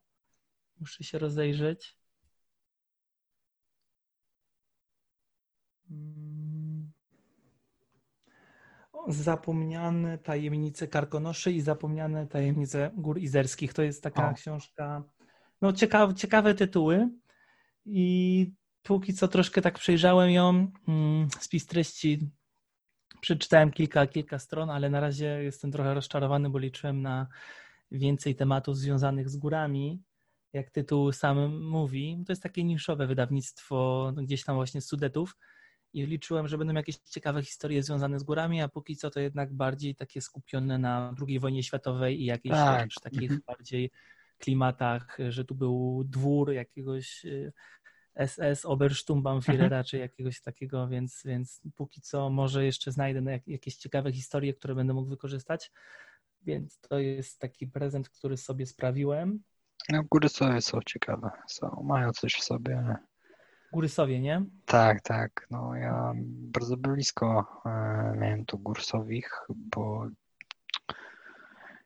muszę się rozejrzeć. Mm. Zapomniane tajemnice Karkonoszy i zapomniane tajemnice Gór Izerskich. To jest taka O. książka, no ciekawe, ciekawe tytuły i póki co troszkę tak przejrzałem ją, mm, spis treści przeczytałem kilka, kilka stron, ale na razie jestem trochę rozczarowany, bo liczyłem na więcej tematów związanych z górami, jak tytuł sam mówi. To jest takie niszowe wydawnictwo no, gdzieś tam właśnie z Sudetów i liczyłem, że będą jakieś ciekawe historie związane z górami, a póki co to jednak bardziej takie skupione na II wojnie światowej i jakichś Tak. takich Mhm. bardziej klimatach, że tu był dwór jakiegoś y, SS Obersturmbannführera czy jakiegoś takiego, więc, więc póki co może jeszcze znajdę na jak, jakieś ciekawe historie, które będę mógł wykorzystać. Więc to jest taki prezent, który sobie sprawiłem. No, góry sobie są ciekawe. Są, mają coś w sobie. Górysowie, nie? Tak, tak. No ja bardzo blisko e, miałem tu Górsowich, bo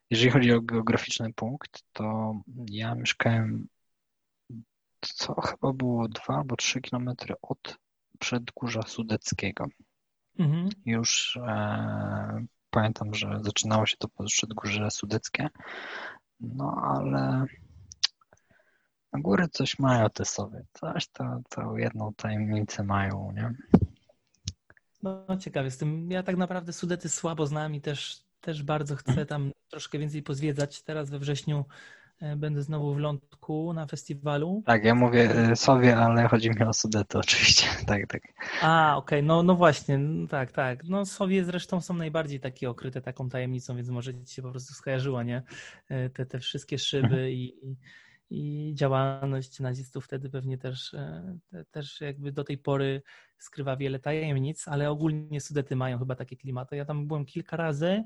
jeżeli chodzi o geograficzny punkt, to ja mieszkałem co chyba było dwa albo trzy kilometry od przedgórza Sudeckiego. Mhm. Już e, pamiętam, że zaczynało się to przedgórze Sudeckie, no ale góry coś mają te sobie, coś to, to jedną tajemnicę mają, nie? No ciekawy jestem. Ja tak naprawdę Sudety słabo znam i też, też bardzo chcę tam troszkę więcej pozwiedzać. Teraz we wrześniu e, będę znowu w Lądku na festiwalu. Tak, ja mówię e, sobie, ale chodzi mi o Sudety oczywiście, tak, tak. A, okej, no, no właśnie, no tak, tak. No Sowie zresztą są najbardziej takie okryte taką tajemnicą, więc może ci się po prostu skojarzyło, nie? E, Te, te wszystkie szyby i, i, działalność nazistów wtedy pewnie też, e, te, też jakby do tej pory skrywa wiele tajemnic, ale ogólnie Sudety mają chyba takie klimaty. Ja tam byłem kilka razy,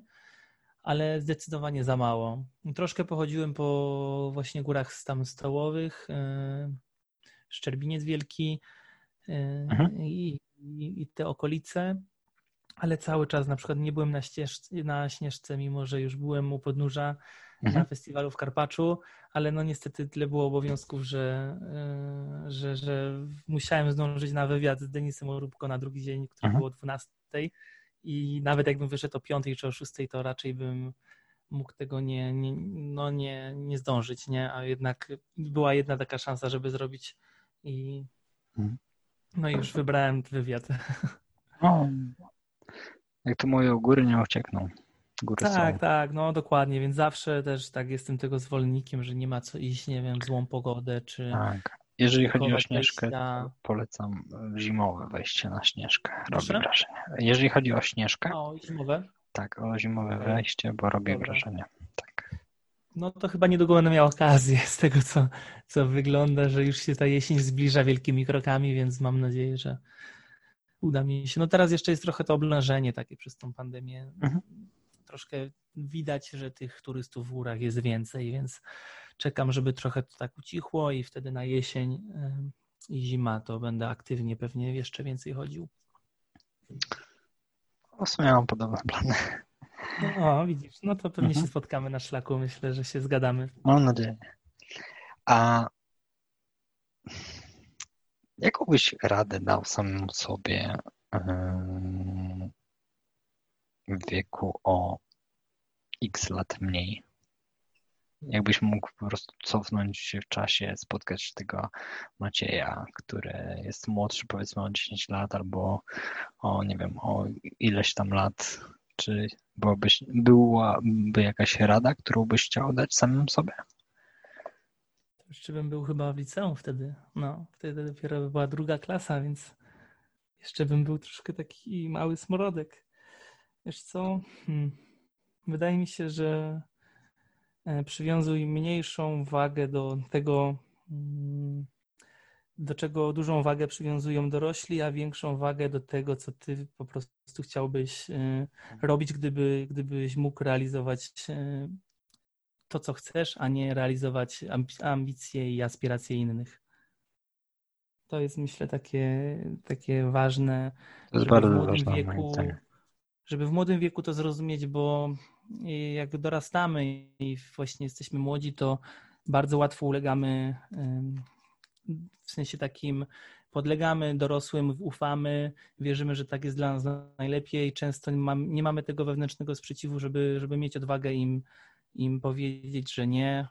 ale zdecydowanie za mało. Troszkę pochodziłem po właśnie górach tam stołowych, e, Szczerbiniec Wielki, Mhm. i, i, i te okolice, ale cały czas na przykład nie byłem na, ścieżce, na Śnieżce, mimo że już byłem u podnóża na Mhm. festiwalu w Karpaczu, ale no niestety tyle było obowiązków, że, y, że, że musiałem zdążyć na wywiad z Denisem Orubko na drugi dzień, który Mhm. było o 12 i nawet jakbym wyszedł o 5 czy o 6, to raczej bym mógł tego nie, nie, no nie, nie zdążyć, nie? A jednak była jedna taka szansa, żeby zrobić i Mhm. no i już wybrałem wywiad. No, jak to mówią, góry nie uciekną. Góry Tak, są. tak, no dokładnie, więc zawsze też tak jestem tego zwolennikiem, że nie ma co iść, nie wiem, w złą pogodę, czy Tak. Jeżeli chodzi o Śnieżkę, wejścia. polecam zimowe wejście na Śnieżkę. Robi Proszę? wrażenie. Jeżeli chodzi o Śnieżkę, o, zimowe. tak, o zimowe Okej. wejście, bo robi Dobra. wrażenie. Tak. No to chyba niedługo będę miał okazję z tego, co, co wygląda, że już się ta jesień zbliża wielkimi krokami, więc mam nadzieję, że uda mi się. No teraz jeszcze jest trochę to oblężenie takie przez tą pandemię. Mhm. Troszkę widać, że tych turystów w górach jest więcej, więc czekam, żeby trochę to tak ucichło i wtedy na jesień em, i zima, to będę aktywnie pewnie jeszcze więcej chodził. W sumie mam podobne plany. No, o, widzisz, no to pewnie mhm. się spotkamy na szlaku. Myślę, że się zgadamy. Mam nadzieję. A jaką byś radę dał samemu sobie wieku o x lat mniej? Jakbyś mógł po prostu cofnąć się w czasie, spotkać tego Macieja, który jest młodszy powiedzmy o 10 lat albo o nie wiem, o ileś tam lat, czy byłabyś, byłaby jakaś rada, którą byś chciał dać samym sobie? Jeszcze bym był chyba w liceum wtedy. No, wtedy dopiero by była druga klasa, więc jeszcze bym był troszkę taki mały smrodek. Wiesz co? Hmm. Wydaje mi się, że e, przywiązuj mniejszą wagę do tego, mm, do czego dużą wagę przywiązują dorośli, a większą wagę do tego, co ty po prostu chciałbyś e, robić, gdyby, gdybyś mógł realizować e, to, co chcesz, a nie realizować ambicje i aspiracje innych. To jest myślę takie, takie ważne, to jest bardzo w młodym ważne, wieku, żeby w młodym wieku to zrozumieć, bo jak dorastamy i właśnie jesteśmy młodzi, to bardzo łatwo ulegamy w sensie takim podlegamy dorosłym, ufamy, wierzymy, że tak jest dla nas najlepiej. Często nie mamy tego wewnętrznego sprzeciwu, żeby, żeby mieć odwagę im im powiedzieć, że nie,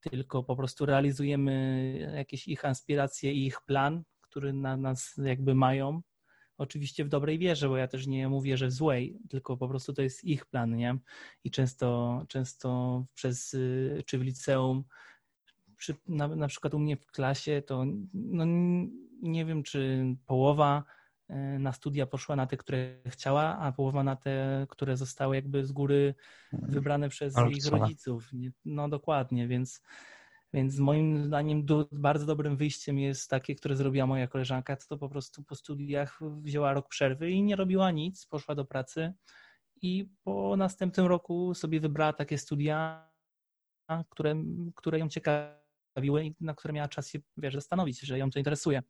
tylko po prostu realizujemy jakieś ich aspiracje i ich plan, który na nas jakby mają. Oczywiście w dobrej wierze, bo ja też nie mówię, że w złej, tylko po prostu to jest ich plan, nie? I często, często przez, czy w liceum, przy, na, na przykład u mnie w klasie, to no, nie wiem, czy połowa E, na studia poszła na te, które chciała, a połowa na te, które zostały jakby z góry mhm. wybrane przez ich rodziców. No dokładnie, więc, więc moim zdaniem do, bardzo dobrym wyjściem jest takie, które zrobiła moja koleżanka, to po prostu po studiach wzięła rok przerwy i nie robiła nic, poszła do pracy i po następnym roku sobie wybrała takie studia, które, które ją ciekawiły i na które miała czas się wiesz, zastanowić, że ją to interesuje.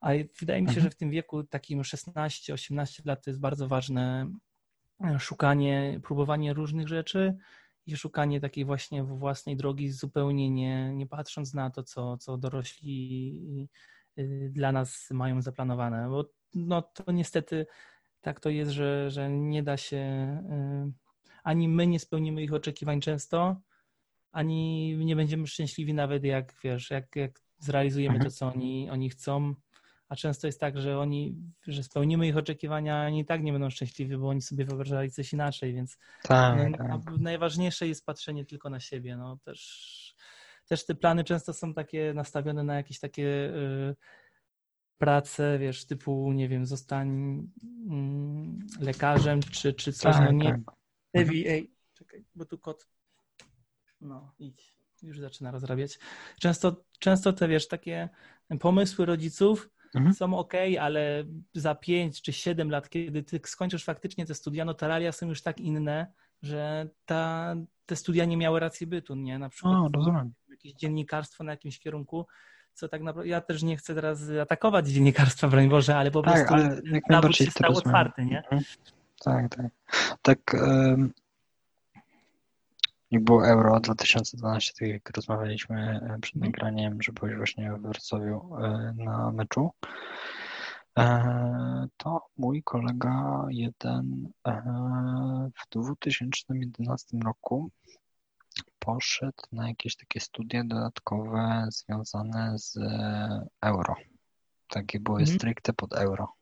Ale wydaje mi się, że mhm. w tym wieku takim 16-18 lat to jest bardzo ważne e, szukanie, próbowanie różnych rzeczy i szukanie takiej właśnie własnej drogi, zupełnie nie, nie patrząc na to, co, co dorośli y, dla nas mają zaplanowane. Bo no, to niestety tak to jest, że, że nie da się, y, ani my nie spełnimy ich oczekiwań często, ani nie będziemy szczęśliwi nawet jak, wiesz, jak, jak zrealizujemy mhm. to, co oni, oni chcą a często jest tak, że oni, że spełnimy ich oczekiwania, oni i tak nie będą szczęśliwi, bo oni sobie wyobrażali coś inaczej, więc tak, tak. najważniejsze jest patrzenie tylko na siebie. No, też, też te plany często są takie nastawione na jakieś takie y, prace, wiesz, typu, nie wiem, zostań y, lekarzem, czy, czy coś, tak, no nie. Tak. Ej, czekaj, bo tu kot. No, idź. Już zaczyna rozrabiać. Często, często te, wiesz, takie pomysły rodziców mhm. są ok, ale za 5 czy 7 lat, kiedy ty skończysz faktycznie te studia, no te realia są już tak inne, że ta, te studia nie miały racji bytu, nie? Na przykład o, rozumiem. jakieś dziennikarstwo na jakimś kierunku, co tak naprawdę, ja też nie chcę teraz atakować dziennikarstwa, broń Boże, ale po tak, prostu ale nawód się stał otwarty, nie? Mhm. Tak, tak. Tak, jak było Euro 2012, tak jak rozmawialiśmy e, przed mhm. nagraniem, że byłeś właśnie w Wrocławiu e, na meczu, e, to mój kolega jeden w 2011 roku poszedł na jakieś takie studia dodatkowe związane z euro. Takie były mhm. stricte pod euro.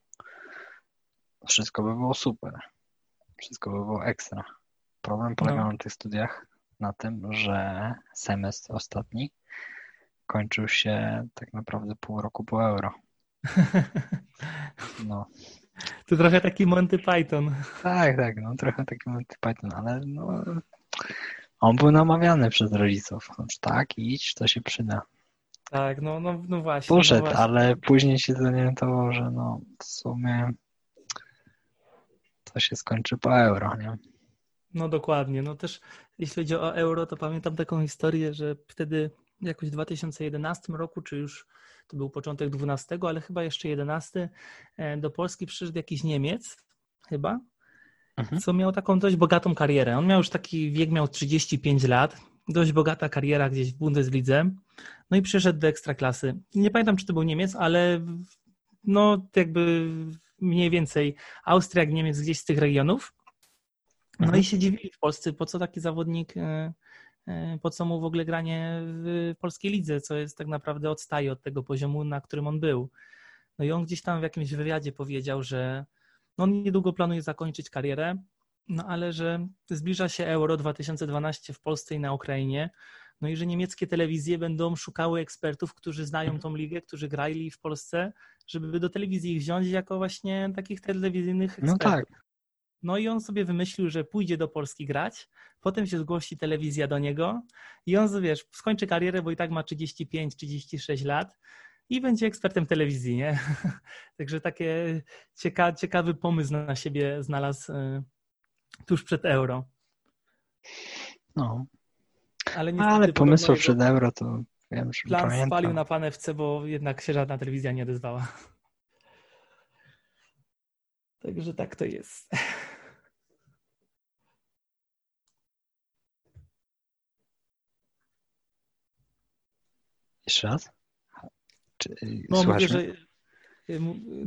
Wszystko by było super. Wszystko by było ekstra. Problem polegał no. na tych studiach, na tym, że semestr ostatni kończył się tak naprawdę pół roku po euro. No. To trochę taki Monty Python. Tak, tak, no trochę taki Monty Python, ale no, on był namawiany przez rodziców. No, tak, idź, to się przyda. Tak, no, no, no właśnie. Poszedł, no właśnie. ale później się zorientował, że no w sumie to się skończy po euro, nie? No dokładnie. No też jeśli chodzi o euro, to pamiętam taką historię, że wtedy jakoś w 2011 roku, czy już to był początek XII, ale chyba jeszcze XI, do Polski przyszedł jakiś Niemiec, chyba, mhm. co miał taką dość bogatą karierę. On miał już taki wiek, miał 35 lat, dość bogata kariera gdzieś w Bundeslidze, no i przyszedł do Ekstraklasy. Nie pamiętam, czy to był Niemiec, ale no jakby mniej więcej Austria, Niemiec, gdzieś z tych regionów. No mhm. i się dziwili w Polsce, po co taki zawodnik, e, e, po co mu w ogóle granie w polskiej lidze, co jest tak naprawdę odstaje od tego poziomu, na którym on był. No i on gdzieś tam w jakimś wywiadzie powiedział, że no on niedługo planuje zakończyć karierę, no ale że zbliża się Euro 2012 w Polsce i na Ukrainie, no i że niemieckie telewizje będą szukały ekspertów, którzy znają tą ligę, którzy grali w Polsce, żeby do telewizji ich wziąć jako właśnie takich telewizyjnych no ekspertów. No tak. No i on sobie wymyślił, że pójdzie do Polski grać, potem się zgłosi telewizja do niego i on, wiesz, skończy karierę, bo i tak ma 35-36 lat i będzie ekspertem telewizji, nie? Także takie cieka ciekawy pomysł na siebie znalazł y, tuż przed euro. No. Ale, Ale pomysł przed euro to wiem, że Plan pamiętam. spalił na pan FC, bo jednak się żadna telewizja nie odezwała. Także tak to jest. Jeszcze raz? Czy, no, mówię, że...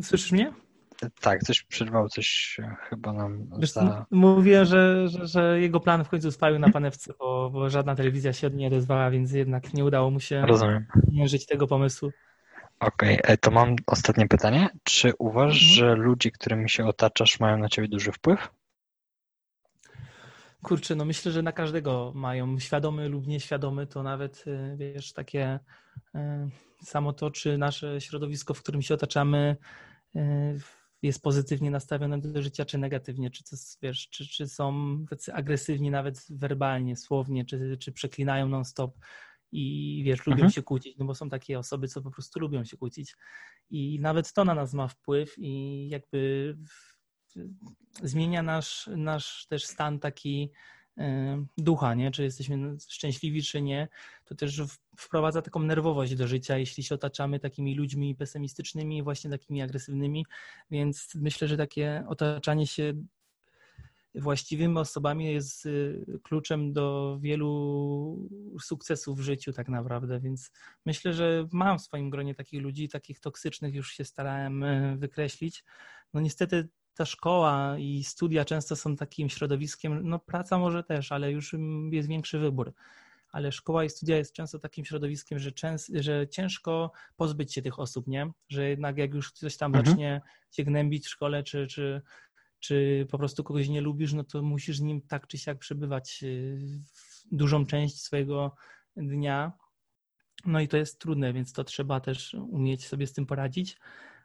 Słyszysz mnie? Tak, coś przerwał, coś chyba nam Wiesz, za... Mówię, że, że, że, jego plan w końcu spalił na panewce, bo, bo żadna telewizja się nie odezwała, więc jednak nie udało mu się Rozumiem. mierzyć tego pomysłu. Okej, okay. E, to mam ostatnie pytanie. Czy uważasz, mhm. że ludzie, którymi się otaczasz, mają na ciebie duży wpływ? Kurczę, no myślę, że na każdego mają, świadomy lub nieświadomy, to nawet, y, wiesz, takie y, samo to, czy nasze środowisko, w którym się otaczamy, y, jest pozytywnie nastawione do życia, czy negatywnie, czy, to, wiesz, czy, czy są agresywni nawet werbalnie, słownie, czy, czy przeklinają non-stop i wiesz, lubią mhm. się kłócić, no bo są takie osoby, co po prostu lubią się kłócić i nawet to na nas ma wpływ i jakby zmienia nasz, nasz też stan taki e, ducha, nie? czy jesteśmy szczęśliwi, czy nie, to też wprowadza taką nerwowość do życia, jeśli się otaczamy takimi ludźmi pesymistycznymi, właśnie takimi agresywnymi, więc myślę, że takie otaczanie się właściwymi osobami jest y, kluczem do wielu sukcesów w życiu tak naprawdę, więc myślę, że mam w swoim gronie takich ludzi, takich toksycznych już się starałem y, wykreślić. No niestety ta szkoła i studia często są takim środowiskiem, no praca może też, ale już jest większy wybór. Ale szkoła i studia jest często takim środowiskiem, że, częst, że ciężko pozbyć się tych osób, nie? Że jednak jak już ktoś tam mhm. zacznie się gnębić w szkole, czy, czy, czy po prostu kogoś nie lubisz, no to musisz z nim tak czy siak przebywać y, dużą część swojego dnia. No i to jest trudne, więc to trzeba też umieć sobie z tym poradzić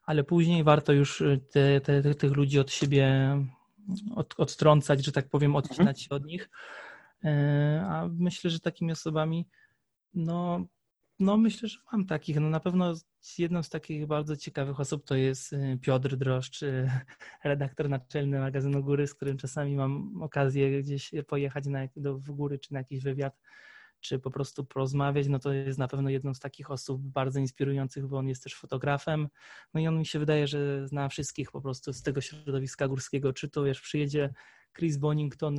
ale później warto już y, te, te, tych ludzi od siebie od, odtrącać, że tak powiem, mhm. odcinać się od nich. E, a myślę, że takimi osobami, no, no myślę, że mam takich. No na pewno jedną z takich bardzo ciekawych osób to jest y, Piotr Droszcz, y, redaktor naczelny magazynu Góry, z którym czasami mam okazję gdzieś pojechać na, do, w góry czy na jakiś wywiad czy po prostu porozmawiać, no to jest na pewno jedną z takich osób bardzo inspirujących, bo on jest też fotografem. No i on mi się wydaje, że zna wszystkich po prostu z tego środowiska górskiego. Czy to wiesz, przyjedzie Chris Bonington,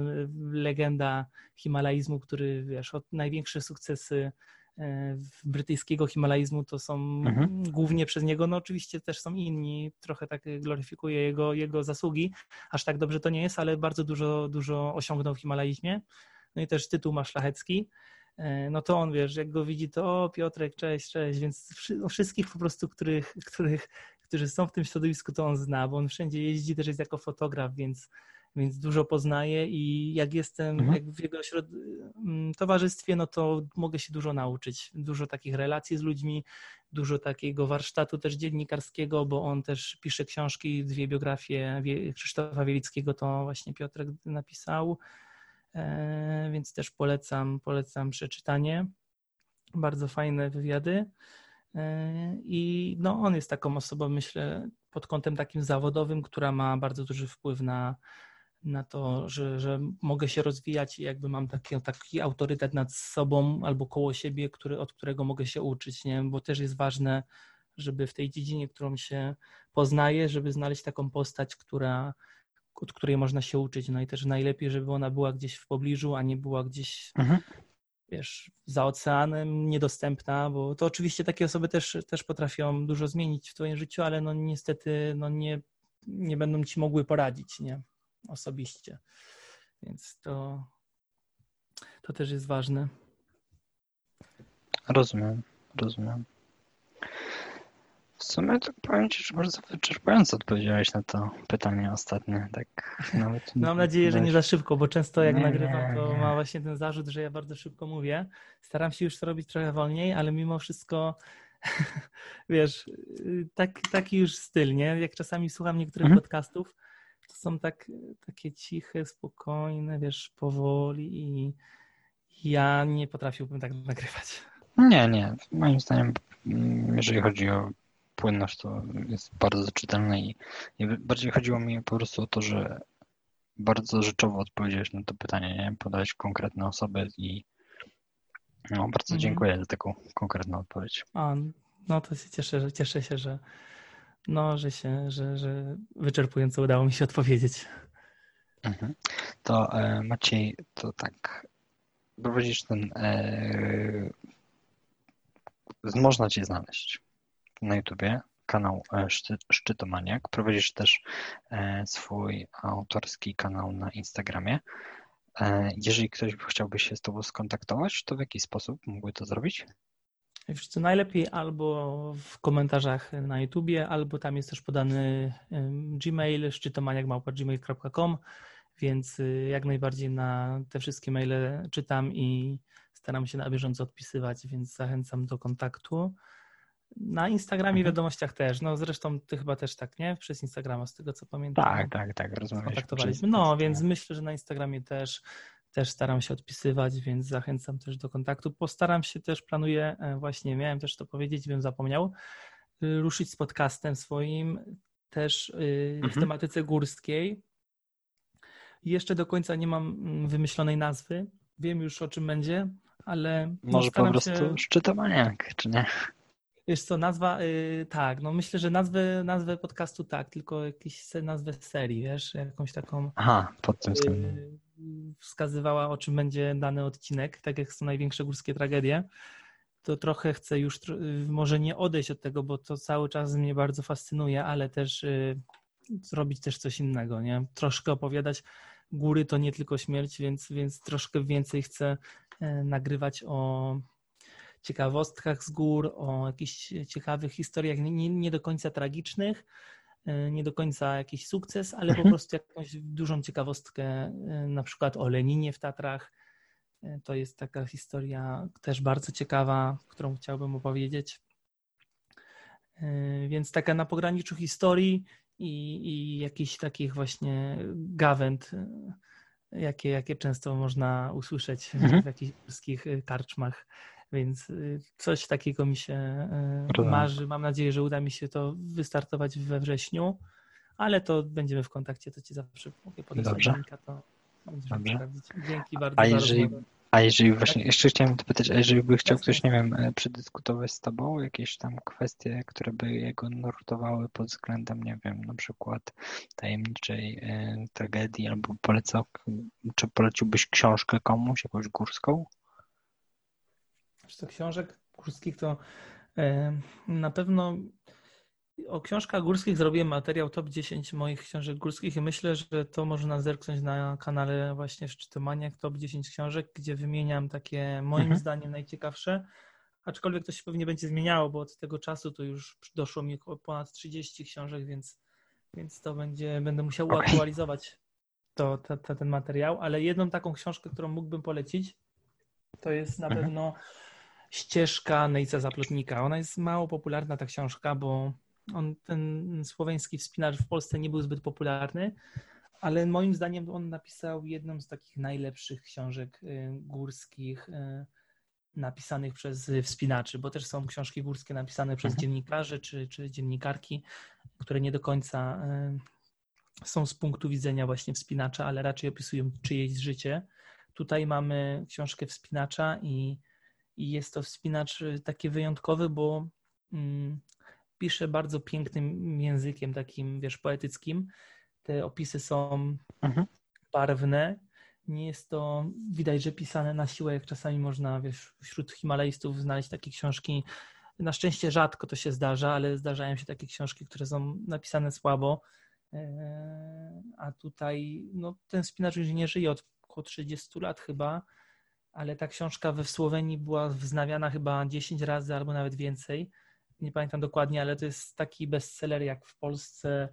legenda himalaizmu, który wiesz, od największe sukcesy e, brytyjskiego himalaizmu to są mhm. głównie przez niego, no oczywiście też są inni, trochę tak gloryfikuje jego, jego zasługi, aż tak dobrze to nie jest, ale bardzo dużo, dużo osiągnął w himalaizmie. No i też tytuł ma szlachecki. E, no to on, wiesz, jak go widzi, to o, Piotrek, cześć, cześć, więc wszystkich po prostu, których, których, którzy są w tym środowisku, to on zna, bo on wszędzie jeździ, też jest jako fotograf, więc, więc dużo poznaje i jak jestem mhm. jak w jego środ... Mm, towarzystwie, no to mogę się dużo nauczyć, dużo takich relacji z ludźmi, dużo takiego warsztatu też dziennikarskiego, bo on też pisze książki, dwie biografie Krzysztofa Wielickiego, to właśnie Piotrek napisał, więc też polecam, polecam przeczytanie. Bardzo fajne wywiady. E, I no, on jest taką osobą, myślę, pod kątem takim zawodowym, która ma bardzo duży wpływ na, na to, że, że mogę się rozwijać i jakby mam taki, taki autorytet nad sobą albo koło siebie, który, od którego mogę się uczyć, nie? bo też jest ważne, żeby w tej dziedzinie, którą się poznaje, żeby znaleźć taką postać, która, od której można się uczyć. No i też najlepiej, żeby ona była gdzieś w pobliżu, a nie była gdzieś, mhm. wiesz, za oceanem, niedostępna, bo to oczywiście takie osoby też, też potrafią dużo zmienić w twoim życiu, ale no niestety no nie, nie będą ci mogły poradzić, nie? Osobiście. Więc to, to też jest ważne. Rozumiem, rozumiem. W sumie to powiem Ci, że bardzo wyczerpująco odpowiedziałeś na to pytanie ostatnie. Tak nawet no, Mam nadzieję, że nie za szybko, bo często jak nie, nagrywam, to nie. ma właśnie ten zarzut, że ja bardzo szybko mówię. Staram się już to robić trochę wolniej, ale mimo wszystko wiesz, tak, taki już styl, nie? Jak czasami słucham niektórych mhm. podcastów, to są tak, takie ciche, spokojne, wiesz, powoli i ja nie potrafiłbym tak nagrywać. Nie, nie. Moim zdaniem, mm, jeżeli chodzi o płynność, to jest bardzo czytelne i, i bardziej chodziło mi po prostu o to, że bardzo rzeczowo odpowiedziałeś na to pytanie, nie? Podałeś konkretne osoby i no, bardzo mhm. dziękuję za taką konkretną odpowiedź. A, no to się cieszę, cieszę się, że no, że się, że, że wyczerpująco udało mi się odpowiedzieć. Mhm. To e, Maciej, to tak, prowadzisz ten e, można Cię znaleźć na YouTubie, kanał e, Szczytomaniak. Prowadzisz też e, swój autorski kanał na Instagramie. E, jeżeli ktoś chciałby się z Tobą skontaktować, to w jaki sposób mógłby to zrobić? Wiesz co, najlepiej albo w komentarzach na YouTubie, albo tam jest też podany Gmail, szczytomaniak.gmail.com, więc jak najbardziej na te wszystkie maile czytam i staram się na bieżąco odpisywać, więc zachęcam do kontaktu. Na Instagramie, mhm. wiadomościach też. No zresztą ty chyba też tak, nie? Przez Instagrama, z tego co pamiętam. Tak, tak, tak. Rozmawialiśmy. No, więc myślę, że na Instagramie też, też staram się odpisywać, więc zachęcam też do kontaktu. Postaram się też, planuję, e, właśnie miałem też to powiedzieć, bym zapomniał, y, ruszyć z podcastem swoim też y, w mhm. tematyce górskiej. Jeszcze do końca nie mam mm, wymyślonej nazwy. Wiem już o czym będzie, ale. Może po prostu się... szczytomaniak, czy nie? Wiesz co, nazwa, yy, tak, no myślę, że nazwę, nazwę podcastu tak, tylko jakąś nazwę serii, wiesz, jakąś taką. Aha, pod tym względem. Yy, wskazywała, o czym będzie dany odcinek, tak jak są największe górskie tragedie. To trochę chcę już, yy, może nie odejść od tego, bo to cały czas mnie bardzo fascynuje, ale też y, zrobić też coś innego, nie? Troszkę opowiadać. Góry to nie tylko śmierć, więc, więc troszkę więcej chcę E, nagrywać o ciekawostkach z gór, o jakichś ciekawych historiach, nie, nie do końca tragicznych, e, nie do końca jakiś sukces, ale po mhm. prostu jakąś dużą ciekawostkę, e, na przykład o Leninie w Tatrach. To jest taka historia też bardzo ciekawa, którą chciałbym opowiedzieć. Więc taka na pograniczu historii i, i jakichś takich właśnie gawęd jakie, jakie często można usłyszeć mhm. w jakichś polskich karczmach. Więc y, coś takiego mi się y, marzy. Mam nadzieję, że uda mi się to wystartować we wrześniu, ale to będziemy w kontakcie, to ci zawsze mogę podać linka, to Dobrze. Dzięki bardzo. A jeżeli, a jeżeli właśnie, jeszcze chciałem dopytać, a jeżeli by chciał ktoś, nie wiem, e, przedyskutować z tobą jakieś tam kwestie, które by jego nurtowały pod względem, nie wiem, na przykład tajemniczej e, tragedii, albo polecał, czy poleciłbyś książkę komuś, jakąś górską? Co książek górskich to na pewno o książkach górskich zrobiłem materiał top 10 moich książek górskich i myślę, że to można zerknąć na kanale właśnie Szczytomaniak top 10 książek, gdzie wymieniam takie moim mhm. zdaniem najciekawsze, aczkolwiek to się pewnie będzie zmieniało, bo od tego czasu to już doszło mi ponad 30 książek, więc, więc to będzie, będę musiał uaktualizować to, to, to, ten materiał, ale jedną taką książkę, którą mógłbym polecić, to jest na mhm. pewno Ścieżka Nejca Zaplotnika. Ona jest mało popularna, ta książka, bo on, ten słoweński wspinacz w Polsce nie był zbyt popularny, ale moim zdaniem on napisał jedną z takich najlepszych książek y, górskich y, napisanych przez wspinaczy, bo też są książki górskie napisane przez mhm. dziennikarzy czy, czy dziennikarki, które nie do końca y, są z punktu widzenia właśnie wspinacza, ale raczej opisują czyjeś życie. Tutaj mamy książkę wspinacza i, i jest to wspinacz taki wyjątkowy, bo mm, pisze bardzo pięknym językiem, takim, wiesz, poetyckim. Te opisy są mhm. barwne. Nie jest to, widać, że pisane na siłę, jak czasami można, wiesz, wśród Himalajstów znaleźć takie książki. Na szczęście rzadko to się zdarza, ale zdarzają się takie książki, które są napisane słabo. E, a tutaj, no, ten spinacz już nie żyje od około 30 lat chyba, ale ta książka we Słowenii była wznawiana chyba 10 razy albo nawet więcej. Nie pamiętam dokładnie, ale to jest taki bestseller jak w Polsce,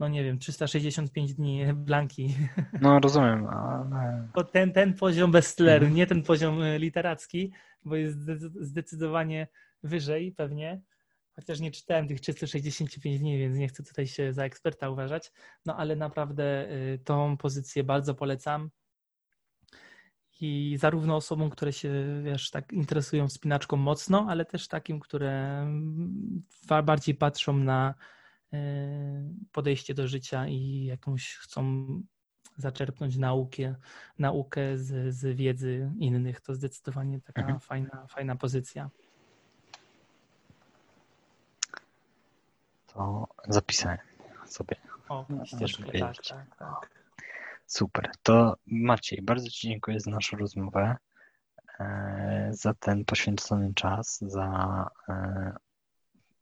no nie wiem, 365 dni Blanki. No rozumiem, ale... Ten, ten poziom bestselleru, mhm. nie ten poziom e, literacki, bo jest zdecydowanie wyżej pewnie, chociaż nie czytałem tych 365 dni, więc nie chcę tutaj się za eksperta uważać, no ale naprawdę e, tą pozycję bardzo polecam i zarówno osobom, które się wiesz, tak interesują wspinaczką mocno, ale też takim, które bardziej patrzą na e, podejście do życia i jakąś chcą zaczerpnąć naukę, naukę z, z wiedzy innych. To zdecydowanie taka mhm. fajna, fajna pozycja. To zapisałem sobie. O, ścieżkę, tak, tak, tak. Super. To Maciej, bardzo Ci dziękuję za naszą rozmowę, e, za ten poświęcony czas, za e,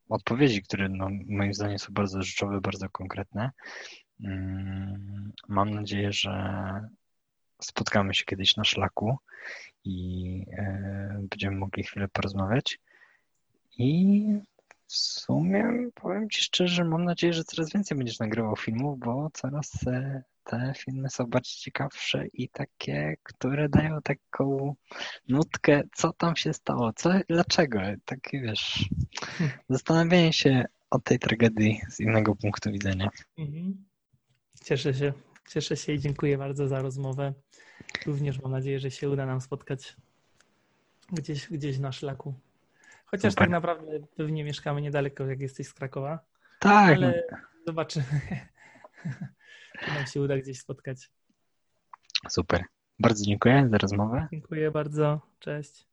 odpowiedzi, które no, moim zdaniem są bardzo rzeczowe, bardzo konkretne. Mm, mam nadzieję, że spotkamy się kiedyś na szlaku i e, będziemy mogli chwilę porozmawiać. I w sumie powiem Ci szczerze, mam nadzieję, że coraz więcej będziesz nagrywał filmów, bo coraz te filmy są bardziej ciekawsze i takie, które dają taką nutkę, co tam się stało, co, dlaczego, takie wiesz, zastanawianie się o tej tragedii z innego punktu widzenia. Mhm. Cieszę się, cieszę się i dziękuję bardzo za rozmowę. Również mam nadzieję, że się uda nam spotkać gdzieś, gdzieś na szlaku. Chociaż Super. tak naprawdę pewnie mieszkamy niedaleko, jak jesteś z Krakowa. Tak. Ale zobaczymy. Nam się uda gdzieś spotkać. Super. Bardzo dziękuję za rozmowę. Dziękuję bardzo. Cześć.